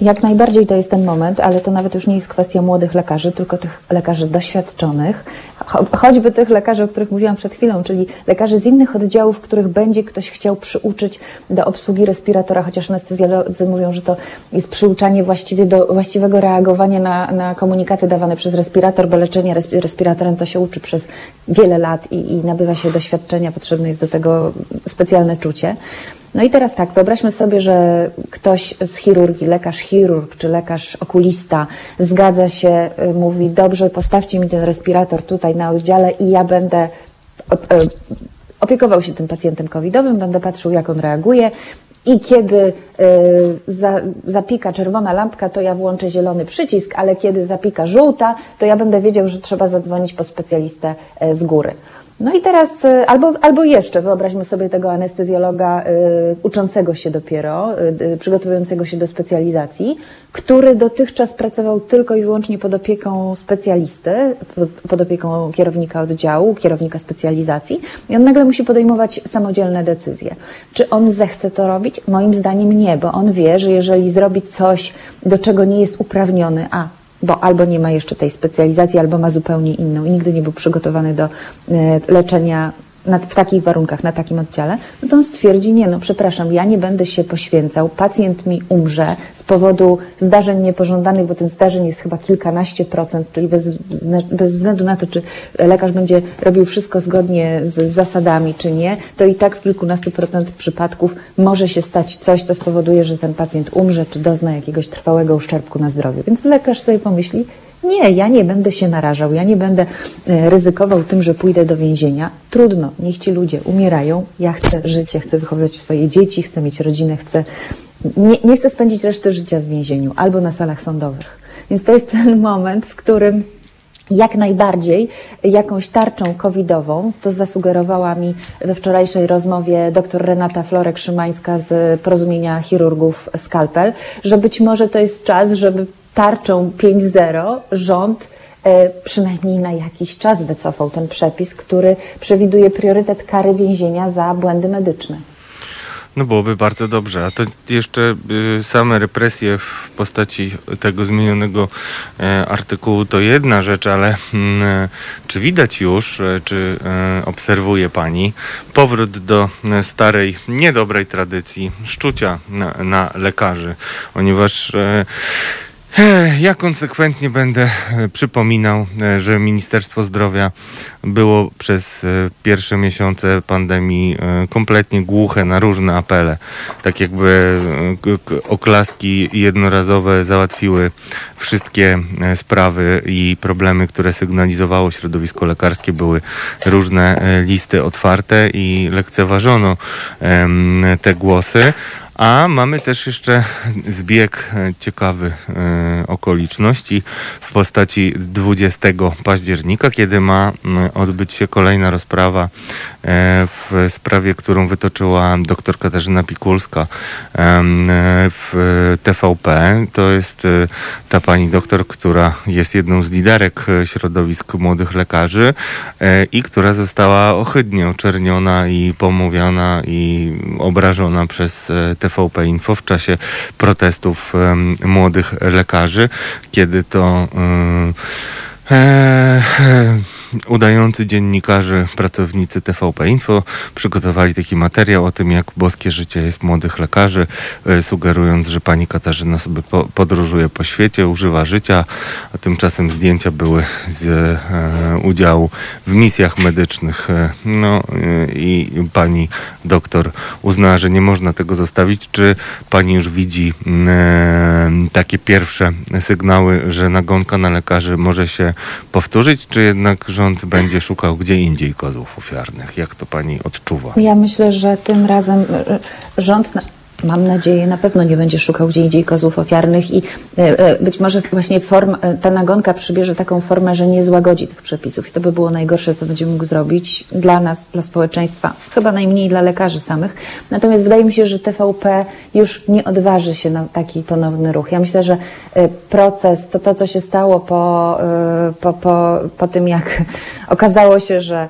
Jak najbardziej to jest ten moment, ale to nawet już nie jest kwestia młodych lekarzy, tylko tych lekarzy doświadczonych, cho choćby tych lekarzy, o których mówiłam przed chwilą, czyli lekarzy z innych oddziałów, których będzie ktoś chciał przyuczyć do obsługi respiratora, chociaż anestezjolodzy mówią, że to jest przyuczanie właściwie do właściwego reagowania na, na komunikaty dawane przez respirator, bo leczenie respi respiratorem to się uczy przez wiele lat i, i nabywa się doświadczenia, potrzebne jest do tego specjalne czucie. No i teraz tak, wyobraźmy sobie, że ktoś z chirurgii, lekarz chirurg czy lekarz okulista zgadza się, y, mówi, dobrze, postawcie mi ten respirator tutaj na oddziale i ja będę e, opiekował się tym pacjentem covidowym, będę patrzył, jak on reaguje. I kiedy y, za, zapika czerwona lampka, to ja włączę zielony przycisk, ale kiedy zapika żółta, to ja będę wiedział, że trzeba zadzwonić po specjalistę e, z góry. No i teraz, y, albo, albo jeszcze, wyobraźmy sobie tego anestezjologa y, uczącego się dopiero, y, y, przygotowującego się do specjalizacji, który dotychczas pracował tylko i wyłącznie pod opieką specjalisty, pod, pod opieką kierownika oddziału, kierownika specjalizacji i on nagle musi podejmować samodzielne decyzje. Czy on zechce to robić? Moim zdaniem nie, bo on wie, że jeżeli zrobi coś, do czego nie jest uprawniony, a bo albo nie ma jeszcze tej specjalizacji, albo ma zupełnie inną i nigdy nie był przygotowany do e, leczenia na, w takich warunkach, na takim oddziale, no to on stwierdzi, nie no, przepraszam, ja nie będę się poświęcał, pacjent mi umrze z powodu zdarzeń niepożądanych, bo ten zdarzeń jest chyba kilkanaście procent, czyli bez, bez względu na to, czy lekarz będzie robił wszystko zgodnie z zasadami, czy nie, to i tak w kilkunastu procent przypadków może się stać coś, co spowoduje, że ten pacjent umrze, czy dozna jakiegoś trwałego uszczerbku na zdrowiu. Więc lekarz sobie pomyśli, nie, ja nie będę się narażał, ja nie będę e, ryzykował tym, że pójdę do więzienia. Trudno, niech ci ludzie umierają. Ja chcę żyć, ja chcę wychowywać swoje dzieci, chcę mieć rodzinę, chcę. Nie, nie chcę spędzić reszty życia w więzieniu albo na salach sądowych. Więc to jest [LAUGHS] ten moment, w którym jak najbardziej jakąś tarczą covidową, to zasugerowała mi we wczorajszej rozmowie dr Renata Florek-Szymańska z Porozumienia Chirurgów Skalpel, że być może to jest czas, żeby tarczą 5.0 rząd e, przynajmniej na jakiś czas wycofał ten przepis, który przewiduje priorytet kary więzienia za błędy medyczne. No byłoby bardzo dobrze, a to jeszcze y, same represje w postaci tego zmienionego e, artykułu to jedna rzecz, ale mm, e, czy widać już, czy obserwuje Pani powrót do starej, niedobrej tradycji szczucia na, na lekarzy, ponieważ Ja konsekwentnie będę e, przypominał, e, że Ministerstwo Zdrowia było przez e, pierwsze miesiące pandemii kompletnie głuche na różne apele. Tak jakby oklaski jednorazowe załatwiły wszystkie sprawy i problemy, które sygnalizowało środowisko lekarskie. Były różne listy otwarte i lekceważono te głosy. A mamy też jeszcze zbieg e, ciekawy e, okoliczności w postaci 20 października, kiedy ma odbyć się kolejna rozprawa w sprawie, którą wytoczyła dr Katarzyna Pikulska e, w TVP. To jest e, ta pani doktor, która jest jedną z liderek e, środowisk młodych lekarzy e, i która została ohydnie oczerniona i pomówiona i obrażona przez e, TVP Info w czasie protestów młodych lekarzy, kiedy to e, e, udający dziennikarze, pracownicy TVP Info przygotowali taki materiał o tym, jak boskie życie jest młodych lekarzy, e, sugerując, że pani Katarzyna sobie po, podróżuje po świecie, używa życia, a tymczasem zdjęcia były z e, udziału w misjach medycznych. E, no i pani doktor uznała, że nie można tego zostawić. Czy pani już widzi mm, takie pierwsze sygnały, że nagonka na lekarzy może się powtórzyć, czy jednak rząd będzie szukał gdzie indziej kozłów ofiarnych? Jak to pani odczuwa? Ja myślę, że tym razem e, rząd, mam nadzieję, na pewno nie będzie szukał gdzie indziej kozłów ofiarnych i e, e, być może właśnie form, e, ta nagonka przybierze taką formę, że nie złagodzi tych przepisów. I to by było najgorsze, co będzie mógł zrobić dla nas, dla społeczeństwa, chyba najmniej dla lekarzy samych. Natomiast wydaje mi się, że TVP już nie odważy się na taki ponowny ruch. Ja myślę, że proces, to to, co się stało po, po, po, po tym, jak [LAUGHS] okazało się, że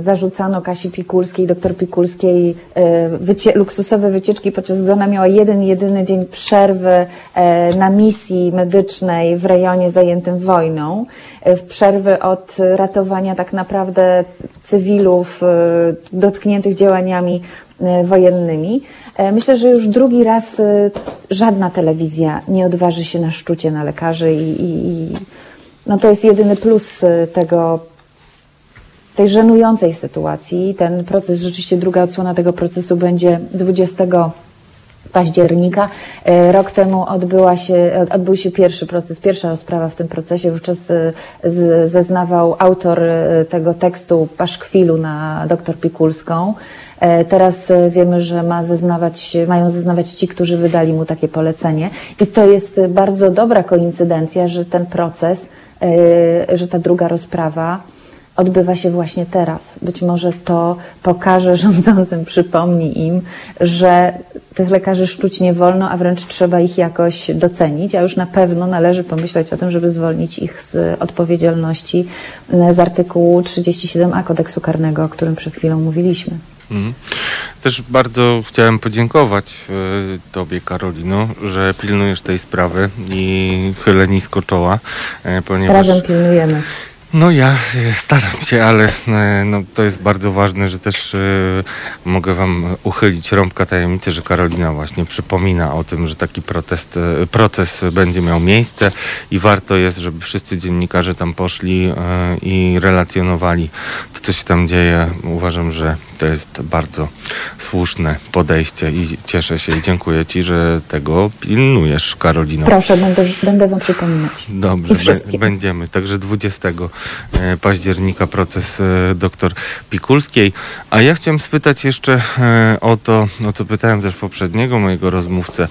zarzucano Kasi Pikulskiej, doktor Pikulskiej e, wycie, luksusowe wycieczki, podczas gdy ona miała jeden, jedyny dzień przerwy e, na misji medycznej w rejonie zajętym wojną, w przerwy od ratowania tak naprawdę cywilów dotkniętych działaniami wojennymi. Myślę, że już drugi raz żadna telewizja nie odważy się na szczucie na lekarzy i, i, i no to jest jedyny plus tego tej żenującej sytuacji. Ten proces, rzeczywiście druga odsłona tego procesu będzie 20 października. E, Rok temu odbyła się, odbył się pierwszy proces, pierwsza rozprawa w tym procesie. Wówczas e, zeznawał autor e, tego tekstu paszkwilu na doktor Pikulską. E, Teraz e, wiemy, że ma zeznawać, mają zeznawać ci, którzy wydali mu takie polecenie. I to jest e, bardzo dobra koincydencja, że ten proces, e, że ta druga rozprawa odbywa się właśnie teraz. Być może to pokaże [LAUGHS] rządzącym, przypomni im, że tych lekarzy szczuć nie wolno, a wręcz trzeba ich jakoś docenić, a już na pewno należy pomyśleć o tym, żeby zwolnić ich z odpowiedzialności m, z artykułu 37a kodeksu karnego, o którym przed chwilą mówiliśmy. Mhm. Też bardzo chciałem podziękować e, Tobie, Karolino, że pilnujesz tej sprawy i chylę nisko czoła, e, ponieważ... Razem pilnujemy. No ja staram się, ale e, no, to jest bardzo ważne, że też e, mogę Wam uchylić rąbka tajemnicy, że Karolina właśnie przypomina o tym, że taki protest, e, proces będzie miał miejsce i warto jest, żeby wszyscy dziennikarze tam poszli e, i relacjonowali to, co się tam dzieje. Uważam, że to jest bardzo słuszne podejście i cieszę się i dziękuję Ci, że tego pilnujesz, Karolino. Proszę, będę, będę Wam przypominać. Dobrze, be- będziemy. Także 20 e, października proces e, doktor Pikulskiej. A ja chciałem spytać jeszcze e, o to, o co pytałem też poprzedniego mojego rozmówcę.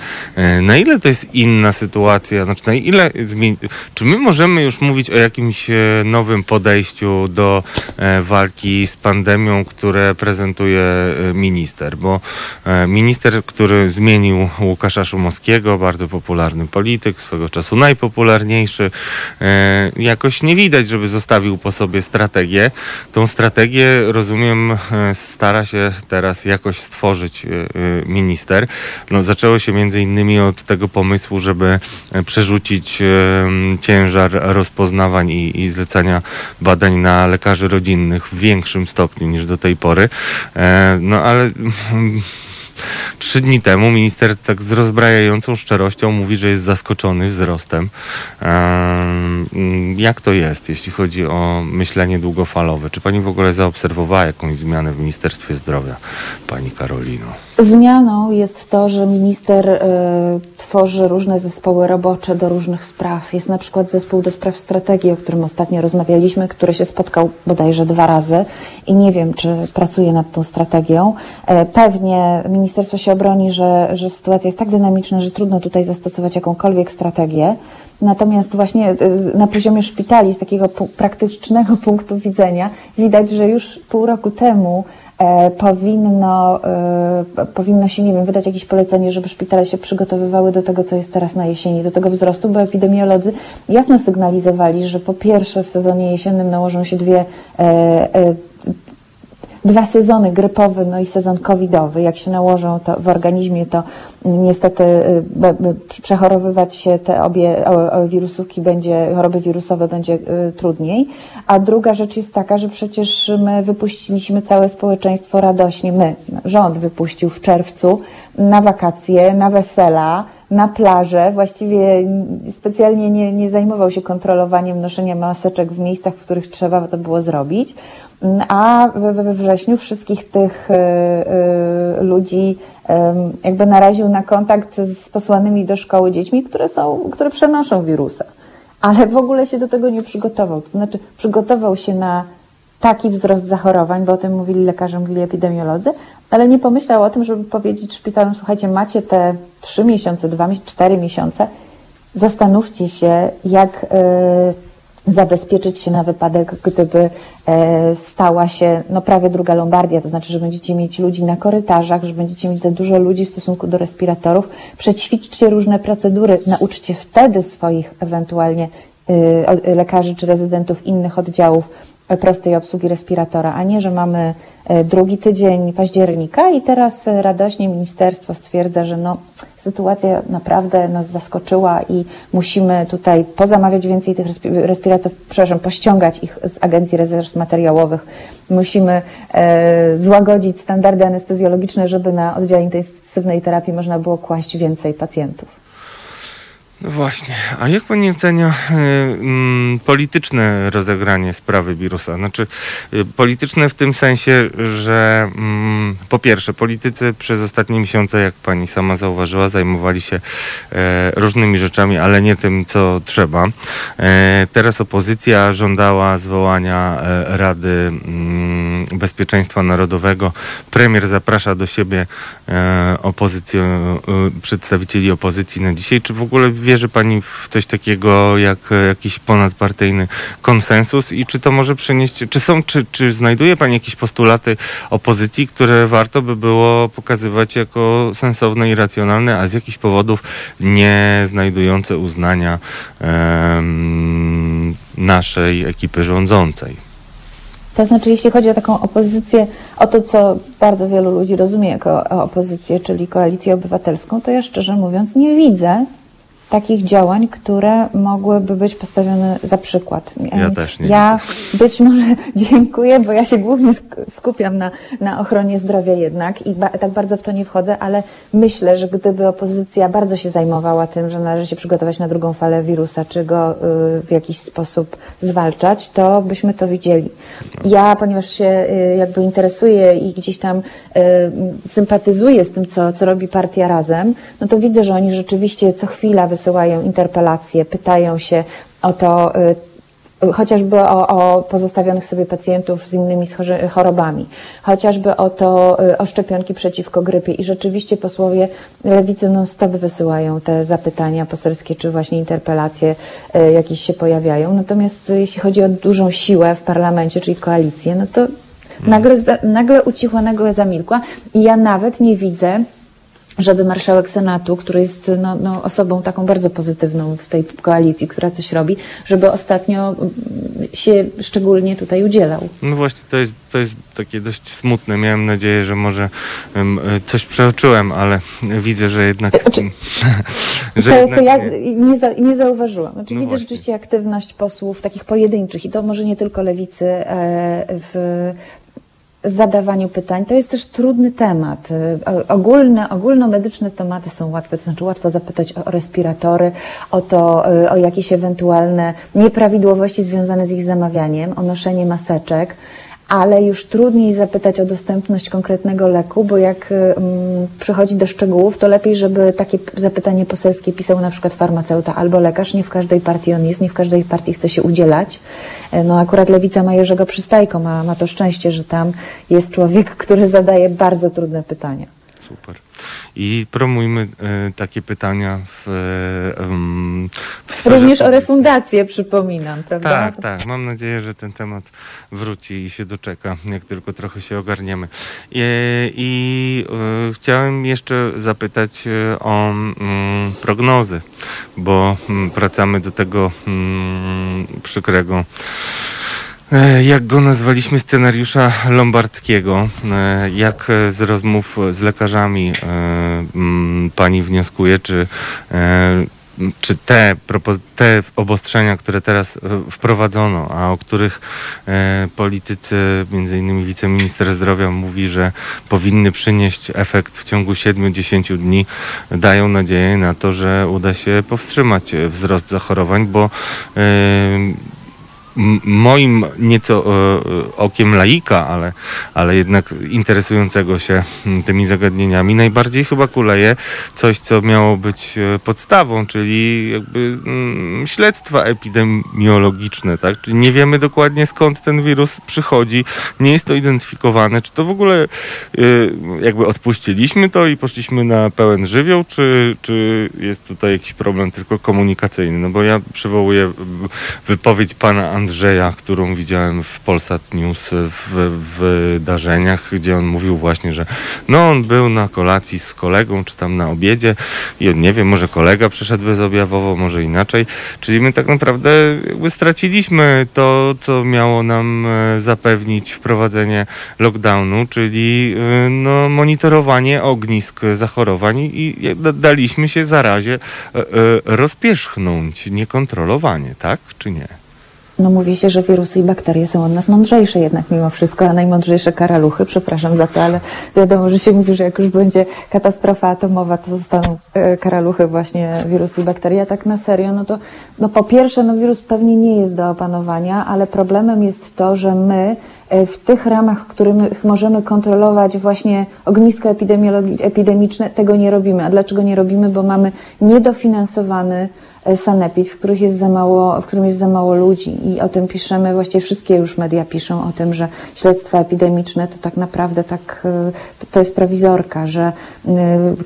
Na ile to jest inna sytuacja? Znaczy, na ile zmieni- czy my możemy już mówić o jakimś nowym podejściu do walki z pandemią, które prezentuje e, minister? Bo e, minister, który zmienił Łukasza Szumowskiego, bardzo popularny polityk, swego czasu najpopularniejszy, e, jakoś nie widać, żeby zostawił po sobie strategię. Tą strategię, rozumiem, stara się teraz jakoś stworzyć minister. No, zaczęło się między innymi od tego pomysłu, żeby przerzucić ciężar rozpoznawań i, i zlecania badań na lekarzy rodzinnych w większym stopniu niż do tej pory. E, No ale [LAUGHS] Trzy dni temu minister tak z rozbrajającą szczerością mówi, że jest zaskoczony wzrostem. Ehm, Jak to jest, jeśli chodzi o myślenie długofalowe? Czy pani w ogóle zaobserwowała jakąś zmianę w Ministerstwie Zdrowia, pani Karolino? Zmianą jest to, że minister e, tworzy różne zespoły robocze do różnych spraw. Jest na przykład zespół do spraw strategii, o którym ostatnio rozmawialiśmy, który się spotkał bodajże dwa razy i nie wiem, czy pracuje nad tą strategią. E, pewnie ministerstwo się obroni, że, że sytuacja jest tak dynamiczna, że trudno tutaj zastosować jakąkolwiek strategię. Natomiast właśnie y, na poziomie szpitali, z takiego praktycznego [LAUGHS] punktu widzenia, widać, że już pół roku temu e, powinno, e, powinno się, nie wiem, wydać jakieś polecenie, żeby szpitale się przygotowywały do tego, co jest teraz na jesieni, do tego wzrostu, bo epidemiolodzy jasno sygnalizowali, że po pierwsze w sezonie jesiennym nałożą się dwie e, e, dwa sezony, grypowy, no i sezon covidowy, jak się nałożą to w organizmie, to niestety y, przechorowywać się te obie wirusówki będzie, choroby wirusowe będzie y, trudniej. A druga rzecz jest taka, że przecież my wypuściliśmy całe społeczeństwo radośnie, my, rząd wypuścił w czerwcu na wakacje, na wesela, na plażę. Właściwie specjalnie nie, nie zajmował się kontrolowaniem noszenia maseczek w miejscach, w których trzeba to było zrobić. A we, we wrześniu wszystkich tych y, y, ludzi em, jakby naraził na kontakt z posłanymi do szkoły dziećmi, które są, które przenoszą wirusa. Ale w ogóle się do tego nie przygotował. To znaczy przygotował się na taki wzrost zachorowań, bo o tym mówili lekarze, mówili epidemiolodzy, ale nie pomyślał o tym, żeby powiedzieć szpitalom, słuchajcie, macie te trzy miesiące, dwa, mies- cztery miesiące, zastanówcie się, jak y, zabezpieczyć się na wypadek, gdyby e, stała się no, prawie druga Lombardia, to znaczy, że będziecie mieć ludzi na korytarzach, że będziecie mieć za dużo ludzi w stosunku do respiratorów. Przećwiczcie różne procedury, nauczcie wtedy swoich ewentualnie y, lekarzy czy rezydentów innych oddziałów prostej obsługi respiratora, a nie, że mamy e, drugi tydzień października i teraz e, radośnie ministerstwo stwierdza, że no, sytuacja naprawdę nas zaskoczyła i musimy tutaj pozamawiać więcej tych respi- respiratorów, przepraszam, pościągać ich z Agencji Rezerw Materiałowych. Musimy e, złagodzić standardy anestezjologiczne, żeby na oddziale intensywnej terapii można było kłaść więcej pacjentów. No właśnie, a jak pani ocenia y, mm, polityczne rozegranie sprawy wirusa? Znaczy, y, polityczne w tym sensie, że mm, po pierwsze, politycy przez ostatnie miesiące, jak pani sama zauważyła, zajmowali się e, różnymi rzeczami, ale nie tym, co trzeba. E, teraz opozycja żądała zwołania e, Rady mm, Bezpieczeństwa Narodowego. Premier zaprasza do siebie opozycję, przedstawicieli opozycji na dzisiaj. Czy w ogóle wierzy Pani w coś takiego jak e, jakiś ponadpartyjny konsensus i czy to może przynieść, czy są, czy, czy znajduje Pani jakieś postulaty opozycji, które warto by było pokazywać jako sensowne i racjonalne, a z jakichś powodów nie znajdujące uznania em, naszej ekipy rządzącej? To znaczy, jeśli chodzi o taką opozycję, o to, co bardzo wielu ludzi rozumie jako opozycję, czyli koalicję obywatelską, to ja szczerze mówiąc nie widzę takich działań, które mogłyby być postawione za przykład. Ja też nie Ja być może [LAUGHS] dziękuję, bo ja się głównie sk- skupiam na, na ochronie zdrowia jednak i ba- tak bardzo w to nie wchodzę, ale myślę, że gdyby opozycja bardzo się zajmowała tym, że należy się przygotować na drugą falę wirusa, czy go y, w jakiś sposób zwalczać, to byśmy to widzieli. Ja, ponieważ się y, jakby interesuję i gdzieś tam y, sympatyzuję z tym, co, co robi partia Razem, no to widzę, że oni rzeczywiście co chwila wysyłają interpelacje, pytają się o to, y, chociażby o, o pozostawionych sobie pacjentów z innymi chorobami, chociażby o to, y, o szczepionki przeciwko grypie. I rzeczywiście posłowie lewicy non-stop wysyłają te zapytania poselskie, czy właśnie interpelacje y, jakieś się pojawiają. Natomiast jeśli chodzi o dużą siłę w parlamencie, czyli koalicję, no to nagle, za, nagle ucichła, nagle zamilkła i ja nawet nie widzę żeby marszałek Senatu, który jest no, no, osobą taką bardzo pozytywną w tej koalicji, która coś robi, żeby ostatnio mm, się szczególnie tutaj udzielał. No właśnie, to jest, to jest takie dość smutne. Miałem nadzieję, że może e, coś przeoczyłem, ale widzę, że jednak... Znaczy, [LAUGHS] że To, jednak to ja nie. nie, za, nie zauważyłam. Znaczy, No widzę właśnie. rzeczywiście aktywność posłów takich pojedynczych i to może nie tylko lewicy e, w zadawaniu pytań. To jest też trudny temat. E, Ogólne, ogólnomedyczne tematy są łatwe, to znaczy łatwo zapytać o respiratory, o to, e, o jakieś ewentualne nieprawidłowości związane z ich zamawianiem, o noszenie maseczek. Ale już trudniej zapytać o dostępność konkretnego leku, bo jak mm, przychodzi do szczegółów, to lepiej, żeby takie zapytanie poselskie pisał na przykład farmaceuta albo lekarz. Nie w każdej partii on jest, nie w każdej partii chce się udzielać. E, No akurat Lewica ma Jerzego Przystajko, ma, ma to szczęście, że tam jest człowiek, [LAUGHS] który zadaje bardzo trudne pytania. Super. I promujmy e, takie pytania w, e, w sferze Również o publicznej. refundację przypominam, prawda? Tak, tak. Mam nadzieję, że ten temat wróci i się doczeka, jak tylko trochę się ogarniemy. I, i e, chciałem jeszcze zapytać e, o mm, prognozy, bo mm, wracamy do tego mm, przykrego e, jak go nazwaliśmy, scenariusza lombardzkiego, e, jak e, z rozmów z lekarzami e, pani wnioskuje, czy, e, czy te, te obostrzenia, które teraz e, wprowadzono, a o których e, politycy, między innymi wiceminister zdrowia mówi, że powinny przynieść efekt w ciągu 7-10 dni, dają nadzieję na to, że uda się powstrzymać e, wzrost zachorowań, bo e, moim nieco e, e, okiem laika, ale, ale jednak interesującego się tymi zagadnieniami, najbardziej chyba kuleje coś, co miało być e, podstawą, czyli jakby śledztwa epidemiologiczne, tak? Czyli nie wiemy dokładnie skąd ten wirus przychodzi, nie jest to identyfikowane, czy to w ogóle jakby odpuściliśmy to i poszliśmy na pełen żywioł, czy, czy jest tutaj jakiś problem tylko komunikacyjny? No bo ja przywołuję wypowiedź pana Andrzeja, którą widziałem w Polsat News w, wydarzeniach, gdzie on mówił właśnie, że no on był na kolacji z kolegą, czy tam na obiedzie i on nie wiem, może kolega przyszedł bezobjawowo, może inaczej. Czyli my tak naprawdę straciliśmy to, co miało nam e, zapewnić wprowadzenie lockdownu, czyli e, no, monitorowanie ognisk zachorowań i i da- daliśmy się zarazie e, rozpierzchnąć niekontrolowanie, tak czy nie? No mówi się, że wirusy i bakterie są od nas mądrzejsze jednak mimo wszystko, a najmądrzejsze karaluchy, przepraszam za to, ale wiadomo, że się mówi, że jak już będzie katastrofa atomowa, to zostaną e, karaluchy właśnie wirusy i bakterie, a tak na serio, no to no po pierwsze, no wirus pewnie nie jest do opanowania, ale problemem jest to, że my e, w tych ramach, w których możemy kontrolować właśnie ogniska epidemiologi- epidemiczne, tego nie robimy. A dlaczego nie robimy? Bo mamy niedofinansowany sanepid, w, których jest za mało, w którym jest za mało ludzi i o tym piszemy, właściwie wszystkie już media piszą o tym, że śledztwa epidemiczne to tak naprawdę tak, e, to, jest prowizorka, że y,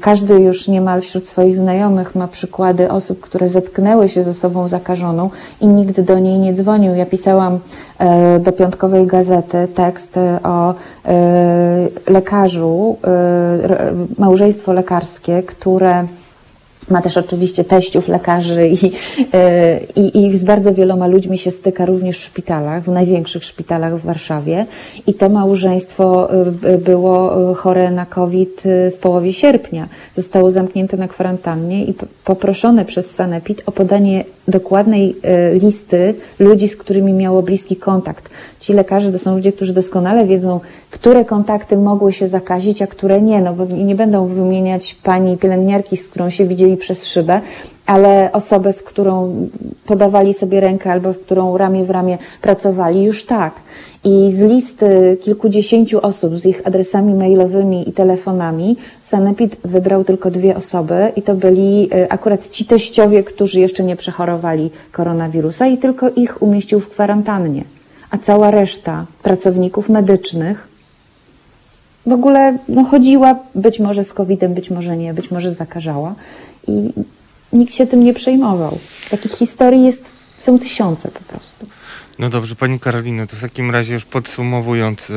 każdy już niemal wśród swoich znajomych ma przykłady osób, które zetknęły się ze sobą zakażoną i nikt do niej nie dzwonił. Ja pisałam e, do piątkowej gazety tekst e, o e, lekarzu, małżeństwo lekarskie, które ma też oczywiście teściów lekarzy i, e, i, i z bardzo wieloma ludźmi się styka również w szpitalach, w największych szpitalach w Warszawie. I to małżeństwo e, było e, chore na COVID w połowie sierpnia. Zostało zamknięte na kwarantannie i poproszone przez Sanepid o podanie dokładnej e, listy ludzi, z którymi miało bliski kontakt. Ci lekarze to są ludzie, którzy doskonale wiedzą, które kontakty mogły się zakazić, a które nie, no bo nie będą wymieniać pani pielęgniarki, z którą się widzieli przez szybę, ale osobę, z którą podawali sobie rękę albo z którą ramię w ramię pracowali, już tak. I z listy kilkudziesięciu osób z ich adresami mailowymi i telefonami Sanepid wybrał tylko dwie osoby i to byli y, akurat ci teściowie, którzy jeszcze nie przechorowali koronawirusa i tylko ich umieścił w kwarantannie. A cała reszta pracowników medycznych w ogóle no, chodziła być może z COVID-em, być może nie, być może zakażała i nikt się tym nie przejmował. Takich historii jest, są tysiące po prostu. No dobrze, Pani Karolino, to w takim razie już podsumowując, e,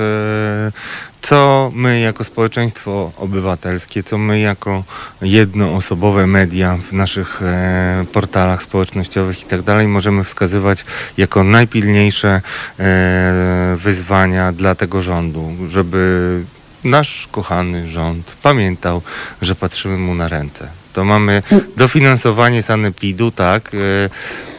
co my jako społeczeństwo obywatelskie, co my jako jednoosobowe media w naszych e, portalach społecznościowych i tak dalej możemy wskazywać jako najpilniejsze e, wyzwania dla tego rządu, żeby nasz kochany rząd pamiętał, że patrzymy mu na ręce. To mamy dofinansowanie sanepidu, tak? E,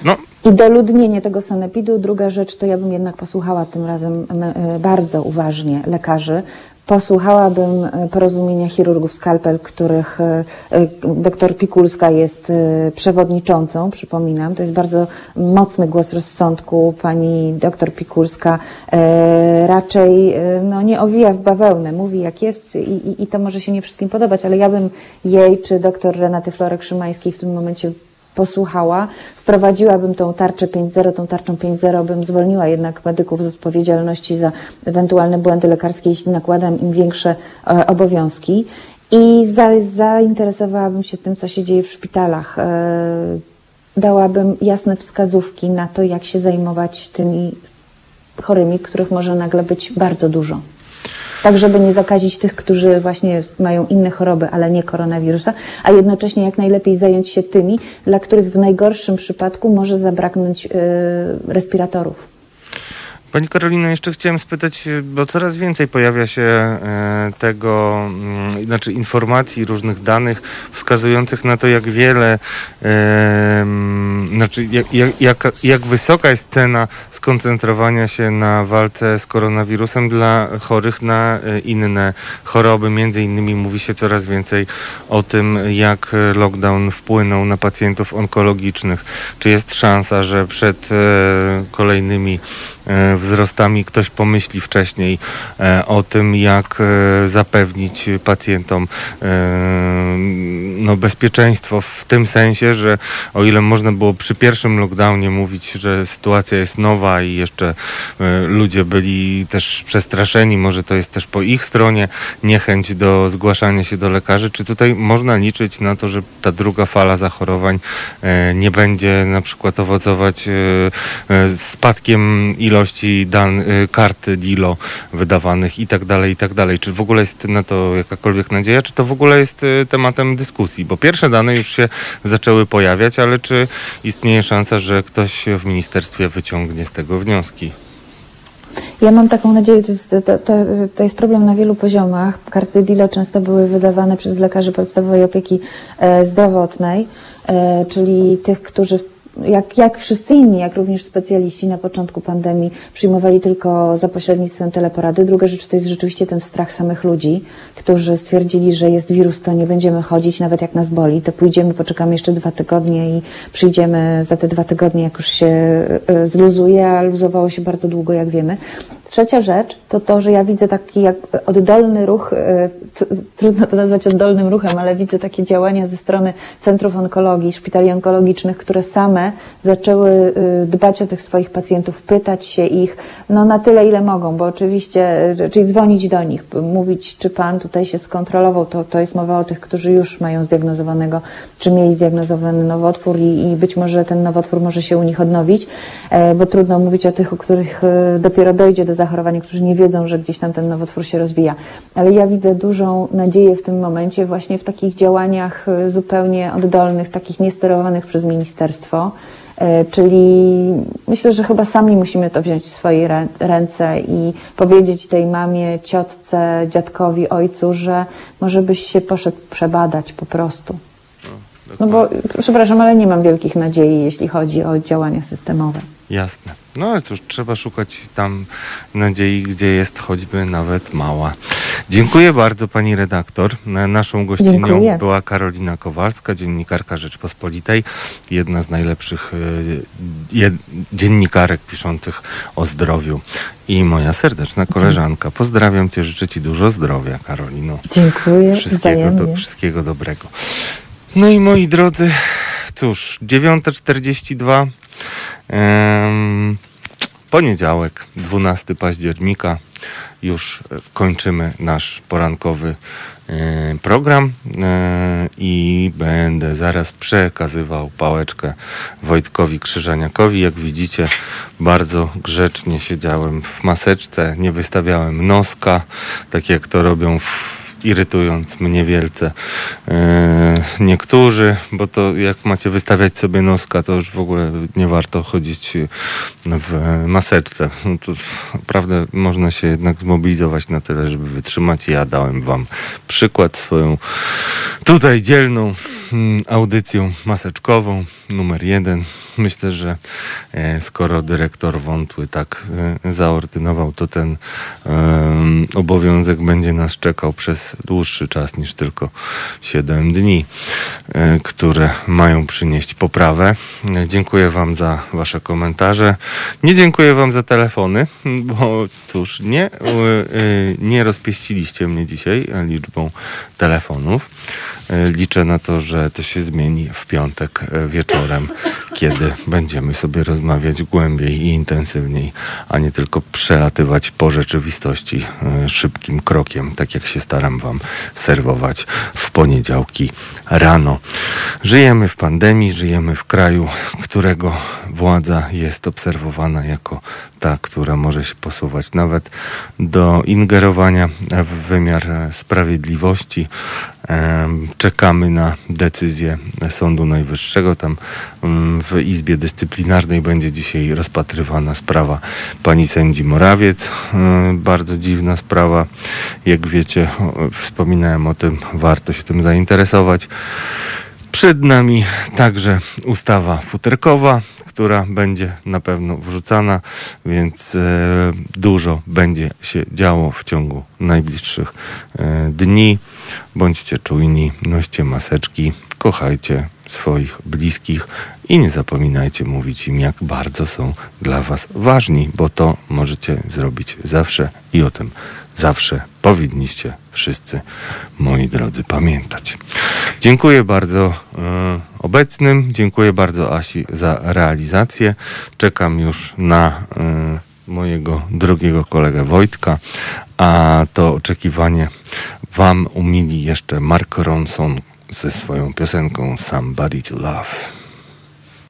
no, I doludnienie tego sanepidu. Druga rzecz, to ja bym jednak posłuchała tym razem e, bardzo uważnie lekarzy. Posłuchałabym e, porozumienia chirurgów Skalpel, których e, e, doktor Pikulska jest przewodniczącą, przypominam. To jest bardzo mocny głos rozsądku. Pani doktor Pikulska raczej no, nie owija w bawełnę, mówi jak jest i, i, i to może się nie wszystkim podobać, ale ja bym jej czy doktor Renaty Florek-Szymańskiej w tym momencie posłuchała, wprowadziłabym tą tarczę 5.0, tą tarczą 5.0 bym zwolniła jednak medyków z odpowiedzialności za ewentualne błędy lekarskie, jeśli nakładam im większe e, obowiązki. I za, zainteresowałabym się tym, co się dzieje w szpitalach. E, dałabym jasne wskazówki na to, jak się zajmować tymi chorymi, których może nagle być bardzo dużo. Tak, żeby nie zakazić tych, którzy właśnie mają inne choroby, ale nie koronawirusa, a jednocześnie jak najlepiej zająć się tymi, dla których w najgorszym przypadku może zabraknąć y, respiratorów. Pani Karolino, jeszcze chciałem spytać, e, bo coraz więcej pojawia się e, tego, mm, znaczy informacji, różnych danych wskazujących na to, jak wiele, e, mm, znaczy jak, jak, jak, wysoka jest cena skoncentrowania się na walce z koronawirusem dla chorych na inne choroby. Między innymi mówi się coraz więcej o tym, jak lockdown wpłynął na pacjentów onkologicznych. Czy jest szansa, że przed kolejnymi wzrostami. Ktoś pomyśli wcześniej e, o tym, jak e, zapewnić pacjentom e, no, bezpieczeństwo w tym sensie, że o ile można było przy pierwszym lockdownie mówić, że sytuacja jest nowa i jeszcze e, ludzie byli też przestraszeni, może to jest też po ich stronie niechęć do zgłaszania się do lekarzy, czy tutaj można liczyć na to, że ta druga fala zachorowań e, nie będzie na przykład owocować e, e, spadkiem ilości dan, e, kart DILO wydawanych i tak dalej, i tak dalej. Czy w ogóle jest na to jakakolwiek nadzieja, czy to w ogóle jest e, tematem dyskusji? Bo pierwsze dane już się zaczęły pojawiać, ale czy istnieje szansa, że ktoś w ministerstwie wyciągnie z tego wnioski? Ja mam taką nadzieję, to jest, to, to, to jest problem na wielu poziomach. Karty DILO często były wydawane przez lekarzy podstawowej opieki e, zdrowotnej, e, czyli tych, którzy jak, jak wszyscy inni, jak również specjaliści na początku pandemii przyjmowali tylko za pośrednictwem teleporady. Druga rzecz to jest rzeczywiście ten strach samych ludzi, którzy stwierdzili, że jest wirus, to nie będziemy chodzić, nawet jak nas boli, to pójdziemy, poczekamy jeszcze dwa tygodnie i przyjdziemy za te dwa tygodnie, jak już się e, zluzuje, a luzowało się bardzo długo, jak wiemy. Trzecia rzecz to to, że ja widzę taki jak oddolny ruch, e, trudno to nazwać oddolnym ruchem, ale widzę takie działania ze strony centrów onkologii, szpitali onkologicznych, które same zaczęły e, dbać o tych swoich pacjentów, pytać się ich, no na tyle ile mogą, bo oczywiście, e, czyli dzwonić do nich, mówić, czy pan tutaj się skontrolował, to, to jest mowa o tych, którzy już mają zdiagnozowanego, czy mieli zdiagnozowany nowotwór i, i być może ten nowotwór może się u nich odnowić, bo trudno mówić o tych, u których dopiero dojdzie do zachorowania, którzy nie wiedzą, że gdzieś tam ten nowotwór się rozwija. Ale ja widzę dużą nadzieję w tym momencie właśnie w takich działaniach e, zupełnie oddolnych, takich niesterowanych przez ministerstwo. E, Czyli myślę, że chyba sami musimy to wziąć w swoje rę- ręce i powiedzieć tej mamie, ciotce, dziadkowi, ojcu, że może byś się poszedł przebadać po prostu. No bo, przepraszam, ale nie mam wielkich nadziei, jeśli chodzi o działania systemowe. Jasne. No ale cóż, trzeba szukać tam nadziei, gdzie jest choćby nawet mała. Dziękuję bardzo pani redaktor. Na- Naszą gościnią Dziękuję. była Karolina Kowalska, dziennikarka Rzeczpospolitej, jedna z najlepszych y, jed, dziennikarek piszących o zdrowiu i moja serdeczna koleżanka. Pozdrawiam cię, życzę ci dużo zdrowia, Karolino. Dziękuję, Wszystkiego, do, wszystkiego dobrego. No i moi drodzy, cóż, 9.42. Em, poniedziałek, 12 października. Już kończymy nasz porankowy program e, i będę zaraz przekazywał pałeczkę Wojtkowi Krzyżaniakowi. Jak widzicie, bardzo grzecznie siedziałem w maseczce, nie wystawiałem noska, tak jak to robią w irytując mnie wielce e, niektórzy, bo to jak macie wystawiać sobie noska, to już w ogóle nie warto chodzić w maseczce. No to naprawdę można się jednak zmobilizować na tyle, żeby wytrzymać. Ja dałem wam przykład swoją tutaj dzielną mm, audycją maseczkową numer jeden. Myślę, że e, skoro dyrektor Wątły tak e, zaordynował, to ten obowiązek będzie nas czekał przez dłuższy czas niż tylko 7 dni, e, które mają przynieść poprawę. Dziękuję Wam za Wasze komentarze. Nie dziękuję Wam za telefony, bo cóż, nie, nie rozpieściliście mnie dzisiaj liczbą telefonów. E, Liczę na to, że to się zmieni w piątek e, wieczorem, [LAUGHS] kiedy będziemy sobie rozmawiać głębiej i intensywniej, a nie tylko przelatywać po rzeczywistości e, szybkim krokiem, tak jak się staram Wam serwować w poniedziałki rano. Żyjemy w pandemii, żyjemy w kraju, którego władza jest obserwowana jako ta, która może się posuwać nawet do ingerowania w wymiar sprawiedliwości. Czekamy na decyzję Sądu Najwyższego. Tam mm, w Izbie Dyscyplinarnej będzie dzisiaj rozpatrywana sprawa pani sędzi Morawiec. E, Bardzo dziwna sprawa. Jak wiecie, wspominałem o tym, warto się tym zainteresować. Przed nami także ustawa futerkowa, która będzie na pewno wrzucana, więc e, dużo będzie się działo w ciągu najbliższych e, dni. Bądźcie czujni, noście maseczki, kochajcie swoich bliskich i nie zapominajcie mówić im, jak bardzo są dla Was ważni, bo to możecie zrobić zawsze i o tym zawsze powinniście wszyscy, moi drodzy, pamiętać. Dziękuję bardzo e, obecnym, dziękuję bardzo Asi za realizację. Czekam już na e, mojego drugiego kolegę Wojtka, a to oczekiwanie Wam umili jeszcze Mark Ronson ze swoją piosenką Somebody to Love.